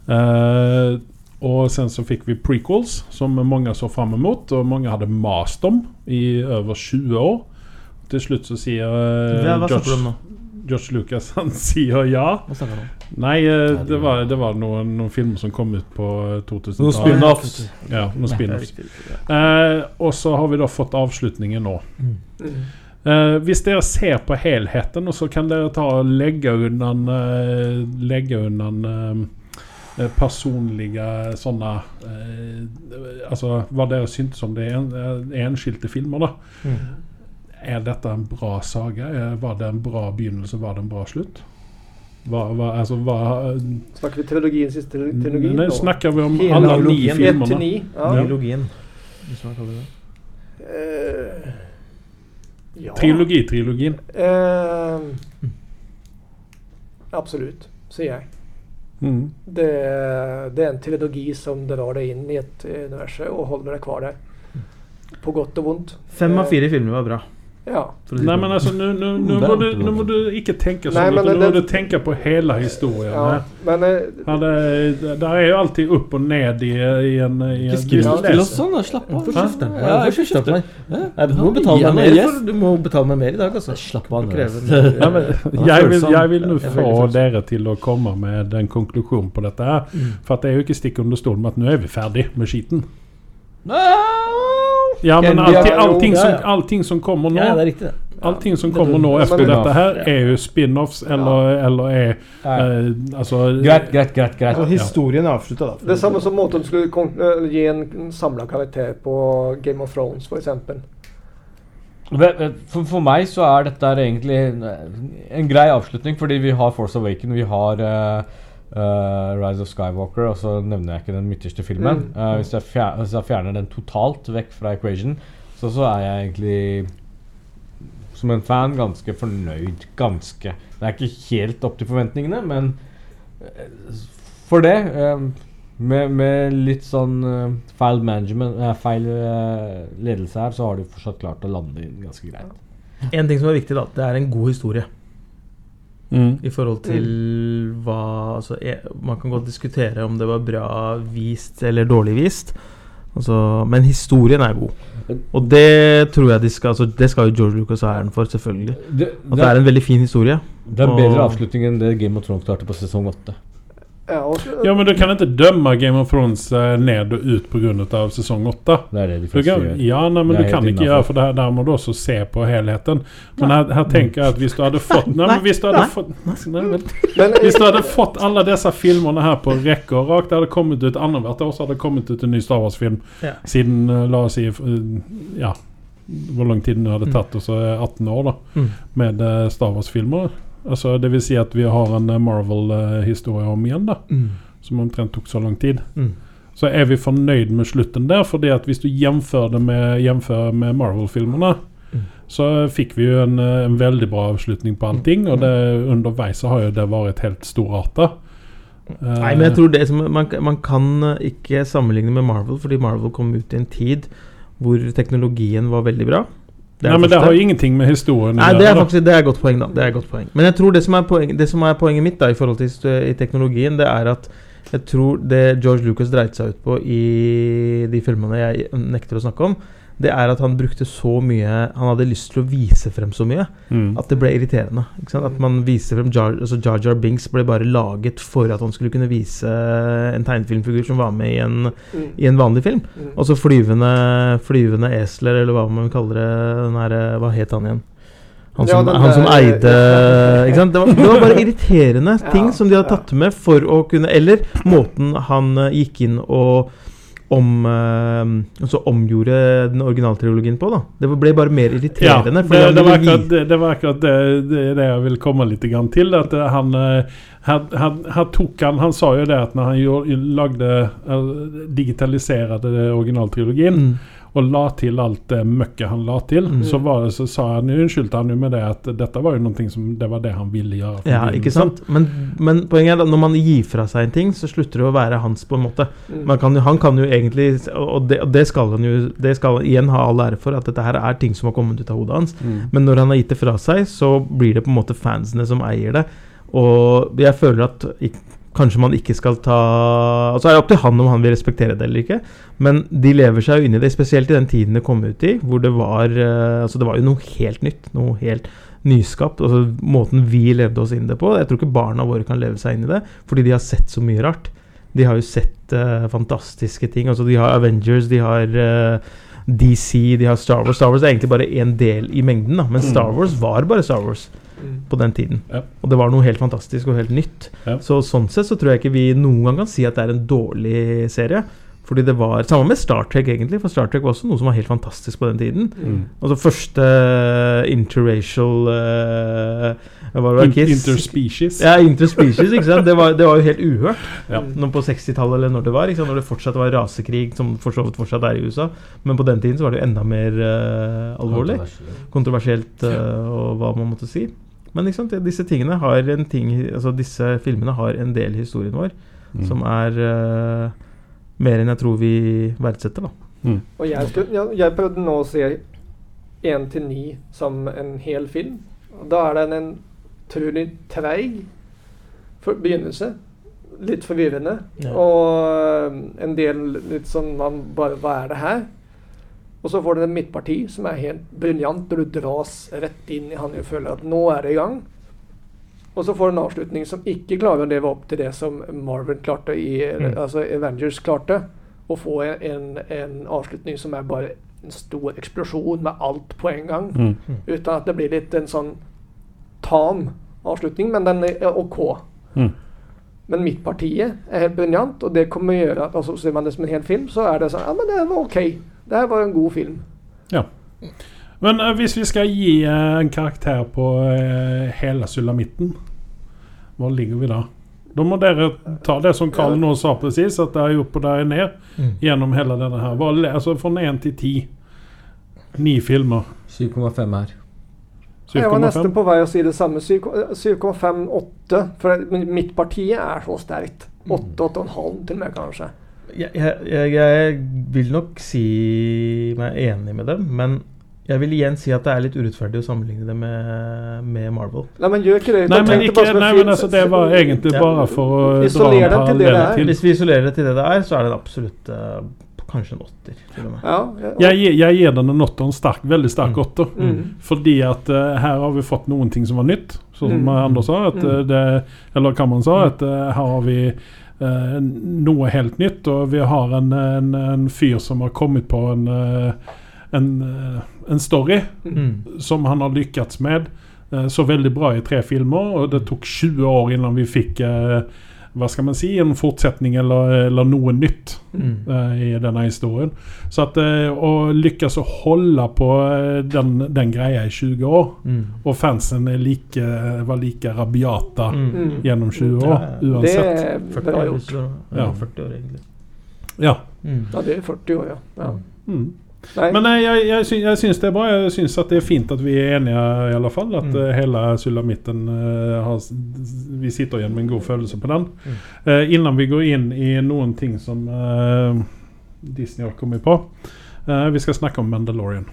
Eh, og sen så fikk vi prequels, som mange så fram mot, og mange hadde mast om i over 20 år. Til slutt så sier Hva, hva om George. George Lucas (laughs) Han sier ja. Om? Nei, eh, det var, det var noen, noen filmer som kom ut på eh, 2000-tallet. Noen spin-offs. Ja, noen riktig. Eh, og så har vi da fått avslutningen nå. Mm. Eh, hvis dere ser på helheten, og så kan dere ta og legge unna uh, Legge unna eh, personlige sånne eh, Altså hva dere syntes om det en, eh, enskilte filmer, da. Mm. Er dette en bra saga? Var det en bra begynnelse? Var det en bra slutt? Hva, hva, altså, hva, Snakker vi trilogien, siste trilogien? Nei, nå? snakker vi om Hele alle ni. Filmene? Ja. Trilogien, hvis man kaller det det. Eh, ja. Trilogi-trilogien. Eh, absolutt, sier jeg. Mm. Det, det er en trilogi som drar deg inn i et univers og holder deg kvar der. På godt og vondt. Fem av fire filmer var bra. Ja. for Nei, men sånn. altså, nå- må, du- alltid må du ikke tenke Nei, sånn. men utan Nå må du tenke på hele historien. ja. Men eh, Ja, det, der er jo alltid opp og ned i, i en, i en skriv til oss sånn, da. Slapp av. Hvorfor kjefter? Ja, på meg? Nei, du må betale meg mer for, du må betale meg mer i dag, altså. Slapp av. Ja, men, jeg, vil, jeg vil nå få dere til å komme med en konklusjon på dette. her Mm. For at det er jo ikke stikk under stol med at nå er vi ferdig med skiten. No! Ja, men allting, allting, som, allting som kommer nå Ja, det er riktig, det. Allting som kommer nå etter efter dette her, er jo spin-offs eller, eller er eh, Altså Greit, greit, greit. greit. Og historien er avslutta, da. det er samme som måten de skulle eh, gi en samla karakter på Game of Thrones, f.eks. For, for meg så er dette egentlig en, en grei avslutning, fordi vi har Force Awaken, vi har eh, eh, Rise of Skywalker, og så nevner jeg ikke den midterste filmen. Mm. Uh, hvis, jeg fjer, hvis jeg fjerner den totalt vekk fra equation, så, så er jeg egentlig som en fan ganske fornøyd. Ganske. Det er ikke helt opp til forventningene, men eh, for det uh, med, med litt sånn feil management, feil ledelse her, så har de fortsatt klart å lande inn ganske greit. En ting som er viktig, da. Det er en god historie. Mm. I forhold til hva altså, e- Man kan godt diskutere om det var bra vist eller dårlig vist. Altså, men historien er god. Og det tror jeg de skal altså, Det skal jo George Lucas ha æren for, selvfølgelig. Det, At det er en veldig fin historie. det er en bedre og- avslutning enn det Game of Thrones klarte på sesong åtte. Ja, Ja, men du kan ikke dømme Game of Thrones eh, ned og ut pga. sesong åtte. Det er det de fleste kan, gjør. ja, nei, men du kan ikke innenfor. gjøre for det her, der må du også se på helheten. Men her, her tenker jeg at hvis du hadde (laughs) fått Nei, men hvis du hadde fått nei, men, Men, Hvis du hadde fått alle disse filmene her på rekke og rakt, det hadde kommet ut annethvert år, så hadde det kommet ut en ny Star Wars-film Ja. siden eh, La oss si eh, Ja, hvor lang tid det hadde tatt, tatt, så 18 år, da, Mm. med Star Wars-filmer. Altså, det vil si at vi har en eh, Marvel-historie om igjen, da, Mm. som omtrent tok så lang tid. Mm. Så er vi fornøyd med slutten der, fordi at hvis du jevnfører det med, med Marvel-filmene, Mm. så fikk vi jo en, eh, en veldig bra avslutning på allting, og det, underveis har jo det vært helt storarta. Eh, Nei, men jeg tror det som man, man kan eh, ikke sammenligne med Marvel, fordi Marvel kom ut i en tid hvor teknologien var veldig bra. Det Nei, men det har ingenting med historien Nei, det er faktisk det er godt poeng, da. Det er godt poeng. Men jeg tror det som er, poeng, det som er poenget mitt da i forhold til i teknologien, det er at jeg tror det George Lucas dreit seg ut på i de filmene jeg nekter å snakke om, det er at han brukte så mye Han hadde lyst til å vise frem så mye Mm. at det ble irriterende. Ikke sant? At man viser frem Jar, altså Jar Jar Binks ble bare laget for at han skulle kunne vise en tegnefilmfigur som var med i en, mm, i en vanlig film. mm. Og så flyvende, flyvende esler, eller hva man kaller det. Den her, hva het han igjen? Han som, ja, han som eide (laughs) Ikke sant? Det var, det var bare irriterende (laughs) Ja, ting som de hadde ja. tatt med for å kunne Eller måten han eh, gikk inn og om, eh, altså omgjorde den originaltrilogien på. da Det ble bare mer Ja, irriterende. det, det, var akkurat, det, det var akkurat det, det, det jeg vil komme litt grann til. At han, han, han, her, her tok han Han sa jo det at når han gjorde, lagde eh, Digitaliserte originaltrilogien mm. Og la til alt det møkket han la til, Mm. så, var det, så sa han jo unnskyldte han jo med det at dette var jo noe som Det var det han ville gjøre. Ja, ikke sant? Men, men poenget er at når man gir fra seg en ting, så slutter det å være hans, på en måte. Mm. Man kan, jo- han kan jo egentlig Og det, og det skal han jo Det skal han igjen ha all ære for, at dette her er ting som har kommet ut av hodet hans. Mm. Men når han har gitt det fra seg, så blir det på en måte fansene som eier det. Og jeg føler at kanskje man ikke skal ta Altså er det opp til han om han vil respektere det eller ikke. Men de lever seg jo inn i det, spesielt i den tiden det kom ut i, hvor det var eh, Altså det var jo noe helt nytt. Noe helt nyskapt. Altså måten vi levde oss inn det på. Jeg tror ikke barna våre kan leve seg inn i det, fordi de har sett så mye rart. De har jo sett uh, fantastiske ting. Altså De har Avengers, de har eh, DC, de har Star Wars. Star Wars er egentlig bare en del i mengden, da. men Mm. Star Wars var bare Star Wars Mm. på den tiden. Ja. Og det var noe helt fantastisk og helt nytt. Ja. Så sånn sett så tror jeg ikke vi noen gang kan si at det er en dårlig serie. Fordi det var Samme med Star Trek, egentlig. For Star Trek var også noe som var helt fantastisk på den tiden. Mm. Altså første interracial uh, Hva var det? Kiss? Interspecies. Ja, interspecies, ikke sant. Det var, det var jo helt uhørt Ja. på 60-tallet, eller når det var. Ikke sant? Når det fortsatt var rasekrig, som for så vidt fortsatt er i USA. Men på den tiden så var det jo enda mer uh, alvorlig. Kontroversielt, uh, og hva man måtte si. Men ikke sant? disse tingene har en ting Altså disse filmene har en del i historien vår Mm. som er eh, mer enn jeg tror vi verdsetter, da. Mm. Og jeg, skulle, jeg, jeg prøvde nå å se 1 til 9 som en hel film. Og da er den en utrolig treig begynnelse. Litt forvirrende. Ja. Og øh, en del litt sånn man bare Hva er det her? Og så får du en midtparti som er helt briljant, og du dras rett inn i han og føler at nå er det i gang. Og så får du en avslutning som ikke klarer å leve opp til det som Marvin klarte i Mm. Altså Avengers klarte. Å få en, en, avslutning som er bare en stor eksplosjon med alt på en gang. Mm. Uten at det blir litt en sånn tam avslutning, men den er OK. Mm. Men parti er helt briljant, og det kommer å gjøre at altså, Ser man det som en hel film, så er det sånn Ja, men det var OK. Det her var en god film. Ja. Men uh, hvis vi skal gi uh, en karakter på eh, hele sulamitten, hvor ligger vi da? Da må dere ta det som Karl nå sa presis, at det er opp og det er ned gjennom hele denne her. Hva, altså fra 1 til 10. Ni filmer. 7,5 her. Jeg var nesten på vei å si det samme. 7,5-8. For mitt parti er så sterkt. 8-8,5 til og med, kanskje. Jeg, jeg, jeg vil nok si meg enig med dem, men jeg vil igjen si at det er litt urettferdig å sammenligne det med, med Marvel. Nei, men gjør ikke det. Nei, men, ikke, bare nei, men altså, det var egentlig Ja. bare for å dra en den til til. Hvis vi isolerer det til det det er, så er det absolutt uh, kanskje en åtter. Til og med. Ja, ja. Jeg, jeg gir den en åtter, en sterk, veldig sterk Mm. åtter. Mm. Fordi at uh, her har vi fått noen ting som var nytt, som Mm. Anders sa. At, Mm. det, eller Cameron sa, at eh, her har vi noe helt nytt. Og vi har en, en, en fyr som har kommet på en, en, en story Mm. som han har lyckats med. eh, Så veldig bra i tre filmer, og det tok 20 år innan vi fikk eh, hva skal man si, en fortsetning eller, eller noe nytt Mm. eh, i denne historien. Så at eh, å lykkes å holde på eh, den, den greia i 20 år, Mm. og fansen er like, var like rabiata Mm. Mm. gjennom 20 år, ja. Det uansett. er 40 bra år, gjort. ja, Ja. 40 år egentlig. Ja. Ja, det er 40 år, ja. ja. Nei, Men eh, jeg, jeg, sy jeg syns det er bra. Jeg syns at det er fint at vi er enige, i alle fall. At Mm. eh, hele sulamitten uh, har Vi sitter igjen med en god følelse på den. Mm. Uh, innan vi går inn i noen ting som uh, Disney har kommet på. Vi skal snakke om Mandalorian.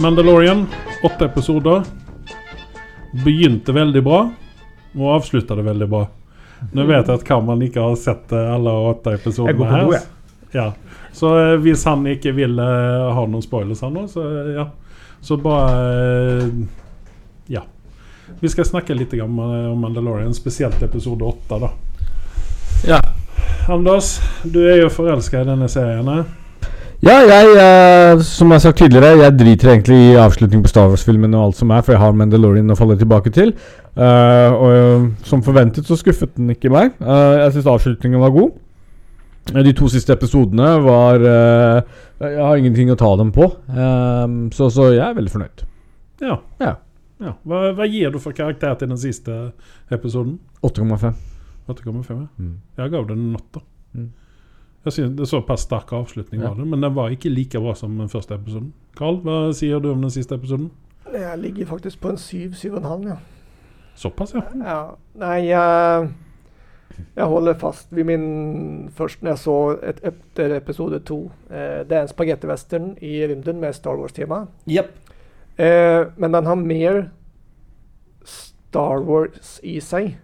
Mandalorian, åtte episoder. Begynte veldig bra og avslutta det veldig bra. Nå vet jeg at Kamal ikke har sett eh, alle åtte episodene her. Ja. Så eh, hvis han ikke vil eh, ha noen spoilers her nå, så ja. Så bare Ja. Vi skal snakke litt om om Mandalorian, spesielt episode åtte, da. Ja. Anders, du er jo forelska i denne serien. her. Ja, jeg, eh, som jeg har sagt tidligere, jeg driter egentlig i avslutning på Star Wars-filmen og alt som er, for jeg har Mandalorian å falle tilbake til. Uh, og eh, som forventet så skuffet den ikke meg. Uh, jeg syns avslutningen var god. De to siste episodene var uh, Jeg har ingenting å ta dem på, så, så jeg er veldig fornøyd. Ja. Ja. ja. Hva, hva gir du for karakter til den siste episoden? 8,5. 8,5? ja. Mm. Jeg gav den en åtte. Jeg synes Det er såpass sterk avslutning var det, men den var ikke like bra som den første episoden. Carl, hva sier du om den siste episoden? Jeg ligger faktisk på en syv, syv og en halv, ja. Såpass, ja. ja. Nei, jeg, jeg holder fast ved min Først når jeg så et, etter episode to. Eh, det er en spagettivestern i rymden med Star Wars-tema. Yep. Eh, men den har mer Star Wars i seg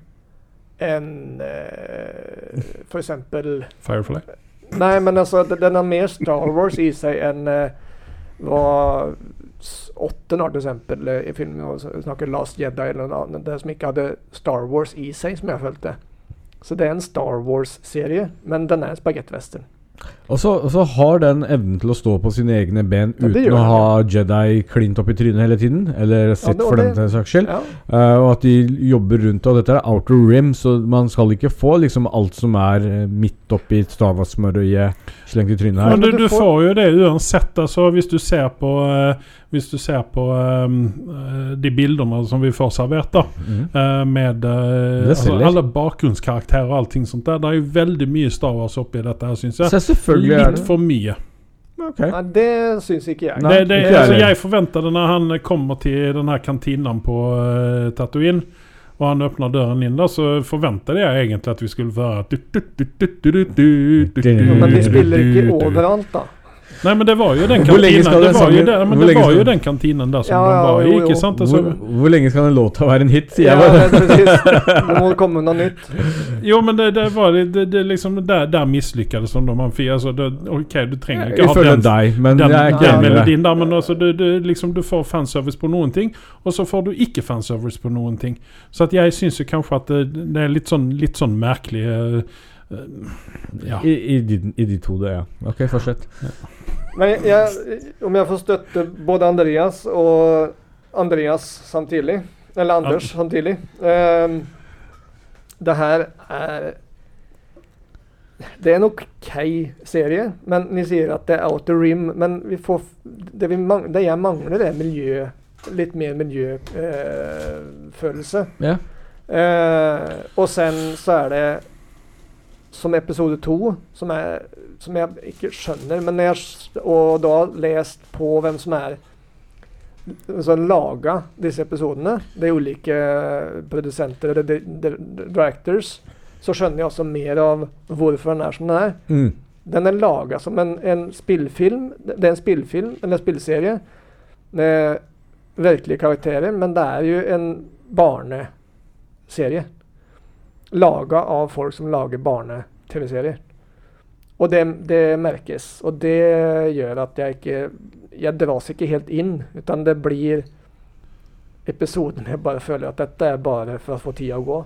enn eh, eksempel Firefly. Nei, men altså, den har mer Star Wars i seg enn eh, hva s- har for eksempel, eh, i filmen. og snakker Last Jedi eller noe annet. Det som ikke hadde Star Wars i seg, som jeg følte. Så det er en Star Wars-serie, men den er en spagettivestern. Og så, og så har den evnen til å stå på sine egne ben Ja, uten å ha Jedi klint opp i trynet hele tiden. Eller sitt, ja, for det- den saks skyld. Ja. Uh, og at de jobber rundt Og dette er outer rim, så man skal ikke få liksom alt som er eh, midt oppi Stavasmørøyet slengt i trynet her. Men du, du får- jo det uansett. Altså, hvis du ser på, eh, hvis du ser på um, de bildene som vi får servert, da, mm. uh, med uh, altså, alle bakgrunnskarakterer og allting sånt der, det er jo veldig mye Star Wars oppi dette her, syns jeg. Litt for mye. Okay. Nei, det syns ikke jeg. Det, det, ikke altså, jeg forventa det når han kommer til denne kantinen på uh, Tatooine og han åpna døren inn, da, så forventa jeg egentlig at vi skulle være Men de spiller ikke overalt, da. Nei, men det var jo den kantinen Det var jo, sangen- men det var jo den kantinen der som Ja, de ja, var i, ikke sant? Altså, Hvor, hvor lenge skal en låt være en hit, sier jeg bare. Ja, precis. Det må komme noe nytt. jo, men det, det var det, det, det liksom Der, der mislykkes de. Man altså, det, OK, du trenger ikke ha den deg, men den, jeg den melodien der, men altså, du, du, liksom, du får fanservice på noen ting, og så får du ikke fanservice på noen ting. Så at jeg syns jo kanskje at det, det er litt sånn, litt sånn merkelig eh, Ja. I, i, de, I de to, det, ja. Ok, fortsett. Men jeg, om jeg får støtte både Andreas og Andreas samtidig, eller Anders samtidig um, Det her er Det er en ok serie, men ni sier at det er out the rim. Men vi får, det, vi mang, det jeg mangler, er miljø. Litt mer miljøfølelse. Ja. uh, og sen så er det som episode to, som, er, som jeg ikke skjønner men når jeg, Og da lest på hvem som er som laga disse episodene, de ulike produsenter eller di- di- directors, så skjønner jeg også mer av hvorfor den er som den er. Mm. Den er laga som en, en spillfilm. Det er en spillfilm, eller spillserie, med virkelige karakterer, men det er jo en barneserie. Laga av folk som lager barne-TV-serier. Og det, det merkes. Og det gjør at jeg ikke Jeg dras ikke helt inn, utan det blir episoden jeg bare føler at dette er bare for å få tida å gå.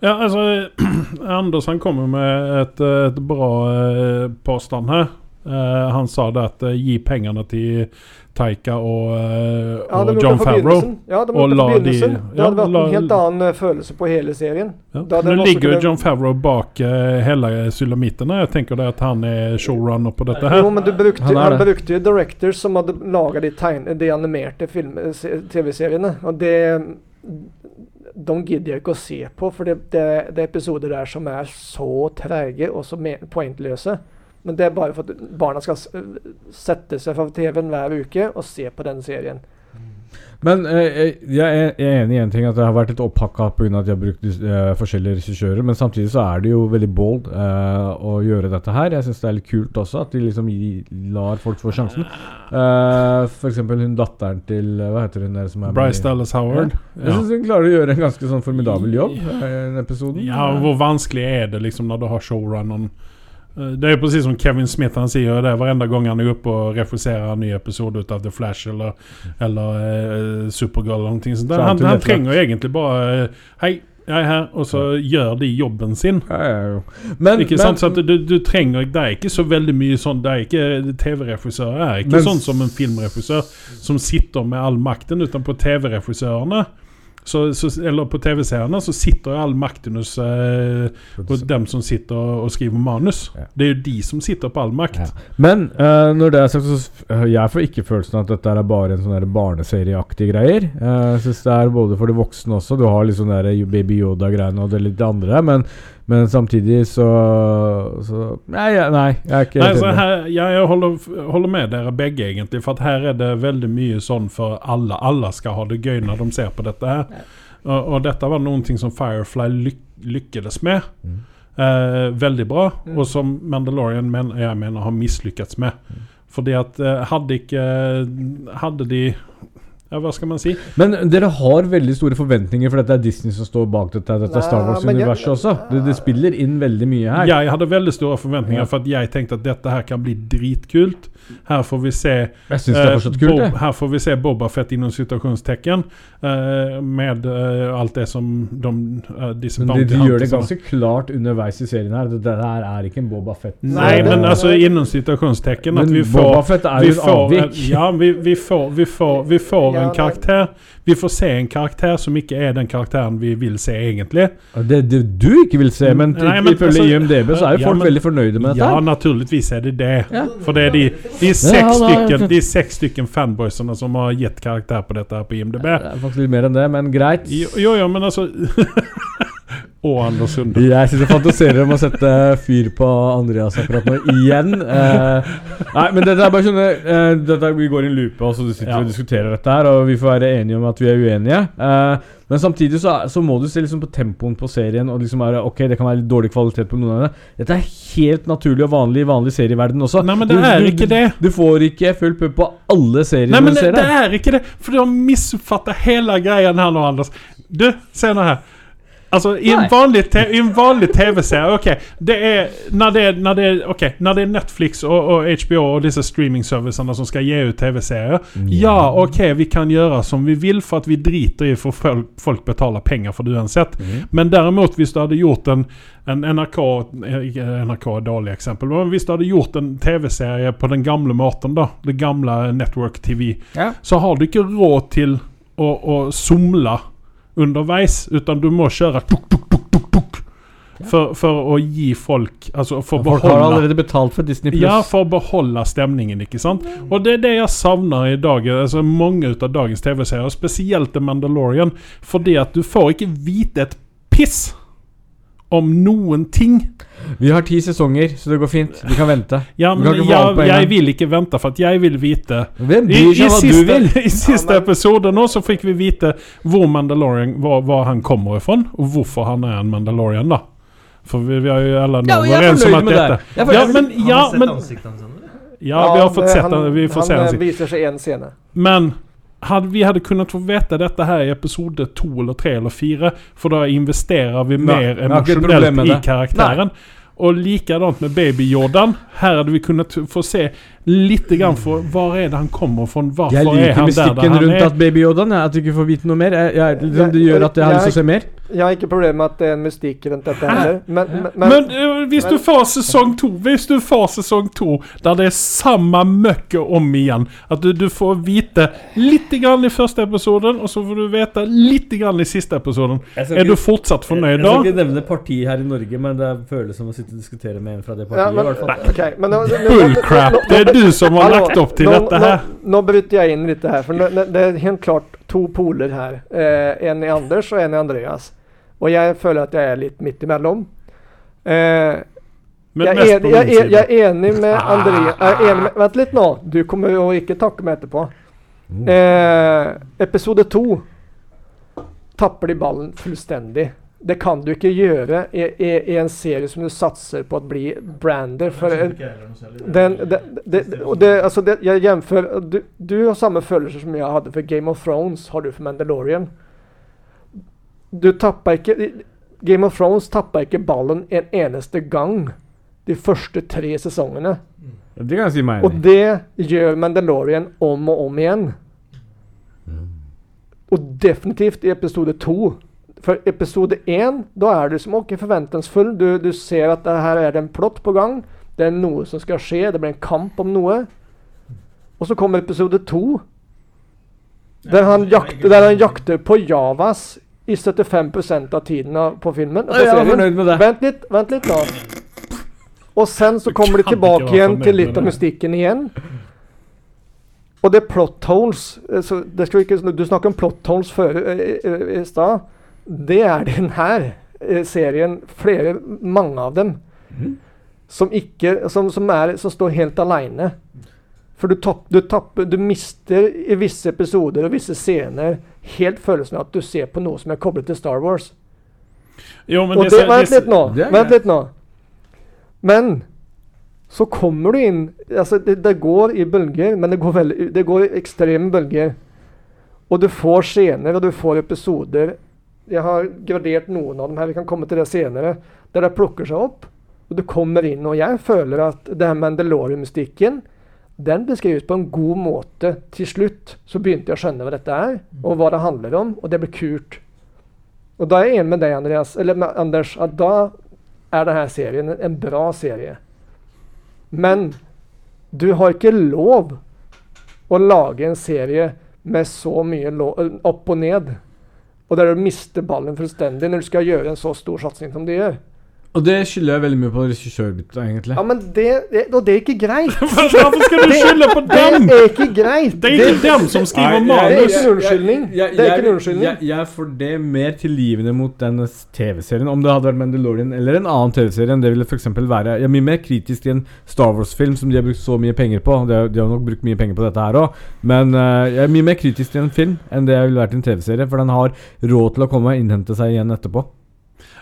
Ja, altså (clears throat) Anders han kommer med et, et bra eh, påstand her. Eh, han sa det at eh, gi pengene til Taika og, uh, Ja, og John Favreau. Ja, de og la på begynnelsen. det hadde vært la- en helt annen følelse på hele serien. Ja. Nå ligger jo John Favreau bak hele sulamitten. Jeg tenker det at han er showrunner på dette her. Jo, men du brukte, Han han brukte jo directors som hadde laga de, de animerte TV-seriene. Og det De gidder jeg ikke å se på, for det, det, det er episoder der som er så treige og så pointløse poengløse. Men det er bare for at barna skal sette seg fra TV-en hver uke og se på den serien. Men eh, jeg er jeg er enig i en ting, at det har vært litt opphakka pga. at de har brukt eh, forskjellige regissører. Men samtidig så er det jo veldig bold eh, å gjøre dette her. Jeg syns det er litt kult også at de liksom gi, lar folk få sjansen. Uh, F.eks. hun datteren til eh, Hva heter hun der som er med Bryce Dallas Howard. Jeg Ja. syns hun klarer å gjøre en ganske sånn formidabel jobb eh, i den episoden. Ja, hvor vanskelig er det liksom når du har showrunneren Eh, Det är precis som Kevin Smith, han säger det varenda gång han är uppe och regisserar en ny episod utav The Flash eller, eller eh, Supergirl eller någonting sånt där. Så Han, han trenger egentlig bare eh, Hei, jeg er her, og så gjør de jobben sin. Ja, ja, ja. Men, ikke men, sant? Så at du, du trenger Det er ikke så veldig mye sånn Det er ikke TV-regissører er ikke Men- sånn som en filmregissør som sitter med all makten, utan på TV-regissørene så, så, eller på TV-seerne så sitter jo all makten hos eh, hos dem som sitter og, skriver manus. Ja. Det er jo de som sitter på all makt. Ja. Men eh, når det er sagt, så øh, jeg får ikke følelsen at dette er bare en sånn barneserieaktig greier. Eh, Jeg synes det er både for de voksne også. Du har litt sånn Baby Yoda-greiene og det litt andre. Men, men samtidig så, så nei, nei, jeg er ikke Nei, helt så her, jeg holder, holder med dere begge, egentlig. For at her er det veldig mye sånn for alle. Alle skal ha det gøy når de ser på dette her. Og, og dette var noen ting som Firefly lyk lykkes med. Mm. Eh, veldig bra. Mm. Og som Mandalorian men, jeg mener har mislykkes med. Fordi at eh, hadde ikke Hadde de Ja, hva skal man si? Men dere har veldig store forventninger, for dette er Disney som står bak dette. Dette er Star Wars-universet også. Det, det spiller inn veldig mye her. Jeg hadde veldig store forventninger, Ja. for at jeg tenkte at dette her kan bli dritkult. Her får vi se Jeg syns det er Eh, fortsatt kult, Bob, det. her får vi se Boba Fett inom situasjonstecken eh, med eh, alt det som de, eh, disse Men de, de gjør det ganske klart underveis i serien her. Det her er ikke en Boba Fett. Nei, men altså inom situasjonstecken at vi Boba får Fett er jo et avvik. ja, vi, vi får, vi får, vi får Ja, en karakter Vi får se en karakter som ikke er den karakteren vi vil se, egentlig. Det, det du ikke vil se, men, ifølge altså- IMDb så er jo Ja, folk men- veldig fornøyde med dette. Ja, naturligvis er det det. Ja. For det er de, de er seks stykken De seks stykken fanboysene som har gitt karakter på dette her på IMDb. Det er faktisk litt mer enn det, men greit. Jo, jo, jo men altså (laughs) (laughs) Å, Anders Sunde. Jeg sitter og fantaserer om å sette fyr på Andreas akkurat nå, igjen. Eh, nei, men dette er bare sånn eh, dette, Vi går i en loope, og så sitter Ja. og diskuterer dette her, og vi får være enige om at vi er uenige. Eh, men samtidig så, så må du se liksom på tempoen på serien, og liksom er, Ok, det kan være litt dårlig kvalitet på noen av det. Dette er helt naturlig og vanlig i vanlig serieverden også. Nei, men det Du- er ikke det. Du får ikke full pupp på alle serier Nei, men det, det er ikke det. For du har misoppfattet hele greien her nå, Anders. Du, se nå her. Altså, i en vanlig, i en vanlig TV-serie Ok, det er Når det er, når det är, ok, når det er Netflix og, och HBO og disse streamingservicene som skal ge ut TV-serier Ja, ok, vi kan gjøre som vi vil, for at vi driter i for folk, folk betaler pengar for det uansett. Men däremot, hvis du hadde gjort en, en NRK eh, NRK er et exempel, men hvis du hadde gjort en TV-serie på den gamle måten, da, det gamle Network TV, Ja. så har du ikke råd til å, å somle underveis, utan du må kjøre tuk, tuk, tuk, tuk, tuk, for, for å gi folk Altså for å Folk har beholde allerede betalt for Disney Plus. ja, for å beholde stemningen, ikke sant? Og det er det jeg savner i dag, altså mange ut av dagens TV-serier, spesielt The Mandalorian, fordi at du får ikke vite et piss om noen ting. Vi har ti sesonger, så det går fint. Vi kan vente. Ja, men jeg, jeg vil ikke vente, for at jeg vil vite Hvem I, bryr i, seg hva du siste, vil? (laughs) I siste Ja, episode nå så fikk vi vite hvor Mandalorian Hvor, hvor han kommer fra, og hvorfor han er en Mandalorian, da. For vi, vi har jo alle nå Ja, jeg er overens om fornøyd at med det. Jeg Ja, men, ja, men ansiktet? Ja, vi har fått sett han, den. Vi får han se eh, den. viser seg en scene. Men hadde, vi hadde kunnet få vite dette her i episode to eller tre eller fire, for da investerer vi Nei, mer emosjonelt i karakteren. karakteren. Og likadant med Baby Jordan. Her hadde vi kunnet få se litt grann for hvor er det han kommer fra, hvorfor Jeg er liker han der, der mystikken han rundt er. at Baby-Jordan, jeg, At du ikke får vite noe mer. Jeg, jeg, liksom, det gjør at jeg har lyst til å se mer. Jeg har ikke problemer med at det er en mystikk rundt dette heller. Men, men, men, Men eh, hvis du får sesong to Hvis du får sesong to der det er samme møkket om igjen At du, du får vite litt grann i første episoden, og så får du vite litt grann i siste episoden. Jeg Er du fortsatt fornøyd Jeg da? skal ikke nevne parti her i Norge, men det føles som å sitte og diskutere med en fra det ja, partiet. men, i hvert fall. ok, men nå- nå- Bullcrap! Det er du som har lagt opp til nå, dette her. Nå, nå bryter jeg inn litt her, for nå- det er helt klart to poler her. Eh, en i Anders og en i Andreas. Og jeg føler at jeg er litt midt imellom. Eh, Men jeg, er, jeg, side. jeg er enig med Andreas er enig med, Vent litt nå. Du kommer jo ikke takke meg etterpå. Eh, episode to tapper de ballen fullstendig. Det kan du ikke gjøre i, i, i en serie som du satser på å bli brander. For den, den, den, det, og altså det, jeg jämför, du, du har samme følelser som jeg hadde for Game of Thrones, har du for Mandalorian. Du ikke Game of Thrones tapper ikke ballen en eneste gang de første tre sesongene. Det kan jeg si meg enig i. det gjør Mandalorian om og om igjen. Og definitivt i episode to. For episode én, da er du som ok, forventningsfull. Du, du ser at det her er det en plott på gang. Det er noe som skal skje. Det blir en kamp om noe. Og så kommer episode to. Der han, jakter, der han jakter på Javas i 75% av tiden av, på filmen. På det. Vent litt, vent litt da. Og sen så kommer de tilbake igjen til litt av mystikken igjen. Og det er plot holes. eh, Så det skal vi ikke, du snakket om plot holes før i, i, i stad. Det er den her eh, serien. Flere, mange av dem. Som ikke Som, som, er, som står helt aleine. For du, tapp, du, tapper, du mister i visse episoder og visse scener helt følelsen av at du ser på noe som er koblet til Star Wars. Jo, men Og det, det, vent litt nå. Vent litt nå. Men så kommer du inn altså det, det går i bølger, men det går, veldig, det går i ekstreme bølger. Og du får scener og du får episoder. Jeg har gradert noen av dem her, vi kan komme til det senere. Der det plukker seg opp, og du kommer inn. Og jeg føler at det her Mandalorian-mystikken den beskrives på en god måte. Til slutt så begynte jeg å skjønne hva dette er, og hva det handler om, og det ble kult. Og da er jeg enig med deg, Andreas, eller med Anders, at da er denne serien en- bra serie. Men du har ikke lov å lage en serie med så mye opp og ned. Og der du mister ballen fullstendig når du skal gjøre en så stor satsing som du gjør. Og det skylder jeg veldig mye på regissørbyttet, egentlig. Ja, men det, det, og det er ikke greit. (laughs) Hvorfor skal du skylde på dem?! Det er ikke greit. Det er ikke dem som skriver Nei, jeg- Det er manus. ikke en unnskyldning. Jeg- Det er ikke en jeg- unnskyldning. Jeg, jeg får det mer tilgivende mot den TV-serien. Om det hadde vært Mandalorian eller en annen TV-serie enn det ville f.eks. være Jeg er mye mer kritisk til en Star Wars-film som de har brukt så mye penger på. De har, de har nok brukt mye penger på dette her òg, men uh, jeg er mye mer kritisk til en film enn det jeg ville vært til en TV-serie, for den har råd til å komme og innhente seg igjen etterpå.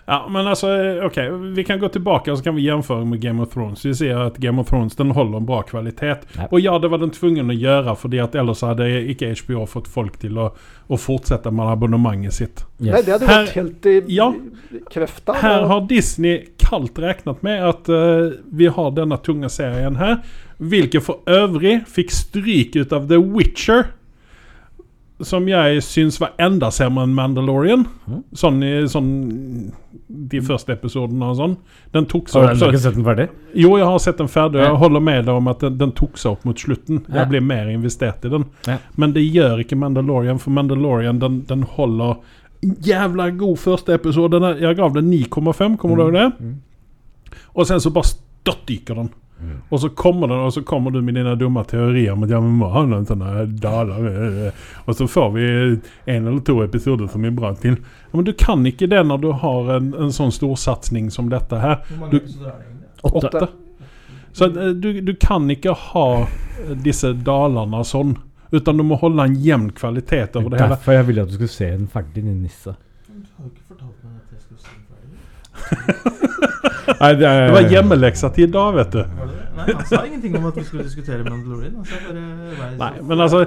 Ja, men altså, ok, Vi kan gå tilbake og så kan vi jämföra med Game of Thrones. Vi ser at Game of Thrones den holder en bra kvalitet. Ja. Og ja, det var den tvungen å gjøre, fordi at ellers hadde ikke HBO fått folk til å, å fortsette med abonnementet sitt. Nei, det hadde Her- gått helt i Ja. krefta. Her har Disney kaldt räknat med at uh, vi har denne tunge serien her. Hvilket for øvrig fikk stryk ut av The Witcher. Som jeg syns var enda sämre enn Mandalorian. Mm. Sånn i sånn de første episodene og sånn. Den tok seg Har du ikke sett den ferdig? Jo, jeg har sett den ferdig. og Jeg holder med deg om at den, den tok seg opp mot slutten. Jeg blir mer investert i den. Men det gjør ikke Mandalorian, for Mandalorian den, den holder jævla god første episode. Jeg gav den 9,5, kommer du ihåg det? Mm. Og sen så bare støttdyker den. Og så kommer den, och så kommer du med dine dumma teorier om at ja, vi må ha någon sån här daler. Og så får vi en eller to episoder som er bra til. Ja, men du kan ikke det når du har en, en sånn stor satsning som dette her. Du, åtte. Så eh, du, du kan ikke ha eh, disse dalene sånn. Utan du må holde en jevn kvalitet over det hele. Derfor jeg ville at du skulle se den ferdig, din nisse. (laughs) Nei, det, er, Det var hjemmeleksa til i dag, vet du. Nei, han sa ingenting om at vi skulle diskutere Mandalorian. Bare Nei, men altså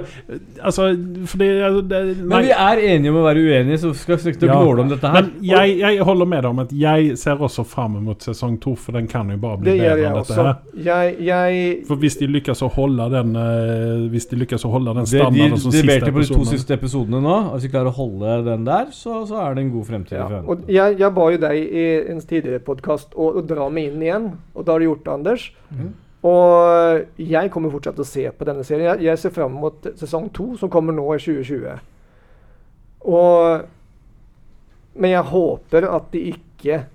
Altså, fordi det, Men vi er enige om å være uenige, så skal vi ikke Ja. gnåle om dette her. Men jeg, jeg holder med deg om at jeg ser også fram mot sesong to, for den kan jo bare bli Det bedre enn dette også. her. Jeg, jeg For hvis de lykkes å holde den eh, Hvis de lykkes å holde den Det de standarden de siste leverte på de to siste episodene nå, hvis vi klarer å holde den der, så, så er det en god fremtid. ja. Og jeg, jeg ba jo deg i en tidligere podkast å, å dra meg inn igjen, og da har du gjort det, Anders. Mm. Og jeg kommer fortsatt til å se på denne serien. Jeg, jeg ser fram mot sesong to, som kommer nå i 2020. Og Men jeg håper at de ikke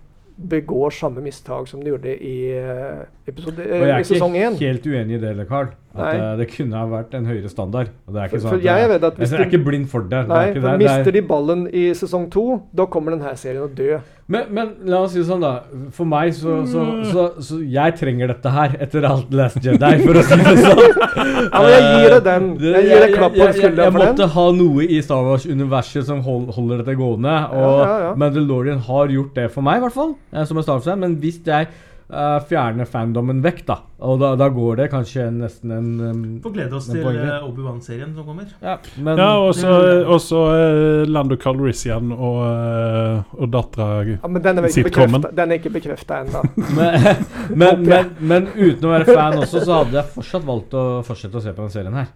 begår samme mistak som de gjorde i, eh, episode, Og jeg eh, er sesong ikke helt uenig i det, Carl. At eh, det kunne ha vært en høyere standard. Og det er ikke For- sånn for jeg det- jeg er ikke blind for det. Nei, er for det. Det er- mister de ballen i sesong to, da kommer denne serien å dø. Men, men la oss si det sånn, da. For meg så, så, så, så Jeg trenger dette her etter alt Last Jedi, for å si det sånn. (laughs) Ja, men jeg gir deg den. Jeg gir deg klapp på skulderen for Jeg måtte den. ha noe i Star Wars-universet som hold, holder dette gående. Og Ja, ja, ja. Mandalorian har gjort det for meg, i hvert fall. eh, Som en Star Wars-fan. Men hvis jeg eh, fjerne fandomen vekk, da, og da, da går det kanskje nesten en um, Får glede oss til eh, Obi-Wan-serien som kommer. Ja, men Ja, og så også, eh, Lando Calrissian og, uh, og dattera Ja, men den er ikke Sitcomen. bekreftet- den er ikke bekrefta ennå. (laughs) men, men, men, men uten å være fan også, så hadde jeg fortsatt valgt å fortsette å se på den serien her.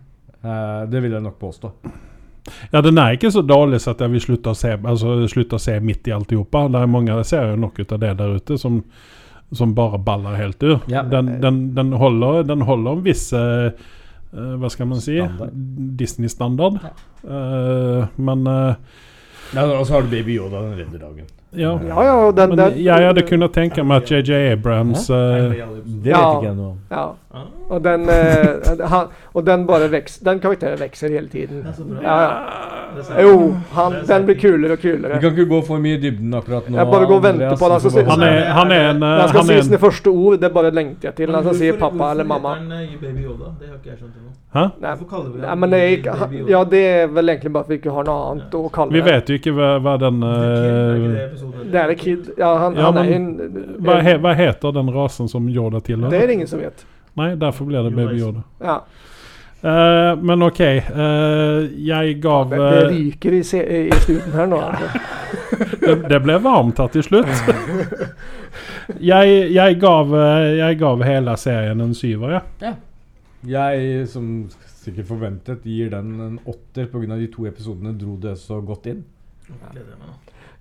Uh, det vil jeg nok påstå. Ja, den er ikke så dårlig så at jeg vil slutte å se, altså, slutte å se midt i alltihopa. Det er mange serier nok ut av det der ute som, som bare baller helt ur. Ja. Den, den, den, holder, den holder en viss eh, Hva skal man si? Standard. Disney-standard. uh, men uh, Ja, og så har du Baby Yoda, den redder dagen. Ja. Ja, ja, den, Men den jeg hadde kunnet tenke meg at JJ Abrams uh, Det Ja. vet ikke jeg noe om. Ja. Og den, uh, han, og den bare veks, Den karakteren vokser hele tiden. Ja, ja. Jo, han, den blir kulere og kulere. Vi kan ikke gå for mye i dybden akkurat nå. Jeg bare går og venter på han. du så han, er, han er en eh, han skal han si sine første ord, det bare lengter jeg til. Han skal si pappa eller mamma. Baby Yoda? Det har ikke jeg skjønt ennå. Hæ? Nei, nei, men det er Yoda? ja, det er vel egentlig bare at vi ikke har noe annet å kalle Vi vet jo ikke hva, hva den eh, Det er det Kid. Ja, han, Ja, han er men en hva, he, hva heter den rasen som Yoda Det er det ingen som vet. Nei, derfor blir det Baby Yoda. Ja. Uh, men OK. uh, jeg gav Det, det eh, ryker i, i studien her nå. Altså. (laughs) det, det ble varmt her til slutt. (laughs) jeg, jeg, gav, eh, jeg gav hele serien en syver, jeg. Jeg, som sikkert forventet, gir den en åtter pga. de to episodene dro det så godt inn.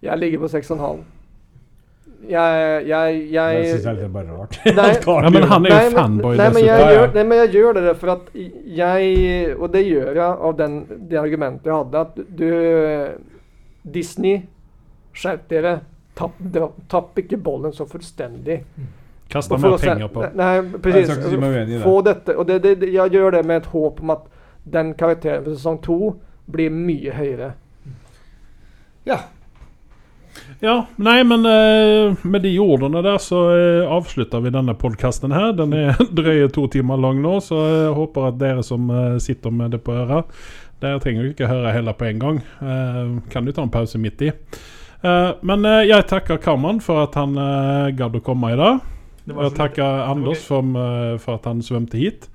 Jeg ligger på 6,5. Jeg, jeg, Det jeg syns jeg er litt bare rart. Nei. (laughs) nei, men han er jo fanboy nei, men jeg gjør, nei, men jeg gjør det for at jeg Og det gjør jeg av den, det argumentet jeg hadde, at du Disney, skjerp dere. Tapp, tapp ikke bollen så fullstendig. Kasta mer penger på. Nei, skal si uenig. Få dette, og det, det, det, jeg gjør det med et håp om at den karakteren på sesong to blir mye høyere. Ja, nei, men eh, med de ordene der så eh, avslutter vi denne podkasten her. Den er (laughs) drøye to timer lang nå, så jeg håper at dere som eh, sitter med det på øret Dere trenger jo ikke høre hele på en gang. Eh, kan du ta en pause midt i. Eh, men jeg takker Karman for at han uh, gadd å komme i dag. Jeg takker Anders for, for at han svømte hit.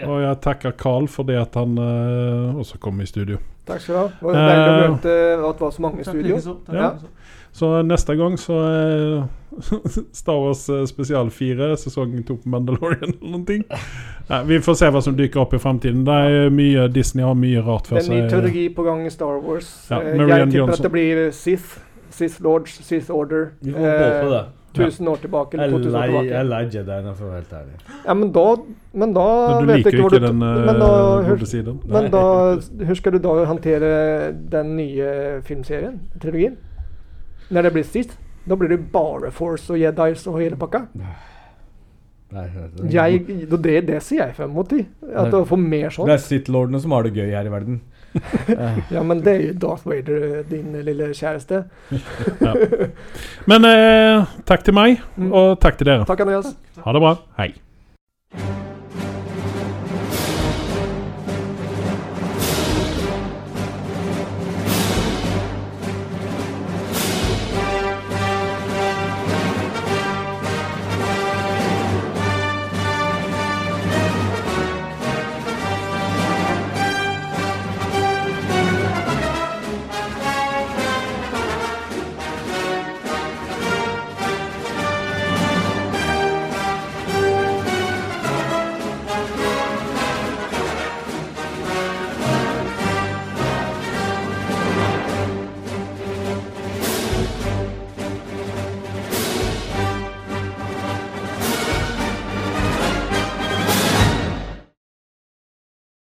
Og jeg takker Carl for det at han også kom i studio. Takk skal du ha. Det var deilig å møte at det var så mange i studio. Ja. Så neste gang så er (laughs) Star Wars eh, spesial 4, sesong 2 på Mandalorian eller noen ting. Nei, vi får se hva som dyker opp i fremtiden. Det er mye, Disney har mye rart Det er ny teologi på gang i Star Wars. Ja, Eh, jeg tipper Johnson. at det blir Sith. Sith Lords, Sith Order. Vi får håpe Eh, det. 1000 år tilbake, eller er 2000 år tilbake. jeg er lei Jediene, for å være helt ærlig. Ja, men da, men da Men du vet jeg jo hvor ikke du- den uh, men da, hur, gode siden. men da, hur skal du da håndtere den nye filmserien, trilogien? Når det blir sist, Da blir det bare Force og Jedis og hele pakka. Nei, det, Jeg, det, det sier jeg fem mot. ti. At å få mer Det er Sith-lordene som har det gøy her i verden. (laughs) Ja, men det er jo Darth Vader, din lille kjæreste. (laughs) Ja. Men eh, takk til meg, Mm. og takk til dere. Takk, Andreas. Ha det bra. Hei.